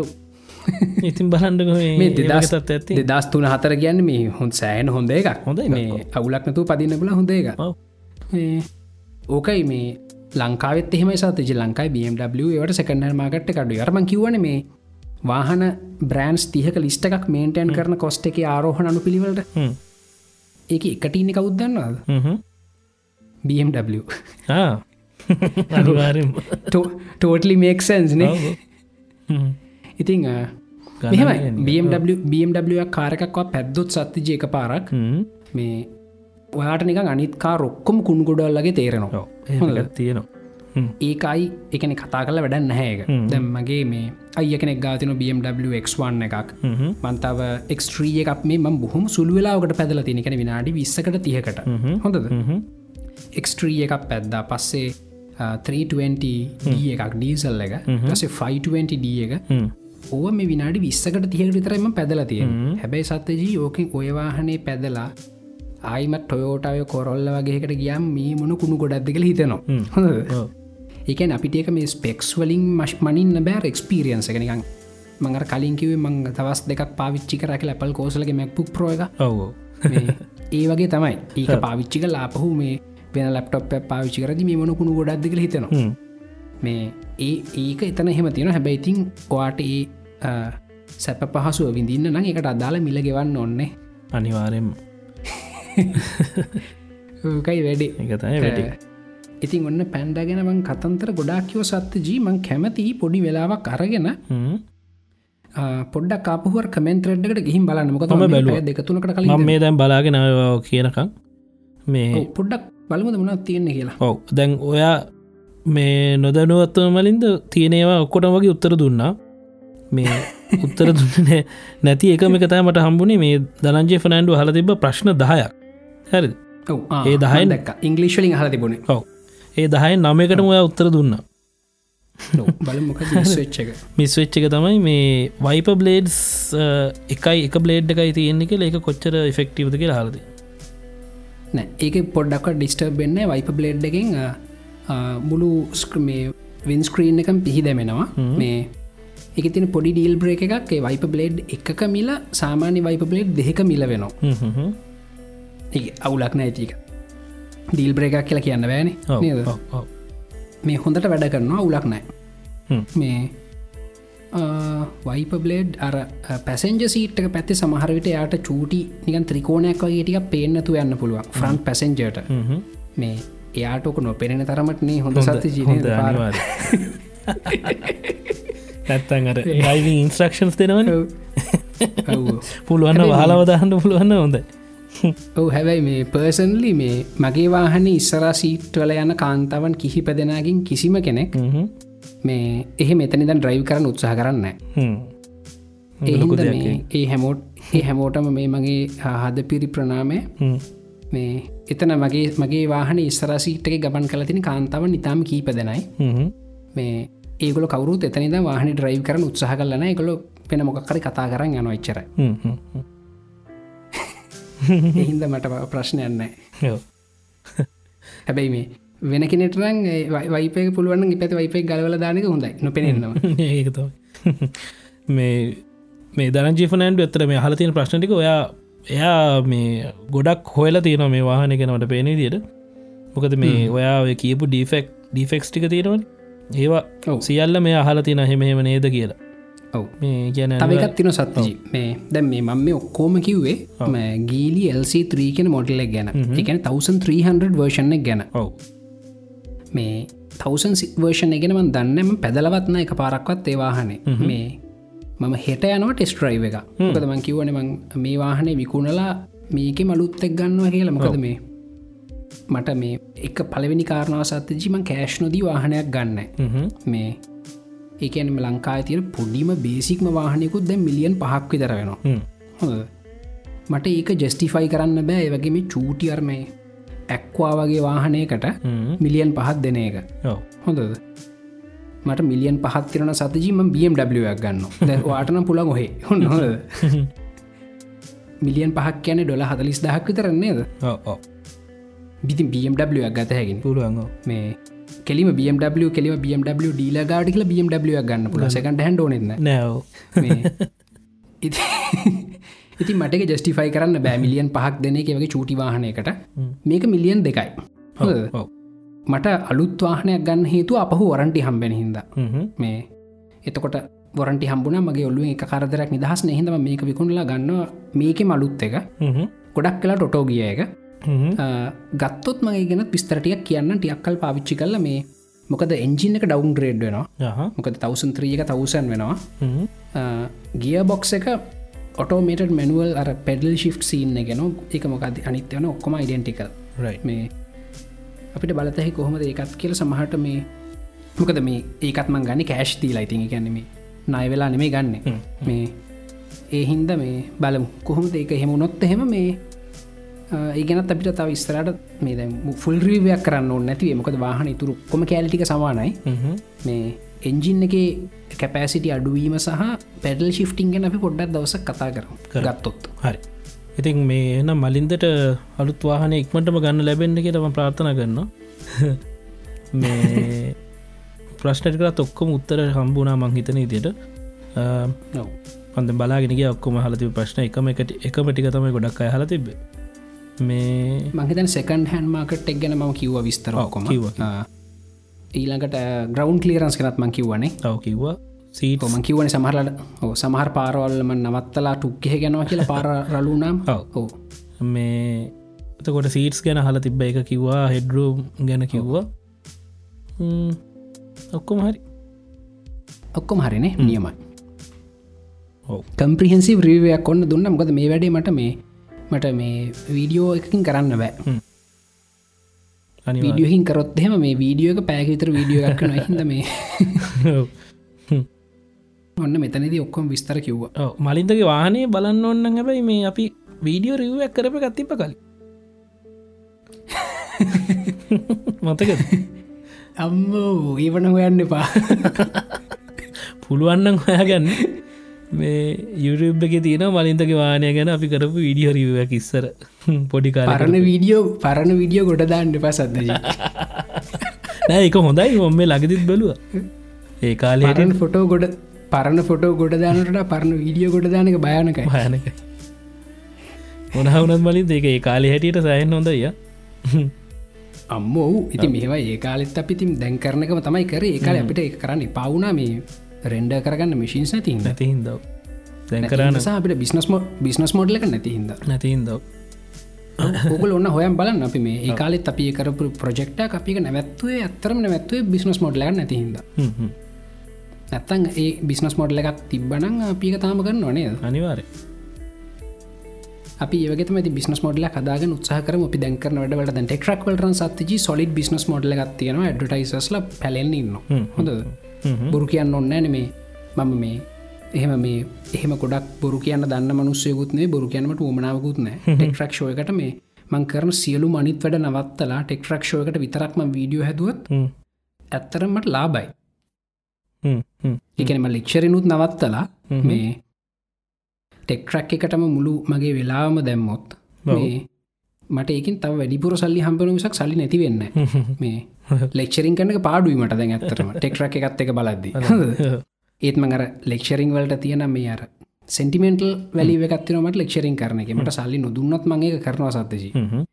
ඔව්. ඉතින් බලන්ඩ මේ දෙදස් ඇති දෙදස් තුන හතර කියන්න මේ හොන් සෑන හොඳ එකක්. හොඳ මේ අවුලක්නතු පදින්න පුල හොඳ එක ඕකයි මේ ලංකාවත් එහෙම සතජ ලංකායි BMW වට සකන්ඩ මාගට්ට කඩු අරම කිවන මේ වාහන බ්‍රන්ස් තියක ලිස්ට එකක් මේන්ටයන් කරන කොස්ට එක ආරෝහණ අනු පිළිවලට ඒක එකටඉන්න කවුද්දන්නවාද BMW ටෝටලි මේක්සන්ස්නේ ඉතිං BMW BMW කාරකක්වා පැද්දොත් සත්තිජය එක පාරක් මේ ඔයාට නික අනිත්කා රොක්කොම කුණු ගොඩල්ලගේ තේරෙනවා තියෙනවා. ඒකයි එකන කතා කල වැඩ නැහැක දැම් මගේ මේ අය කෙනෙක් ගාතින BMW X1 එකක්. මන්තාව එක්ස්ට්‍රිය එකක් මේ ම බොහොම සුළු වෙලාවකට පැදල තිනෙකෙන විනාඩි විස්සකට තියකට හොඳද? එක්ස්ට්‍රිය එකක් පැද්දා. පස්සේ අ, 320 D එකක් ඩීසල් එක. පසේ 520 D එක. ඕව මේ විනාඩි විස්සකට තියකට විතරම පැදල තියෙන හැබැයි සත්තජී ඕකින් ඔයවාහනේ පැදලා ආයිමත් ටොයෝටාව කොරොල්ල වගේකට ගියම් මේ මොන කුණු ගොඩක්දකල හිතනවා. හොඳ ඒකන් අපිට ඒක මේ ස්පෙක්ස් වලින් මශ් මනින්න බෑර එක්ස්පිරියන්ස එක. නිකං මඟර කලින්කිවේ මං තවස් දෙකක් පාවිච්චි කර කියලා පල් කෝසලගේ මැක්පුක් ප්‍රෝ එක. ඔව මේ ඒ වගේ තමයි. ඒක පාවිච්චික ලාපහු මේ වෙන ලප්ටොප් පාවිච්චි කරදි මේ මොන කුණු ගොඩක්දකල හිතනවා. මේ ඒ ඒක එතන එහෙම තියෙන හැබැයිතින් ඔයාට ඒ සැප පහසුව විඳන්න නම් එකට අදාළ මිල ගෙවන්න ඔන්නේ අනිවාරෙන් කයි වැඩේ. එකතයි වැඩි. ඉතින් ඔන්න පැන්ඩගෙනවන් කතන්තර ගොඩාක්යෝ සත්ත ජීමන් කැමති පොඩි වෙලාවක් අරගෙන ආ, පොඩ්ඩක් කාපුහර කමෙන්ට්‍රෙඩ්කට ගිහිම් බලන්න. මොක මම බැලුවා. දෙකතුනකට මම කලින් මේ දැන් බලාගෙන කියනකම්. මේ පොඩ්ඩක් බලමුද මුණත් තියෙන්නේ කියලා? ඔව් දැන් ඔයා මේ නොදනුවත්ව මලින්ද තියෙනවා ඔක්කොට වගේ උත්තර දුන්නා. මේ <laughs> උත්තර දුන්නන නැති එකම කතා මට හම්බුණේ මේ දනංජය ෆනන්ඩු හල තිබ ප්‍රශ්න දහයක් හැරි ඒ මම දැක්කා. ඉංගලිශ්වලින් හල තිබුණේ. ඔව. ඒ දහයි නමයකටම ඔයා උත්තර දුන්න. මිස්වෙච්ච <laughs> එක. තමයි මේ වයිප බ්ලේඩ්ස් එකයි එක බ්ලේඩ් එකයි තියෙන්නේ එක ඒක කොච්චර ෆෙක්ටවද කියලා හරද නෑ. ඒක පොඩ්ඩක් ඩිස්ටර් වෙන්න වයිප බ්ලේඩ් එකෙන් මුළු ස්ක්‍රමේ වින්ස්ක්‍රීන් එකම් පිහිදැමෙනවා. මේ එක තින පොඩි ඩීල් බ්‍රේක එකක්. ඒ වයිප බ්ලේඩ් එක මිල සාමාන්‍ය වයිප බ්ලේඩ් දෙක මිල වෙනවා අවුලක් නෑතික ඩීල් බ්‍රේකක් කියලා කියන්න බෑන මේ හොඳට වැඩ කරනවා අවුලක් නෑ මේ වයිපබලේඩ් අර පැසෙන්ජ සීට්ක පැත්ති සමහරවිට යායට චූටි නිකන් ත්‍රිකෝණයක් වගේ ටික පේනතු යන්න පුළුවන්. ෆ්‍රන්් පැසෙන්ජට මේ එයාටෝක නොපෙනෙන තරමටනේ හොඳ සත්‍ය ජීන <laughs> නැත්තන් අර ඉන්ස්ට්‍රක්ෂන්ස් දෙනවන. පුළුවන්න වාලවදහන්න පුළුවන්න හොඳ <laughs> ඔව හැබැයි මේ පර්සන්ලි මේ මගේ වාහන ඉස්සරා සීට්වල යන කාන්තාවන් කිහිප දෙනාගින් කිසිම කෙනෙක් මේ එහෙ මෙතනිදන් ඩ්‍රයිව් කරන්න උත්සාහ කරන්න ඒ හැමෝට් ඒ හැමෝටම මේ මගේ හද පිරි ප්‍රනාමය මේ එතන මගේ මගේ වාහන ඉස්සරසීටක ගබන් කලතින කාන්තාව නිතාම කීප දෙනයි. මේ ඒගොල කවරුත් එතනිද වාහන ඩ්‍රයිව් කරන උත්සාහ කලන එකගොල පෙන මොකක්කරි කතා කරන්න යන ච්චර <laughs> එහින්ද මට ප්‍රශ්නයන්න <laughs> හැබැයි මේ වෙන කෙනෙටරන් වයිපය පුළුවන් පැති වයිපය ගලවල දානක හොඳයි. නොපෙනෙන්නවා <laughs> ඒකත මේ මේ දන ජීෆනන්ට ඇත්තර මේ හලතින ප්‍රශ්නටික ඔයා එයා මේ ගොඩක් හොයල තියෙන මේ වාහන කෙනවට පේනේ දියට මොකද මේ ඔයා ඔය කියපු ඩිෆෙක්් ඩිෆෙක්ස් ටික තියෙනවන. ඒවා සියල්ල මේ අහල තින හෙමහෙම නේද කියලා ඔව. මේ ගැන තවකත් තින සත්ජි මේ දැම් මේ මම මේ ඔක්කෝම කිව්වේ ගීලි LC3 කෙන මොඩල්ලක් ගැන. එකන 1300 වර්ෂණ ගැන. ඔව. මේ තවසන් වර්ෂණ ගෙනම දන්නම පැදලවත්න එක පාරක්වත් ඒවාහනේ මේ මම හෙට යනවා ටෙස්ට්‍රයිව එක. මොකද මං කිවන මේ වාහනේ විකුණලා මේක මලුත්තෙක් ගන්නවා කියලා. මොකද මේ මට මේ එක පලවෙනි කාරණාව සත්තජිම කෑශ් නොදී වාහනයක් ගන්න. මේ ඒකනම ලංකා තිර පුඩිම බේසික්ම වාහනයකුත් දැ මිලියන් පහක් විතර වෙනවා. හො මට ඒක ජෙස්ටිෆයි කරන්න බෑ. වගේම චූටියර්මේ ඇක්වා වගේ වාහනයකට මිලියන් පහත් දෙන එක. හොඳද? මට මිලියන් පහත් කරන සතජීම BMWක් ගන්න වාටන පුළන් ඔහේ. හොන්න හොද මිලියන් පහක් කියන ඩොල හතලිස් දහක් විතරන්නේද බිතින් BMWක් ගත හැකින්. පුළුවන් මේ කෙලිම BMW කෙලිම BMW ඩීල ගාඩ කියල BMW ගන්න පුල සකට හැඩෝනෙන්න නැව ඉති මට ජස්ටිෆයි කරන්න බෑමිලියන් පහක් දෙන එක වගේ චූටි වාහනයකට. මේක මිලියන් දෙකයි. මට අලුත් වාහනයක් ගන්න හේතු අපහු වරන්ටි හම්බෙන හිද මේ. එතකොට වරන්ටි හම්බුණ මගේ ඔල්ලුව එක කරදරක් නිදහස් නහිදම මේක විකුණලා ගන්න මේක මලුත් එක. ගොඩක් කලා ටොටෝ ගිය එක ගත්තොත් මගේ ගෙන පිස්තරටියක් කියන්න ටියක්කල් පාවිච්චි කල්ල මේ මොකද එන්ජින එක ඩවන්් ග්‍රේඩ් වෙනවා මොකද තවසන්ත්‍රියක තවසන් වෙනවා. ගිය බොක්ස එක ඔටෝමේට මැනුවල් අර පෙඩල් ශිප් සීන්න ගෙන එක මොකද අනිත්‍යවන ඔක්කොම ඉඩෙන්ටිකල් මේ අපිට බලතහි කොහොමද ඒකත් කියල සමහට මේ මොකද මේ ඒකත්මන් ගන්න කෑශ් දී ලයිතින් ගැනීම නය වෙලා නෙමේ ගන්න. මේ ඒ හින්ද මේ බලමු. කොහොමද ඒක හෙමුණොත් එහෙම මේ ඒගෙනත් අපිට තව ස්තරට මේ ෆුල් රීවයක් කරන්න නැතිවේ මොකද වාහන ඉතුරු කොම කෑල්ටික සමානයි. මේ එන්ජින් එක කැපෑසිටි අඩුවීම සහ පැඩල් ශිෆ්ටිං ගැන අපි පොඩ්ඩක් දවස කතා කර ගත්තොත්. හරි. ඉතින් මේ එනම් මලින්දට අලුත් වාහන ඉක්මටම ගන්න ලැබෙන්න්න කියටම ප්‍රාර්ථන කරන්න <laughs> මේ ප්‍රශ්නට කර තොක්කොම උත්තර හම්බුනා මංහිතන ඉදියට පන්ද බලාගෙනගේ ඔක්කොම හලති ප්‍රශ්න. එකම එකට එකම ටික තමයි ගොඩක් අය හල තිබේ මේ මහිතන් සෙකන්ඩ හැන් මාකට් එක් ගැන ම කිව්ව විස්තරකොම කිව ඊළඟට ග්‍රවන්් කලියරන්ස් කනත් මං කිව්වනේ. තව කිව්වා. සීට ම කිවන සමහරලට සමහර පාරවල්ලම නවත්තලා ටුක්කෙ ගැනවා කියලා පාර <laughs> රලුනම් හෝ මේ එතකොට සීටස් ගැන හල තිබ්බ එක කිව්වා හෙඩ්රූම් ගැන කිව්වා. ඔක්කොම හරි. ඔක්කොම හරිනේ නියමයි. කම්ප්‍රිහන්සි ්‍රීවයක් ඔන්න දුන්න. මොකද මේ වැඩේ මට මේ මට මේ වීඩියෝ එකකින් කරන්න බෑ. වීඩියෝහින් කරොත් එහෙම මේ වීඩියෝ එක පෑකිතර වීඩියෝ එකක් නොහිද මේ ඔන්න මෙතනද ඔක්කොම විස්තර කිව්වා. මලින්දගේ වාහනය බලන්න ඔන්න හැබයි මේ අපි වීඩියෝ රිව්වක් කරප ගත්තිප කලින්. <laughs> මතක අම්මෝ ඒවන හොයන්න එපා. <laughs> පුළුවන්නන් හොයාගන්න මේ යුරබ් එක තියෙන මලින්තක වානය ගැන අපි කරපු විඩියෝ රිවක් ඉස්සර. <laughs> පොඩිකාර පරණ වීඩියෝ පරණ විඩියෝ ගොඩදාන්න පසද්ද <laughs> නෑ එක හොඳයි. ඔොම ලඟදිත් බලුව. ඒ කාලයටන් ෆොටෝ ගොඩ පරණ ෆොටෝ ගොඩදානට පරණ වීඩියෝ ගොඩදානක භයනක භයනක මොනහවනත් මලින් ඒක ඒ කාලෙ හැටියට සයන් හොඳය අම්මෝ ඉති මෙවා ඒ කාලෙත් අපිතිම් දැන් කරනකම තමයි කර. ඒකාල අපිට එක කරන්න පවුනා මේ රෙන්ඩ කරගන්න මිසින්ස් නැති නැති හින්දව දැන් කරන්න අපට බිස්නස් බිස්නස් මෝඩ්ල එක නැති හිද නැති හින්දව ඔකල ඔන්න හොයම් බලන්න අපි මේ. ඒකාලෙත් අපි කරපු ප්‍රජෙක්ට අපික නැවත්වේ ඇත්තරම නැවත්වේ බිස්නස් මොඩ්ල නැති හිද නැත්තන් ඒ බිස්නස් මොඩ්ල එකක් තිබ්බනං අපික තාම කරන්න ඕනේ අනිවාරය අපි ඒවගේම බිස්නස් මොඩල කදාග උත්සාහකර අපි දැන්කරන වැඩට දැන් ටෙක්රක් වලට සත්ති සොලිඩ් බිස්නස් මොඩල ගත්තියන ඩටයිසස්ල පැලෙන්න ඉන්න හොඳ බොරු කියන්න ඔන්න නෙමේ මම මේ එහෙම මේ එහෙම ගොඩක් බොරු කියන්න දන්න මනුස්සයකුත්නේ බොරු කියනට ුවමනාවකුත්න ටෙක්රක් ෂෝයකට මේ මං කරන සියලු මනිත් වැඩ නවත්තලා ටෙක්රක් ෂෝයකට විතරක්ම වීඩියෝ හැදුවත් ඇත්තරමට ලාබයි එකනම ලික්ෂරනුත් නවත්තලා මේ ටෙක්රක් එකටම මුළු මගේ වෙලාවම දැම්මොත් මේ මට ඒකින් තව වැඩිපුර සල්ලි හම්පන විසක් සල්ලි නැති වෙන්න <laughs> මේ ලෙක්ෂරින් කනක පාඩුවීමට දැන් ඇත්තරම ටෙක්රක් <laughs> එකත් එක බලද්දි. <laughs> ඒත්ම අර ලෙක්ෂරිං වලට තියෙන මේ අර සෙන්ටිමෙන්ටල් වැලි එකත්තිනමට ලෙක්ෂරින් කරන එක. මට සල්ලි නොදුන්නත් මගේ කරනවා සත්තජී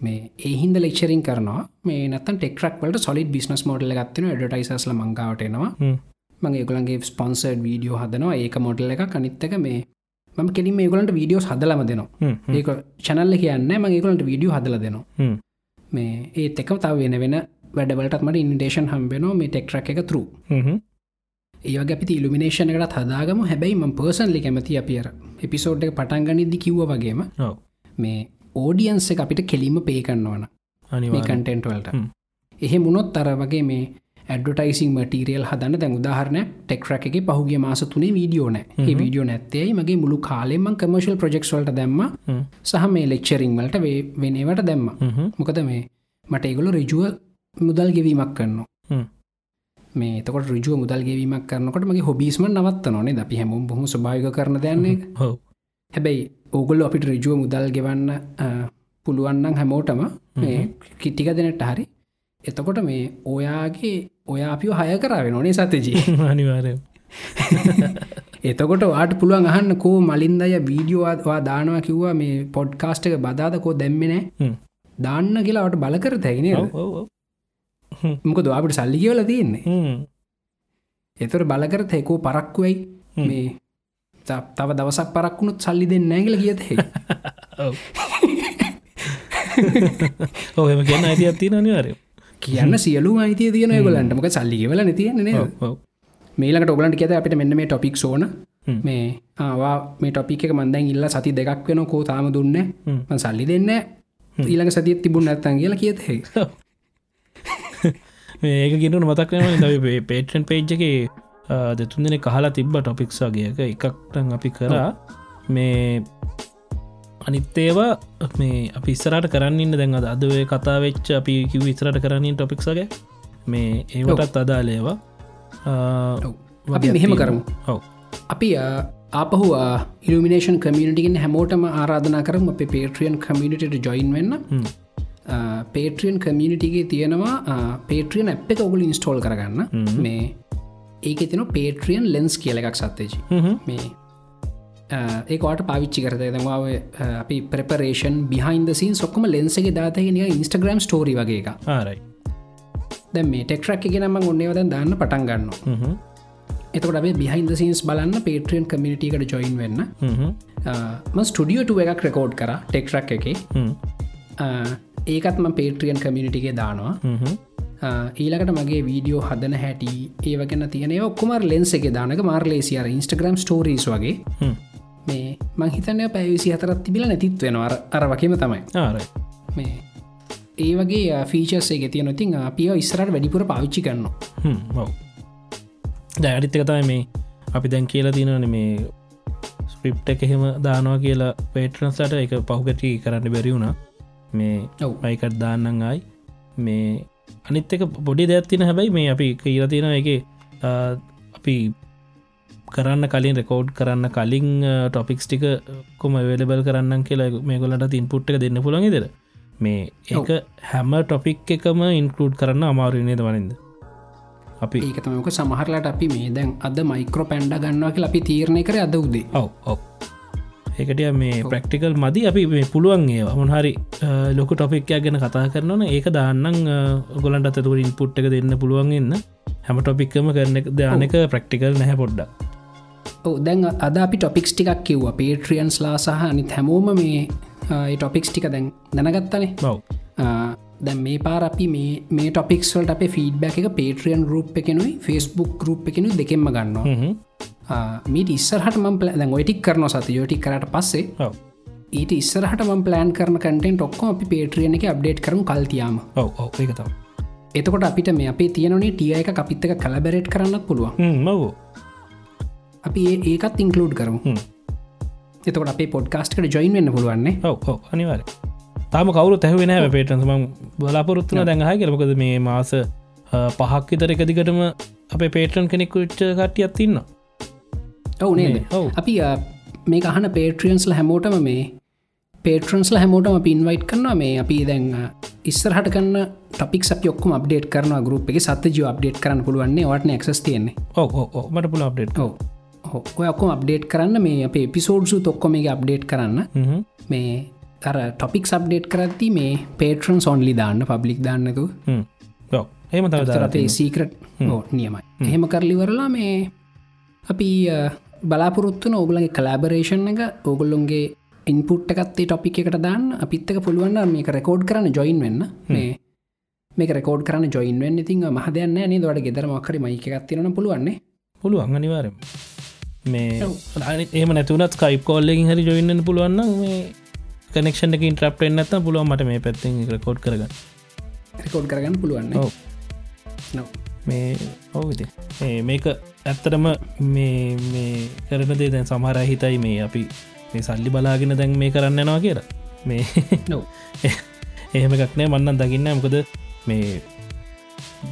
මේ ඒහින්ද ලෙක්ෂරින් කරනවා. මේ නතන් ටෙක්රක් වලට සොලි බිස්නස් මෝඩල ගත්තින ඩටයිසස්ල මංගාවටනවා මගේ ගලන්ගේ ස්පොන්සර් වීඩියෝ හදනවා. ඒක මොඩල් එක කනිත්තක මේ ම කෙලින් ඒගලට වීඩියෝස් හදලම දෙනවා. ඒක චනල්ල කියන්න මගේගලට වීඩියෝ හදල දෙනවා. මේ ඒ එක්කම තව වෙන වෙන වැඩවලටත් මට ඉන්ඩේෂන් හම්බෙනවා මේ ටෙක්රක් එක තරු ඒවගේ අපි ඉල්ිනේෂන එකට හදාගම. හැබැයි ම පර්සන්ලි කැමති අපිර එපිසෝඩ් එක පටන්ගනිදදි කිව්ව වගේම මේ ඕඩියන්ස එක අපිට කෙලිම පේ කන්නවන මේ කටෙන්ටවල්ට එහෙ මුණොත් අර වගේ මේ ඇඩටයිසින් මටීරියල් හදන්න දැන් උදාහරන ටෙක්රක් එක පහුගේ මාස තුනේ වීඩියෝන ඒ වීඩියෝ නැත්තේයි මගේ මුළු කාලෙම කමර්ශල් ප්‍රජෙක්ස්වලට දැම්ම. සහ මේ ලෙක්චරිං වලට වෙනවට දැම්ම. මොකද මේ මට ඒගොලු රජුව මුදල් ගෙවීමක් කරනවා. මේ තකොට රජුව මුදල් ගෙවීමක් කරනකොට මගේ හොබිස්ම නවත්ත නොනේ අපි හැම බොහම ස්භායක කරන දන්නේ හැබැයි ඕගොල්ල අපිට රජුව මුදල් ගෙවන්න පුළුවන්නම් හැමෝටම මේ කිට්ටික දෙනට හරි. එතකොට මේ ඔයාගේ ඔයා අපිෝ හය කරාව නොනේ සතජී <laughs> අනිවාරය <laughs> එතකොට වාට පුළුවන් අහන්න කෝ මලින්දය වීඩියෝවා දානවා කිව්වා මේ පොඩ්කාස්ට එක බදාදකෝ දැම්මෙන දාන්න කියලාවට බලකර තැගෙන මොක දවාපට සල්ලි කියවල තියෙන්නේ. එතොට බලකර තැකෝ පරක්කුවයි මේ තව දවසක් පරක්ුණුත් සල්ලි දෙන්න නැගල කියත ඔහම කියන්න ඇති ඇති අනිවාරය කියන්න සියලු අයිතිය තියන ගොලන්ට මොක සල්ලිගවල නතියන්නේ මේලකට ඔගලන්ට කියත අපිට මෙන්න මේ ටොපික් ඕන මේ ආවා මේ ටොපික මන්දැන් ඉල්ල සති දෙකක් වෙන කෝ තාම දුන්න. සල්ලි දෙන්න ඊළඟ සතිත් තිබුණ නැත්තන් කියලා කියතේ ඒක ගෙනුට මතක්නම ද පේටන් පේජ් එක දෙතුන් දෙන කහලා තිබ්බ ටොපික්සාගේක එකක්ටන් අපි කරා. මේ අනිත් ඒවා මේ අපි ඉස්සරට කරන්න දැන් අද අදවේ කතා වෙච්ච අපි කිව ඉස්රට කරන්න ටොපික්සගේ මේ ඒවටත් අදාලේවා අපි මෙහෙම කරමු. ඔව. අපි ආපහු ඉල්ිනේෂන් කමියනිටිගෙන් හැමෝටම ආරාධනා කරම. අප පේට්‍රියන් කමියනිට ජොයින් වෙන්න පේට්‍රියන් කමියනිටිගේ තියෙනවා පේට්‍රියන් ඇ් එක ඔගුල ඉන්ස්ටෝල් කරගන්න. මේ ඒක තින පේට්‍රියන් ලෙන්ස් කියල එකක් සත්තේජි මේ ඒකට පාවිච්චි කරත දවාව අපි ප්‍රපරේෂන් බිහින්ද සින් සොක්කම ලෙන්සගේ දාතගෙන ඉන්ස්ටග්‍රම් ස්ටෝරි වගේ එක ආරයි. දැ මේ ටෙක්රක් එක නම ඔන්නේවද දාන්න පටන් ගන්න එතකට අපේ බිහින්ද සින්ස් බලන්න පේට්‍රියන් කමිනිිටිකට ජොයින් වෙන්න. ම ස්ටඩියෝට එකක් රෙකෝඩ් කර ටෙක්රක් එක ඒකත්ම පේට්‍රියන් කමිනිිටිගේ දානවා. ඊලකට මගේ වීඩියෝ හදන හැටි ඒවගන්න තියනය ඔක්කුමර ලෙන්ස එක දානක මාර්ලේසියාර ඉන්ස්ටග්‍රම් ස්ටෝරීස් වගේ. මේ මංහිතනය පැවිසි හතරත් තිබිල නැතිත් වෙනවා. අර වකම තමයි. ආර මේ ඒ වගේ ෆීචර්සේ ගෙතිය නොතින් අපිය ඉස්රට වැඩිපුර පාවිච්චි කරන්න ඔව දැඩිත්තක තමයි මේ අපි දැන් කියලා තිනන මේ ස්ක්‍රිප්ට එක එහෙම දානවා කියලා පේට්‍රන්සට එක පහුගටි කරන්න බැරි වුණා මේ ඔවයිකට දාන්නන් අයි මේ අනිත් එක පොඩි දැත්තින හැබැයි මේ අපි කියලා තියෙන එක අපි කරන්න කලින් රෙකෝඩ් කරන්න කලින් ටොපික්ස් ටික කොම වෙලබල් කරන්න කියලා මේ ගොලට ඉන්පුට්ක දෙන්න පුළන් දෙර මේ ඒක හැම ටොපික් එකම ඉන්කලූඩ් කරන්න අමාරුනේද වනින්ද? අපි ඒකතමක සමහරලට අපි මේ දැන් අද මයිකෝ පැන්ඩ ගන්නවාක අපි තීරණය කර අද උදේ. ඔව ඔව ඒකට මේ ප්‍රක්ටිකල් මදි. අපි මේ පුළුවන් ඒ හොන්හරි ලොක ටොපික්යක් ගැන කතා කරනවන ඒක දාන්නන් ගොලන්ට අතතුර ඉන්පුට් එක දෙන්න පුළුවන්ගන්න හැම ටොපික්කම කරන දානක ප්‍රක්ටිකල් නැහැ පොඩ්ඩක්. දැන් අද අපි ටොපික්ස් ටිකක් කිව්ව. පේට්‍රියන්ස් ලා සහ අනිත් හැමෝම මේ ටොපික්ස් ටික දැන් දැනගත්තනේ. බව් දැන් මේ පාර අපි මේ මේ ටොපික්ස්වලට අපේ ෆීඩ්බැක් එක පේට්‍රියන් ගරුප් එකනුයි ෆස්බුක් ගරුප් එකනු දෙකෙන්ම ගන්නවා මීට ඉස්සරහට ම පල ඔයිටික් කරන සත යෝටි කරට පස්සේ ඊට ඉස්සරහට ම ප්ලෑන් කරන කටෙන් ටොක්කො අපි පේට්‍රියන එක අප්ඩේට් කරමු කල්තියාම ඒකතව එතකොට අපිට මේ අපේ තියනේ ටිය එක අපිත්තක කලබෙරට් කරන්න පුළුවන් මවෝ අපි ඒකත් ඉන්කලෝඩ් කරමු. එතකොට අපේ පොඩ්කාස්ට්කට ජොයින් වෙන්න පුළුවන්නේ? ඔව අනිවාර තාම කවරු තැහවෙන හැ පේටන්සම බලාපොරොත්තුන දැඟහ කරමකද මේ මාස පහක් විතර එකදිකටම අපේ පේටන් කෙනෙක් ච්ච කටියත් තින්න ඔවු නේද. අපි මේ අහන පේට්‍රියන්ස්ල හැමෝටම මේ පේට්‍රන්ස්ල හැමෝටම පින්වයිට් කරනවා. මේ අපි දැන් ඉස්සරහට කන්න ටොපික් අපි ඔක්කම අප්ඩේට් කරන ගරුප් එක. සත්ත ජ අප්ඩේට් කරන්න පුළුවන්නේ වටන ක්ස් තියෙන්නේ. මට පුල අප්ඩේට් ඕ ඔය ඔක්කොම අප්ඩේට් කරන්න. මේ අපේ පිසෝඩ්සු තොක්කොම එක අප්ඩේට් කරන්න. මේ තර ටොපික් අප්ඩේට් කරති මේ පේට්‍රන් සොන්ලි දාන්න පබ්ලික් ඔව. ඒම තව අපේ සීකරට් නියමයි. එහෙම කරලිවරලා මේ අපි බලාපොරොත්තුන ඕගලගේ කලාබරේෂන් එක ඕගොල්ලොන්ගේ ඉන්පුට් එකත්තේ ටොපික් එකට දාන්න. අපිත්තක පුළුවන්න මේක රෙකෝඩ් කරන්න ජොයින් වෙන්න. මේ මේක රෙකෝඩ් කරන්න ජොයින් වෙන්න. ඉතින් මහදයන්න නේ දොට ගෙදර මක්කර මයික එකත්තිරන පුළුවන්නේ පුළුවන් අනිවාරම මේ ඒම නැතුනත් ස්කයිප් කෝල්ලකින් හරි ජොයින්න පුළුවන්න මේ කනෙක්ෂන් එක ඉන්ට්‍රප් එන්නත් පුළුවන් මට මේ පැත්ති රකෝඩ් කරගන්න. රෙකෝඩ් කරගන්න පුළුවන්න. මේ ඔවුති මේක ඇත්තරම මේ කරන දේ දැන් සමහර හිතයි මේ අපි මේ සල්ලි බලාගෙන දැන් මේ කරන්න නවා කියලා. මේ නො. <laughs> එහෙම එකක්නෑ මන්නන් දකින්න මොකද මේ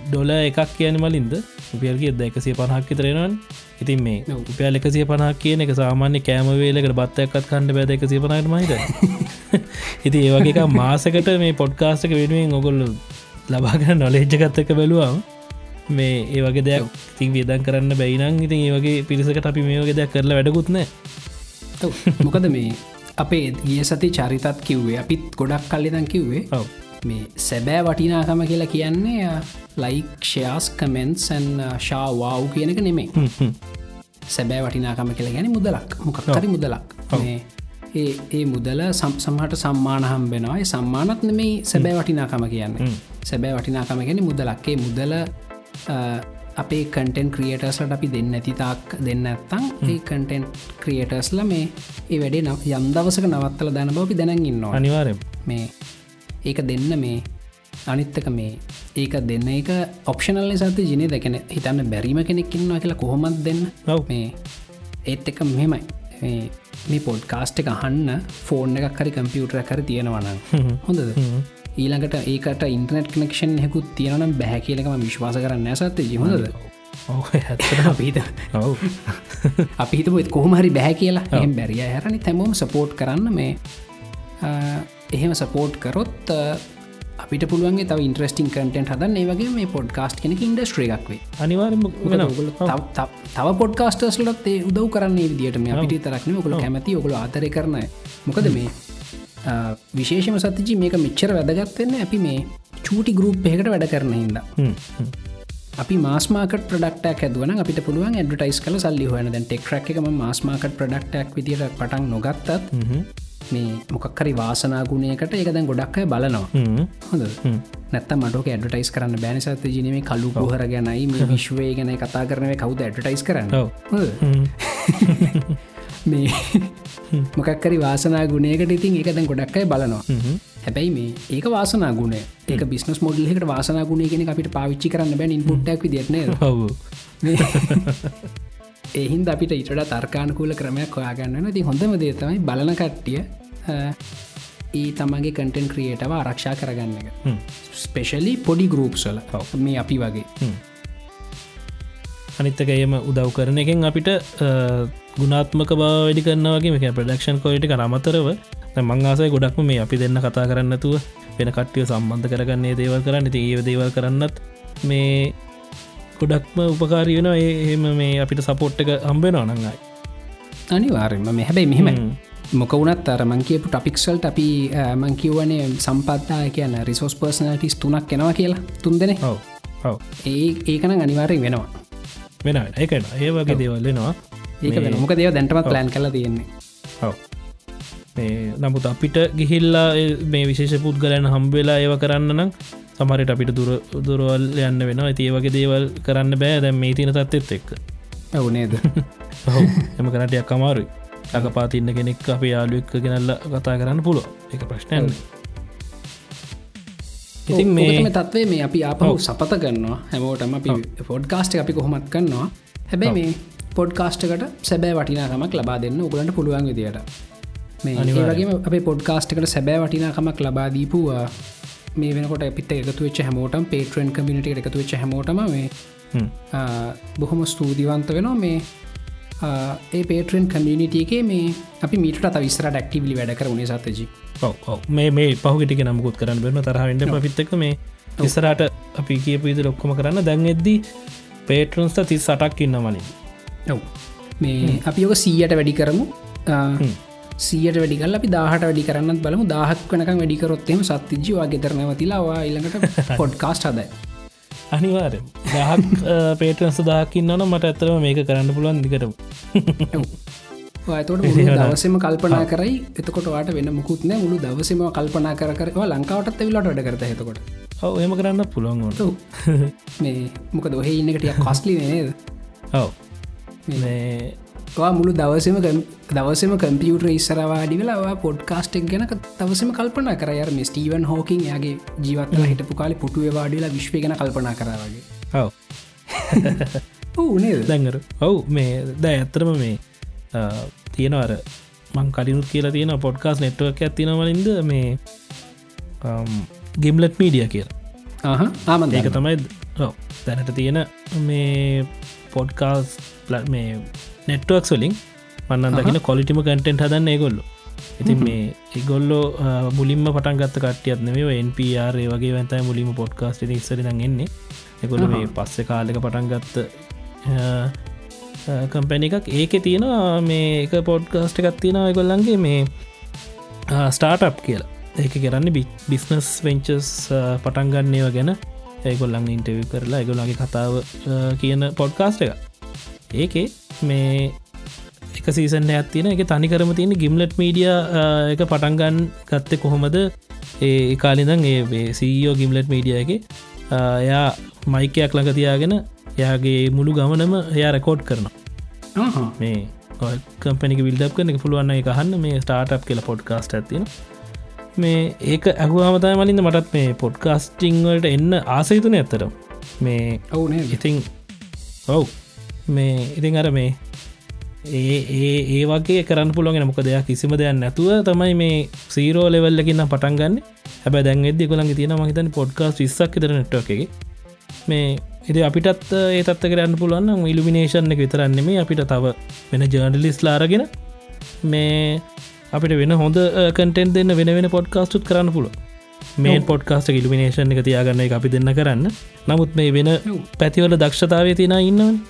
ඩොල එකක් කියන මලින්ද? උපියල්ගේ ද එකසිය පණහක් විතරෙනවන් ඉතින් මේ. උපියල් එකසිය පණහක් කියන එක සාමාන්‍ය කෑමවේලකට බත්තයක්ත් කණ්ඩ බැද? එකසිය පනට මහිත <laughs> ඉති ඒවගේ මාසකට මේ පොඩ්කාස්ටක වෙනුවෙන් ඔගොල්ලු ලබාගෙන නොලෙජ්ජගත්තක බැලුවම් මේ ඒවගේ දෙයක් තින් වියදන් කරන්න බැයිනං ඉතින් ඒවගේ පිරිසකට අපි මේ වගේ දෙයක් කරලා වැඩකුත්නෑ. මොකද මේ අපේ ගිය සති චරිතත් කිව්වේ අපිත් ගොඩක් කල්ලිදන් කිව්වේ මේ සැබෑ වටිනාකම කියලා කියන්නේ ලයික්ෂයාස් කමෙන්න්සන් ශාවාව් කියනක නෙමේ සැබෑ වටිනාකම කියලා ගැන මුදලක්. මොකක්හරි මුදලක්. ඒ ඒ මුදල සම් සමහට සම්මාන හම්බෙනවා. ඒ සම්මානත් නෙමේ සැබෑ වටිනාකම කියන්න. සැබෑ වටිනාකම ගැන මුදලක්කේ මුදල අපේ කටෙන් ක්‍රියටර්ස්ලට අපි දෙන්න ඇතිතාක් දෙන්න ඇත්තං ඒ කටෙන්් ක්‍රියටර්ස්ල මේ ඒ වැඩේ නම් යම් දවසක නවත්තල දැන බවපි දැන ඉන්නවා. අනිවාරය මේ ඒක දෙන්න මේ අනිත්තක මේ ඒක දෙන්න එක ඔප්ෂනල්ල සත ජිනය දැකෙන හිතන්න බැරිම කෙනෙක්කින්නවා කියලා කොහොමත් දෙන්න. මේ ඒත් එක මෙහෙමයි. මේ පොඩ්කාස්ට් එක අහන්න ෆෝර්න් එකක් හරි කම්පියුටර කර තියෙනවන හොඳද ඊළඟට ඒකට ඉන්ටනෙට් කනෙක්ෂන් හෙකුත් තියෙනනම් බැහැ කියලකම විශ්වාස කරන්න ඇසත්ත ජිහොද ඔව් අපිහිතපුත් කොහමහරි බැහැ කියලා. එහම බැරිය හැරනි තැමෝම සපෝට් කරන්න මේ එහෙම සපෝට් කරොත් අපිට පුළුවන්ගේ තව ඉන්ට්‍රස්ටිං කටෙන්ට හදන්න. ඒ වගේ මේ පොඩ්කාස්ට් කෙනෙක ඉන්ඩස්ට්‍රේ එකක් වේ අනිවාරම වෙන ඔගොල්ලෝ තව- පොඩ්කාස්ටර්ස්ලට ඒ උදව් කරන්නේ විදිට මේ අපිට තරක්න ඔකළ කැමති ඔකළ අතර කරන මොකද මේ විශේෂම සතිජි මේක මෙච්චර වැදගත්වෙන්න අපි මේ චූටි ගරුප් එකට වැඩ කරන හිද අපි මාස්මාකට ප්‍රඩක්ටක් ඇදවන අපිට පුළුවන් ඇඩටයිස් කල සල්ලි හන දැන් ටෙක්රක් එකම මාස්මාකට ප්‍රඩක්ටක් විදිට පටන් නොගත්තත් මේ මොකක්කරි වාසනාගුණයකට එක දැන් ගොඩක් අය බලනවා. හොඳ නැත්ත මටක ඇඩටයිස් කරන්න බෑනිසත ජනීම කලු පොහර ගැනයි මේ විශ්වය ගැන කතා කරනව කවුද ඇඩටයිස් කරන්න? <laughs> මේ මොකක්කරි වාසනා ගුණයකට ඉතින් එක දැන් ගොඩක් අය බලනවා. හැබැයි මේ ඒක වාසනා ගුණ ඒක බිස්නස් මොඩල්ලෙකට වාසනා ගුණය කෙන අපිට පාවිච්චි කරන්න බැ ඉන්පුට්ටක් විදිරන ඔව්. එහින්ද <laughs> අපිට ඉට තර්කානකූල ක්‍රමයක් හොයාගන්න ති හොඳම දේතමයි බලන කට්ටිය ඒ තමන්ගේ කටෙන් ක්‍රියටව ආරක්ෂා කරගන්න එක. ස්පෙශලි පොඩි ගරුප්සල මේ අපි වගේ අනිත්තක එම උදව් කරන එකෙන් අපිට ගුණාත්මක බව වැඩි කරනවගේ මේක ප්‍රඩක්ෂන් කොයිට අමතරව මං ආසය ගොඩක්ම මේ අපි දෙන්න කතා කරන්නතුව වෙන කට්ටිය සම්බන්ධ කරගන්නේ දේවල් කරන්න. ති ඒ දේවල් කරන්නත් මේ ගොඩක්ම උපකාරයන එහෙම මේ අපිට සපෝට් එක හම්බෙන නඟයි අනිවාරෙන්ම මේ හැබැයි මෙහෙමයි. මොක වනත් අර මංකියපු ටපික්සල්ට අපි මංකිවනේ සම්පත්තා කියන රිසෝස් පර්සනටිස් තුනක් කෙනවා කියලා. තුන් දෙන ඒ ඒකන අනිවාරයෙන් වෙනවා වෙන ඒකන ඒ වගේ දේවල්ලෙනවා ඒක මොක දේව දැන්ටමත් ප්ලෑන් කල තියෙන්නේ. ඔව්. නමුත් අපිට ගිහිල්ලා මේ විශේෂ පුද්ගලයන හම්බවෙලා ඒව කරන්න නම් සමරට අපිට දුර දුරවල් යන්න වෙන ඇති ඒ වගේ දේවල් කරන්න බෑ. දැම් මේ තින තත්ත්ෙත් එක්ක. ඇවනේද <laughs> එම කරටයක් අමාරුයි. අක පාතින්න කෙනෙක් අප යාලුවෙක්ක ගෙනල්ල කතා කරන්න පුළුව එක ප්‍රශ්නයන්න ඉතින් මේ තත්වේ මේ. අපි ආපහු සපත කරනවා. හැමෝටම අපි පොඩ්කාස්ට අපි කොහොමත් කරනවා. හැබැයි මේ පොඩ්කාස්ටකට සැබෑ වටිනාකමක් ලබා දෙන්න උගලන්ට පුළුවන් විදියට. මේ වගේ අපේ පොඩ්කාස්ටකට සැබෑ වටිනාකමක් ලබාදීපුවා මේ වෙනකොට අපිත් එකතු වෙච්ච හැමෝටම් පේටරන් කමිනිට එකතු වෙච්ච හැමෝටම මේ බොහොම ස්තූතිවන්ත වෙනවා මේ ඒ පේටරන් කමියනිටගේ මේ අපි මීට විස්ර ඩක්ටිවිලි වැඩ කර උනේ සතජී මේ මේ පහුගටික නමුකුත් කරන්න බෙන තරහට පිත්තක මේ ඉස්සරට අපි කියපු ඉද ලොක්කොම කරන්න. දැන් එද්දී පේටරන්ස්ට තිස් සටක් ඉන්න මලින් ඔව්. මේ අපි යෝක සීයට වැඩි කරමු. සියට වැඩිකල් අපි දාහට වැඩි කරන්න බලමු. දාහක් වනක වැඩිකරොත්තෙම සත්තිජවා ගෙතරනවතිලාවා ඉළඟට පොඩ්කාස්ට <laughs> හදයි අනිවාර දහක් <laughs> පේටන්ස දාකින්නවන මට ඇතරම මේක කරන්න පුළුවන් දිකරම ඇතට දවසම කල්පනා කරයි. එතකොට වාට වෙන මුකුත්න මුළු දවසම කල්පනා කරවා ලංකාවටත් විලට වැඩ කරත එතකොට. ඔව එම කරන්න පුළුවන්ට <laughs> මේ මොක දොහෙ ඉන්නකටිය කස්ලි නේද? ඔව මුළු දවසම දවසම කම්පියුටර ඉස්සරවාඩි වෙලාවා පොඩ්කාස්ටෙක් ගැන තවසම කල්පනා කරයර ස්ටීවන් හෝකින් යාගේ ජීවත්ල හිටපු කාලි පුටුව වාඩිලා විශ්ව ගැන කල්පනා කරවාගේ ඔව. ඕනේ <laughs> දැඟර ඔවු මේ ද ඇත්තරම මේ තියෙනවර මං කලිනුත් කියලා තියෙන පොඩ්කාස් නෙට්ුවක් ඇතිනවලින්ද මේ ගෙම්ලට් මීඩිය කියලා. ආමන් ඒක තමයි දැනට තියෙන මේ පොඩ්කාස් මේ නෙට්ුවක් වලින් පන්නන් දකින කොලිටිම කටෙන්ට් හදන්න ඒගොල්ලු. ඉතින් මේ ඉගොල්ලෝ මුලින්ම පටන් ගත්ත කටියත් නෙවේ NPR වගේ වැතයි මුලින්ම පොඩ්කාස්ට ඉස්සරි දඟන්නේ එකොල මේ පස්සෙ කාලෙක පටන් ගත්ත කම්පැනි එකක්. ඒක තියෙනවා මේ එක පොඩ්කාස්ට එකක් තියෙනවා ගොල්ලන්ගේ මේ ස්ටාර්ට් කියලා. ඒක කරන්න බිස්නස් වෙන්චස් පටන්ගන්නේව ගැන ඒගොල්ලන් ඉන්ටව කරලා ඒගොල්ලගේ කතාව කියන පොඩ්කාස්ට එක ඒකේ මේ එක සීසන් ඇත්තින එක තනිකරම තියෙන ගිම්ලට් මීඩිය එක පටන්ගන්න ගත්තෙ කොහොමද? ඒ කාලිදන් ඒ සීෝ ගිම්ලට් මීඩිය එක එයා මයිකයක් ළඟ තියාගෙන යාගේ මුළු ගමනම එයා රෙකෝඩ් කරනවා. මේ කම්පනික විල්ඩක් කන පුළුවන්න එක හන්න මේ ස්ටාටප් කියල පොඩ්කාස්ට ඇතින මේ ඒක ඇහුවාමතය මලින්ද මටත් මේ පොඩ්කාස්ටිංවලට එන්න ආසහිතුන ඇත්තර මේ ඔවුනේ ඉතිං ඔව් මේ ඉතින් අර මේ ඒ ඒ ඒ වගේ කරන්න පුළුවන් මොක දෙයක් කිසිම දෙයක් නැතුව තමයි මේ සීරෝ ලෙවල්ලකින්න පටන්ගන්න හැබ දැන් එද කොළන් තියෙන මහිතන පොඩ්කාස් විස්සක් තර නට්ට එක. මේ එති අපිටත් ඒ තත්ත කරන්න පුළුවන් ඉල්ිනේෂන් එක විතරන්න මේ අපිට තව වෙන ජර්නලිස් ලාරගෙන මේ අපිට වෙන හොඳ කටෙන් දෙන්න වෙන වෙන පොඩ්කාස්ටුත් කරන්න පුළුව මේ පොඩ්කාස්ට ඉල්ිනේෂන් එක තියාගන්න එක අපි දෙන්න කරන්න. නමුත් මේ වෙන පැතිවල දක්ෂතාවය තියෙන ඉන්නවන්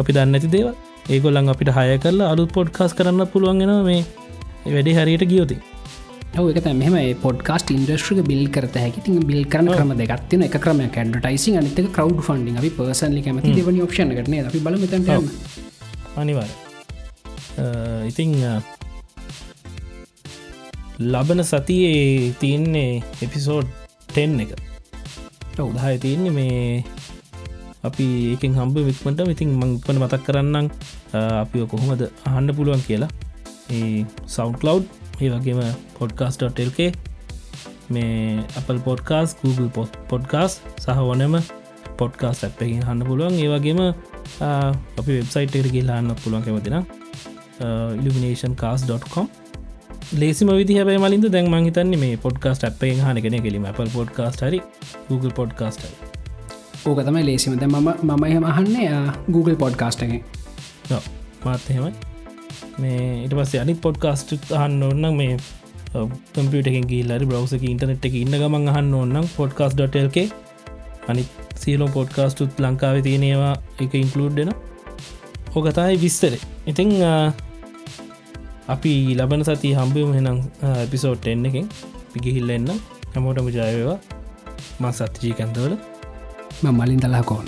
අපි දන්න ඇති දේව ඒගොල්ලන් අපිට හය කරලා අලුත් පොඩ්කාස් කරන්න පුළුවන්ගෙන මේ වැඩි හරියට ගියෝති ඒක මෙම පොඩ්කාස්ට ඉන්ඩස්ට්‍රික බිල් කරත හැකි. ති බිල් කරන ක්‍රම දෙගත්තින එක ක්‍රම ඩටයිසි අනිත කව් ෆන්ඩි අපි පර්සන්ලි කැමති දෙවනි ඔප්ෂන කරන අපි බල අනිවාර ඉතිං ලබන සතියේ තියන්නේ එපිසෝඩ් ටෙන් එක. ඔවුදහය තියන්නේ මේ අපි ඒකෙන් හම්බ වික්මට ඉතින් මංපන මතක් කරන්නම්. අපි කොහොමද අහන්න පුළුවන් කියලා. ඒ සෞන්කලව් ඒ වගේම පොඩ්කාස්.ල්ක මේ Apple පොඩ්කාස් Google පොත් පොඩ්කාස් සහ වනම පොඩ්කාස් ඇප්පකින් හන්න පුළුවන්. ඒ වගේම අපි වෙබ්සයිට් එකට ගිල්ලාන්න පුළුවන් කැමතින ඉල්ිනේෂන්කාස්.com ලේසිම විදි හැබයි මලින්ද දැන් මහිතන්නේ මේ පොඩ්කාස්ට අපේ හන කෙන කෙලීම Apple පොඩ්කාස්ට හරි Google පොඩ්කාස්ට ඕක තමයි ලේසිමද මම මම එහෙම අහන්නේ Google පොඩ්කාස්ට එක. මාත්හෙමයි මේ ඉට පස්සේ අනි පොඩ්කාස්ට අහන්න ඔන්න මේ කම්පියටකින් ගිල්ලරි බ්‍රවසක ඉන්ටනෙට් එක ඉන්න ගමන් අහන්න ඔන්නම් පොඩ්කාස්.ල්ක අනි සියලෝ පොඩ්කාස්ටුත් ලංකාව තියෙනවා එක ඉන්කලුඩ්ඩෙන ඕකතයි විස්තර. ඉතිං අපි ලබන සති හම්බිම හෙනම් එපිසෝට් එන්න එකෙන්. පිගිහිල්ල එන්න හැමෝටම ජයවා මස් සත්ජී Mamma Linda Lacón.